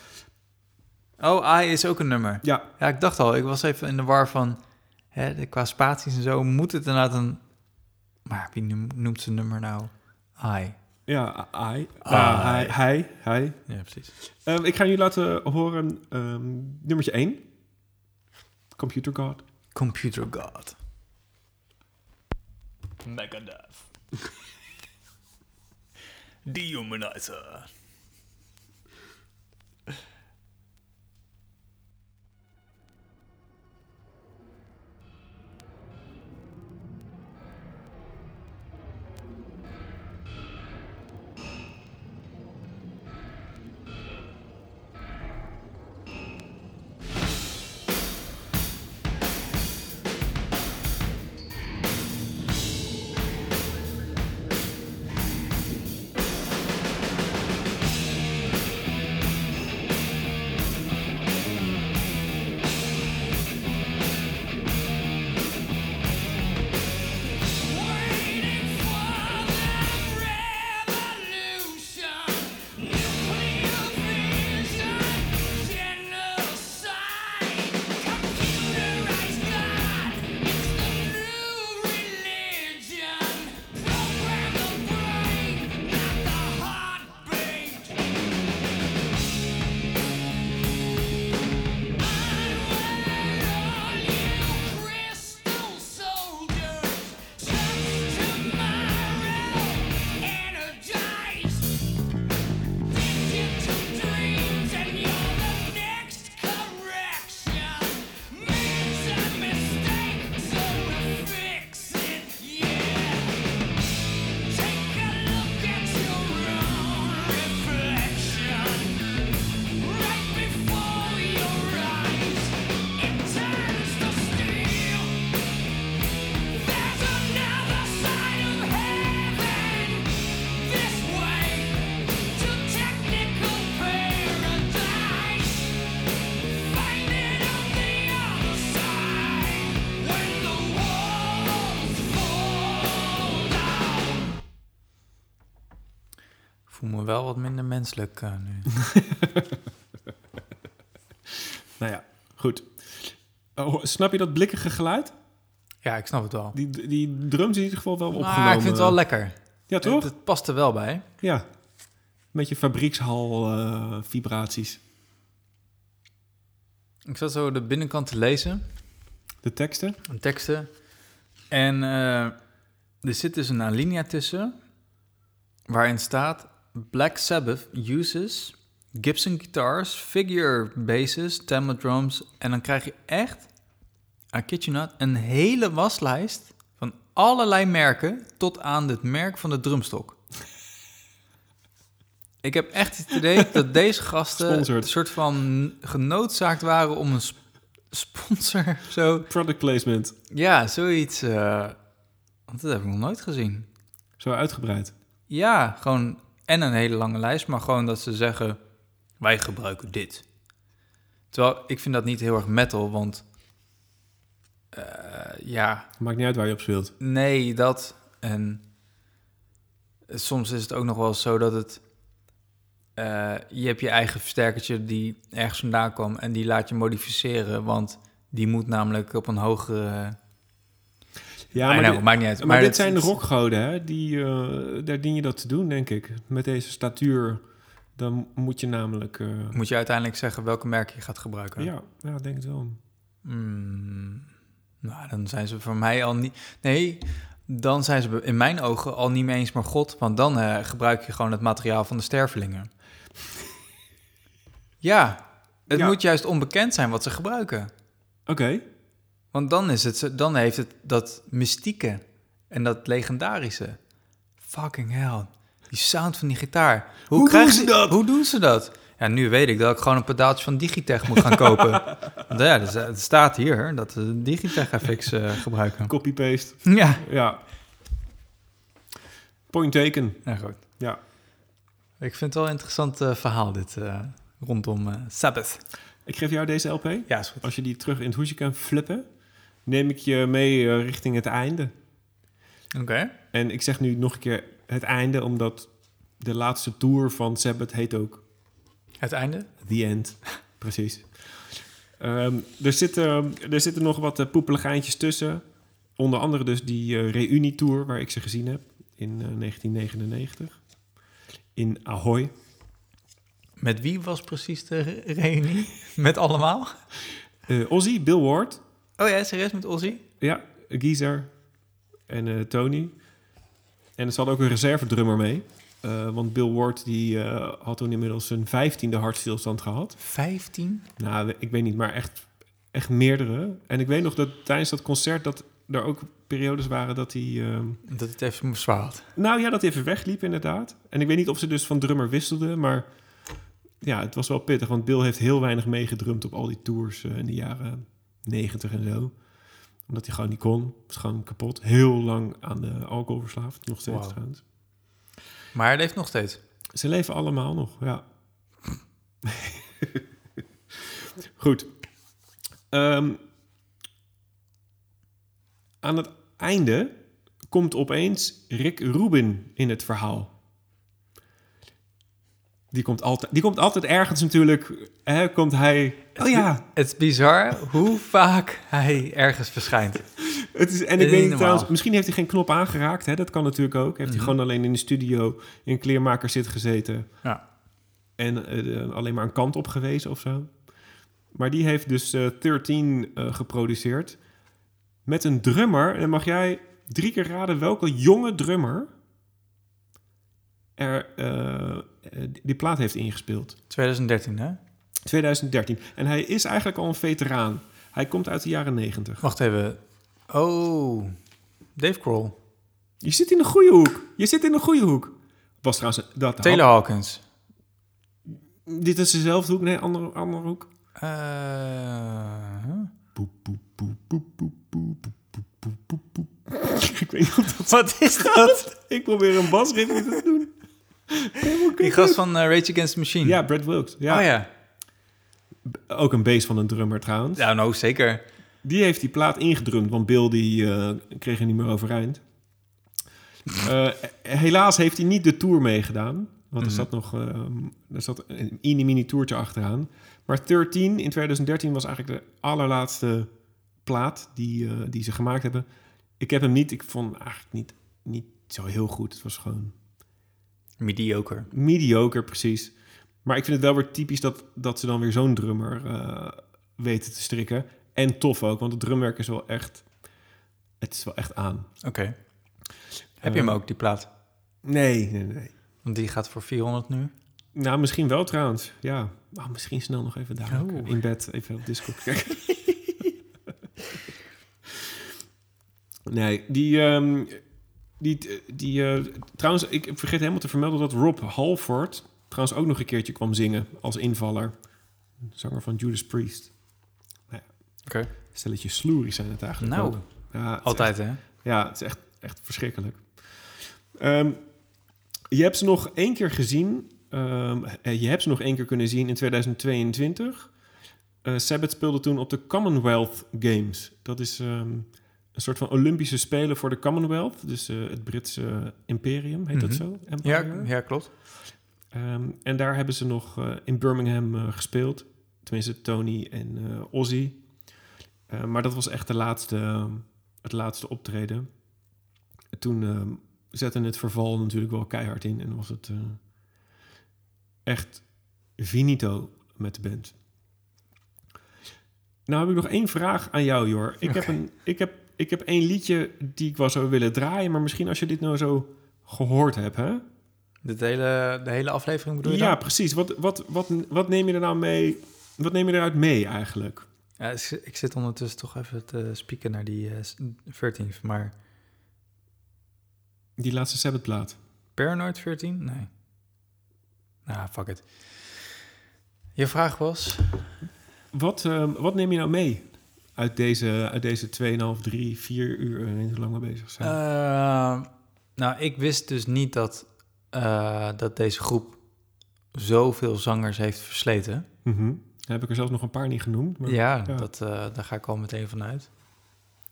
Oh, I is ook een nummer. ja. Ja, ik dacht al, ik was even in de war van, hè, de- qua spaties en zo, moet het inderdaad een, maar wie noem- noemt zijn nummer nou? I. Ja, I. I. Ah, hij, hij, hij. Ja, precies. Ehm, ik ga jullie laten horen ehm, nummertje 1. Computer God. Computer God. Megadeth. [LAUGHS] Dehumanizer. Menselijk eh, nu. [LAUGHS] Nou ja, goed. Oh, snap je dat blikkige geluid? Ja, ik snap het wel. Die, die drums in ieder geval wel opgenomen. Maar ik vind het wel lekker. Ja, toch? Het, het past er wel bij. Ja. Met je fabriekshal eh, vibraties. Ik zat zo de binnenkant te lezen. De teksten. teksten. En eh, er zit dus een alinea tussen waarin staat Black Sabbath uses Gibson guitars, figure basses, tambour drums en dan krijg je echt I kid you not, een hele waslijst van allerlei merken tot aan het merk van de drumstok. [LAUGHS] Ik heb echt het idee dat deze gasten Sponsored. een soort van genoodzaakt waren om een sp- sponsor zo. Product placement. Ja, zoiets. eh, want dat heb ik nog nooit gezien. Zo uitgebreid. Ja, gewoon en een hele lange lijst, maar gewoon dat ze zeggen: wij gebruiken dit. Terwijl ik vind dat niet heel erg metal, want eh, ja, Maakt niet uit waar je op speelt. nee, dat en soms is het ook nog wel zo dat het eh, je hebt je eigen versterkertje die ergens vandaan kwam en die laat je modificeren, want die moet namelijk op een hogere. Ja, maar, know, dit, maakt niet uit. maar dit zijn de rockgoden, hè? Die, eh, daar dien je dat te doen, denk ik. Met deze statuur, dan moet je namelijk... eh, Moet je uiteindelijk zeggen welke merk je gaat gebruiken? ja, ja, denk het wel. Hmm, nou, dan zijn ze voor mij al niet. Nee, dan zijn ze in mijn ogen al niet meer eens maar God. Want dan eh, gebruik je gewoon het materiaal van de stervelingen. [LAUGHS] Ja, het Ja. moet juist onbekend zijn wat ze gebruiken. Oké, Want dan, is het, dan heeft het dat mystieke en dat legendarische. Fucking hell. Die sound van die gitaar. Hoe, Hoe krijgen doen ze dat? Hoe doen ze dat? Ja, nu weet ik dat ik gewoon een pedaaltje van Digitech moet gaan kopen. [LAUGHS] Want ja, het staat hier dat we Digitech FX eh, gebruiken. copy-paste. Ja. Ja. Point taken. ja, goed. Ja. Ik vind het wel een interessant eh, verhaal dit eh, rondom Sabbath. Ik geef jou deze LP. Ja, is goed. Als je die terug in het hoesje kan flippen, neem ik je mee eh, richting het einde. Oké. En ik zeg nu nog een keer het einde, omdat de laatste tour van Sabbath heet ook Het einde? The End. [LAUGHS] Precies. Ehm, er, zitten, er zitten nog wat uh, poepelige eindjes tussen. Onder andere dus die eh reunietour waar ik ze gezien heb in eh, 1999. In Ahoy. Met wie was precies de re- reunie? [LAUGHS] Met allemaal? Eh Ozzy, Bill Ward, Oh ja, serieus met Ozzy? ja, Geezer en eh, Tony. En er zat ook een reservedrummer mee. Eh, want Bill Ward die, eh, had toen inmiddels zijn vijftiende hartstilstand gehad. 15? Nou, ik weet niet, maar echt, echt meerdere. En ik weet nog dat tijdens dat concert dat er ook periodes waren dat hij... ehm, Dat het even zwaar had. nou ja, dat hij even wegliep inderdaad. En ik weet niet of ze dus van drummer wisselden, maar ja, het was wel pittig. Want Bill heeft heel weinig meegedrumd op al die tours in de jaren 90 en zo. Omdat hij gewoon niet kon. Was gewoon kapot. Heel lang aan de alcohol verslaafd. Nog steeds trouwens. Maar hij leeft nog steeds. Ze leven allemaal nog, ja. [LAUGHS] Goed. Ehm, aan het einde komt opeens Rick Rubin in het verhaal. Die komt altijd, die komt altijd ergens natuurlijk. Hè, komt hij. Oh ja. Het is bizar hoe vaak hij ergens verschijnt. [LAUGHS] Het is, en ik weet niet trouwens, misschien heeft hij geen knop aangeraakt. Hè, dat kan natuurlijk ook. Heeft hij Mhm. gewoon alleen in de studio in een kleermaker zit gezeten. Ja. En eh, alleen maar een kant op gewezen of zo. Maar die heeft dus eh 13 eh, geproduceerd. Met een drummer. En dan mag jij drie keer raden welke jonge drummer eh, eh, die plaat heeft ingespeeld. 2013, hè? 2013. En hij is eigenlijk al een veteraan. Hij komt uit de jaren 90. Wacht even. Oh, Dave Kroll. Je zit in de goede hoek. Je zit in de goede hoek. Was trouwens dat... Taylor. Hawkins. Dit is dezelfde hoek? Nee, andere, andere hoek. Ik weet niet of dat... Is dat? Ik probeer een basritme te doen. Die gast van eh, Rage Against the Machine. Ja, Brad Wilkes. Ja. Oh ja. Ook een bass van een drummer trouwens. Ja, nou zeker. Die heeft die plaat ingedrumd, want Bill die, eh, kreeg er niet meer overeind. Eh, helaas heeft hij niet de tour meegedaan. Want er Mhm. zat nog er zat een mini-mini toertje achteraan. Maar 13 in 2013 was eigenlijk de allerlaatste plaat die, die ze gemaakt hebben. Ik heb hem niet, ik vond hem eigenlijk niet, niet zo heel goed. Het was gewoon Mediocre. mediocre precies. Maar ik vind het wel weer typisch dat, dat ze dan weer zo'n drummer eh, weten te strikken. En tof ook, want het drumwerk is wel echt... Het is wel echt aan. Oké. Heb je hem Eh, ook, die plaat? Nee, nee, nee. Want die gaat voor 400 nu. Nou, misschien wel trouwens. Ja, oh, misschien snel nog even daar Oh. in bed even op Discord kijken. [LAUGHS] Nee, die... ehm, die, die eh, trouwens, ik vergeet helemaal te vermelden dat Rob Halford... trouwens ook nog een keertje kwam zingen als invaller. Zanger van Judas Priest. Oké. Stelletje sloeries zijn het eigenlijk Nou. Ja, het Altijd, hè? ja, het is echt, echt verschrikkelijk. Ehm, je hebt ze nog één keer gezien. eh, je hebt ze nog één keer kunnen zien in 2022. Eh Sabbath speelde toen op de Commonwealth Games. Dat is ehm, een soort van Olympische Spelen voor de Commonwealth. Dus eh, het Britse imperium, heet dat Mhm. zo? Ja, Empire? ja, klopt. Ehm, en daar hebben ze nog eh, in Birmingham eh, gespeeld. Tenminste, Tony en eh, Ozzy. Eh, maar dat was echt de laatste, ehm, het laatste optreden. Toen ehm, zette het verval natuurlijk wel keihard in. En was het eh, echt finito met de band. Nou heb ik nog één vraag aan jou, Jor. Ik, heb, een, ik, heb, ik heb één liedje die ik wel zou willen draaien. Maar misschien als je dit nou zo gehoord hebt, hè? Dit hele, de hele aflevering bedoel je Ja, dan? precies. Wat, wat, wat, wat neem je er nou mee? Wat neem je eruit mee eigenlijk? Ja, ik zit- ondertussen toch even te spieken naar die eh 13 maar Die laatste Sabbath-plaat. Paranoid 14? Nee. Nou, fuck it. Je vraag was? Wat, ehm, wat neem je nou mee uit deze, uit deze 2,5, 3, 4 uur? Hoe lang we bezig zijn. Eh, nou, ik wist dus niet dat, eh, dat deze groep zoveel zangers heeft versleten. Dan heb ik er zelfs nog een paar niet genoemd. Maar, ja, ja. Dat, eh, daar ga ik al meteen vanuit.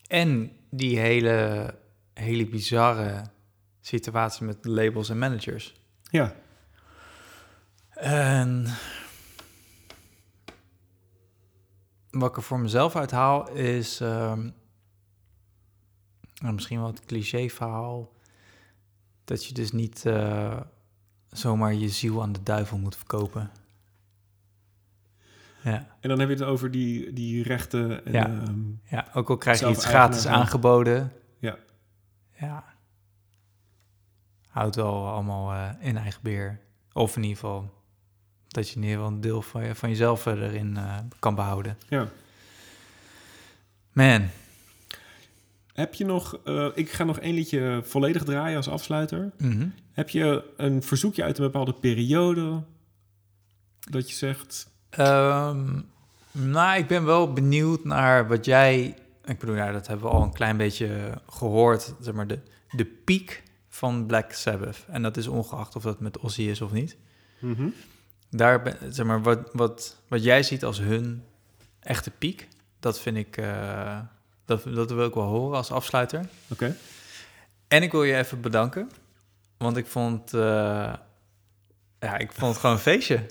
En die hele, hele bizarre situatie met labels en managers. ja. En wat ik er voor mezelf uithaal is ehm, nou, misschien wel het cliché verhaal dat je dus niet eh, zomaar je ziel aan de duivel moet verkopen. Ja, En dan heb je het over die, die rechten. En, Ja. ehm, ja ook al krijg je iets gratis aangeboden. Ja. Ja. Houdt wel allemaal eh, in eigen beheer. Of in ieder geval dat je in ieder geval een deel van, je, van jezelf erin eh, kan behouden. ja. Man, Heb je nog... eh, ik ga nog één liedje volledig draaien als afsluiter. Mhm. Heb je een verzoekje uit een bepaalde periode? Dat je zegt... Ehm, nou, ik ben wel benieuwd naar wat jij... Ik bedoel, ja, dat hebben we al een klein beetje gehoord. Zeg maar, de, de piek van Black Sabbath. En dat is ongeacht of dat met Ozzy is of niet. Mhm. Daar, zeg maar, wat, wat, wat jij ziet als hun echte piek... dat vind ik... eh, dat, dat wil ik wel horen als afsluiter. Oké. En ik wil je even bedanken. Want ik vond, eh, ja, ik vond het gewoon een feestje.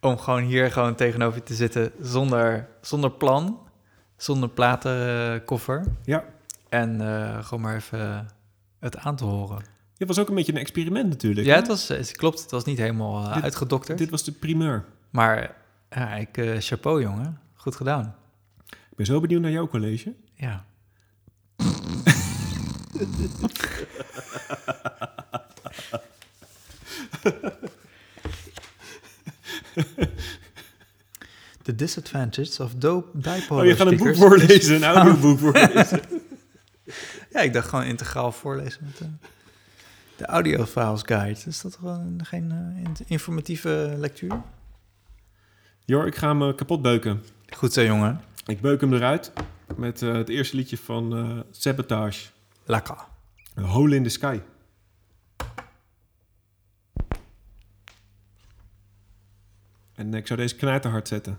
Om gewoon hier gewoon tegenover je te zitten zonder, zonder plan. Zonder platenkoffer. Ja. En eh, gewoon maar even het aan te horen. Het was ook een beetje een experiment natuurlijk. Ja, hè? het was, het klopt. Het was niet helemaal eh, Dit- uitgedokterd. Dit was de primeur. Maar ja, ik, eh, chapeau jongen. Goed gedaan. Ik ben zo benieuwd naar jouw college. Ja. [LAUGHS] The disadvantages of dope dipolar Oh, je gaat een boek voorlezen, een [LAUGHS] audioboek voorlezen. Ja, ik dacht gewoon integraal voorlezen met de audiofiles guide. Is dat gewoon geen eh, in- informatieve lectuur? Jor, ik ga hem eh, kapot beuken. Goed zo, jongen. Ik beuk hem eruit met eh, het eerste liedje van Sabotage. Lekker. A Hole in the Sky. En ik zou deze knijterhard zetten.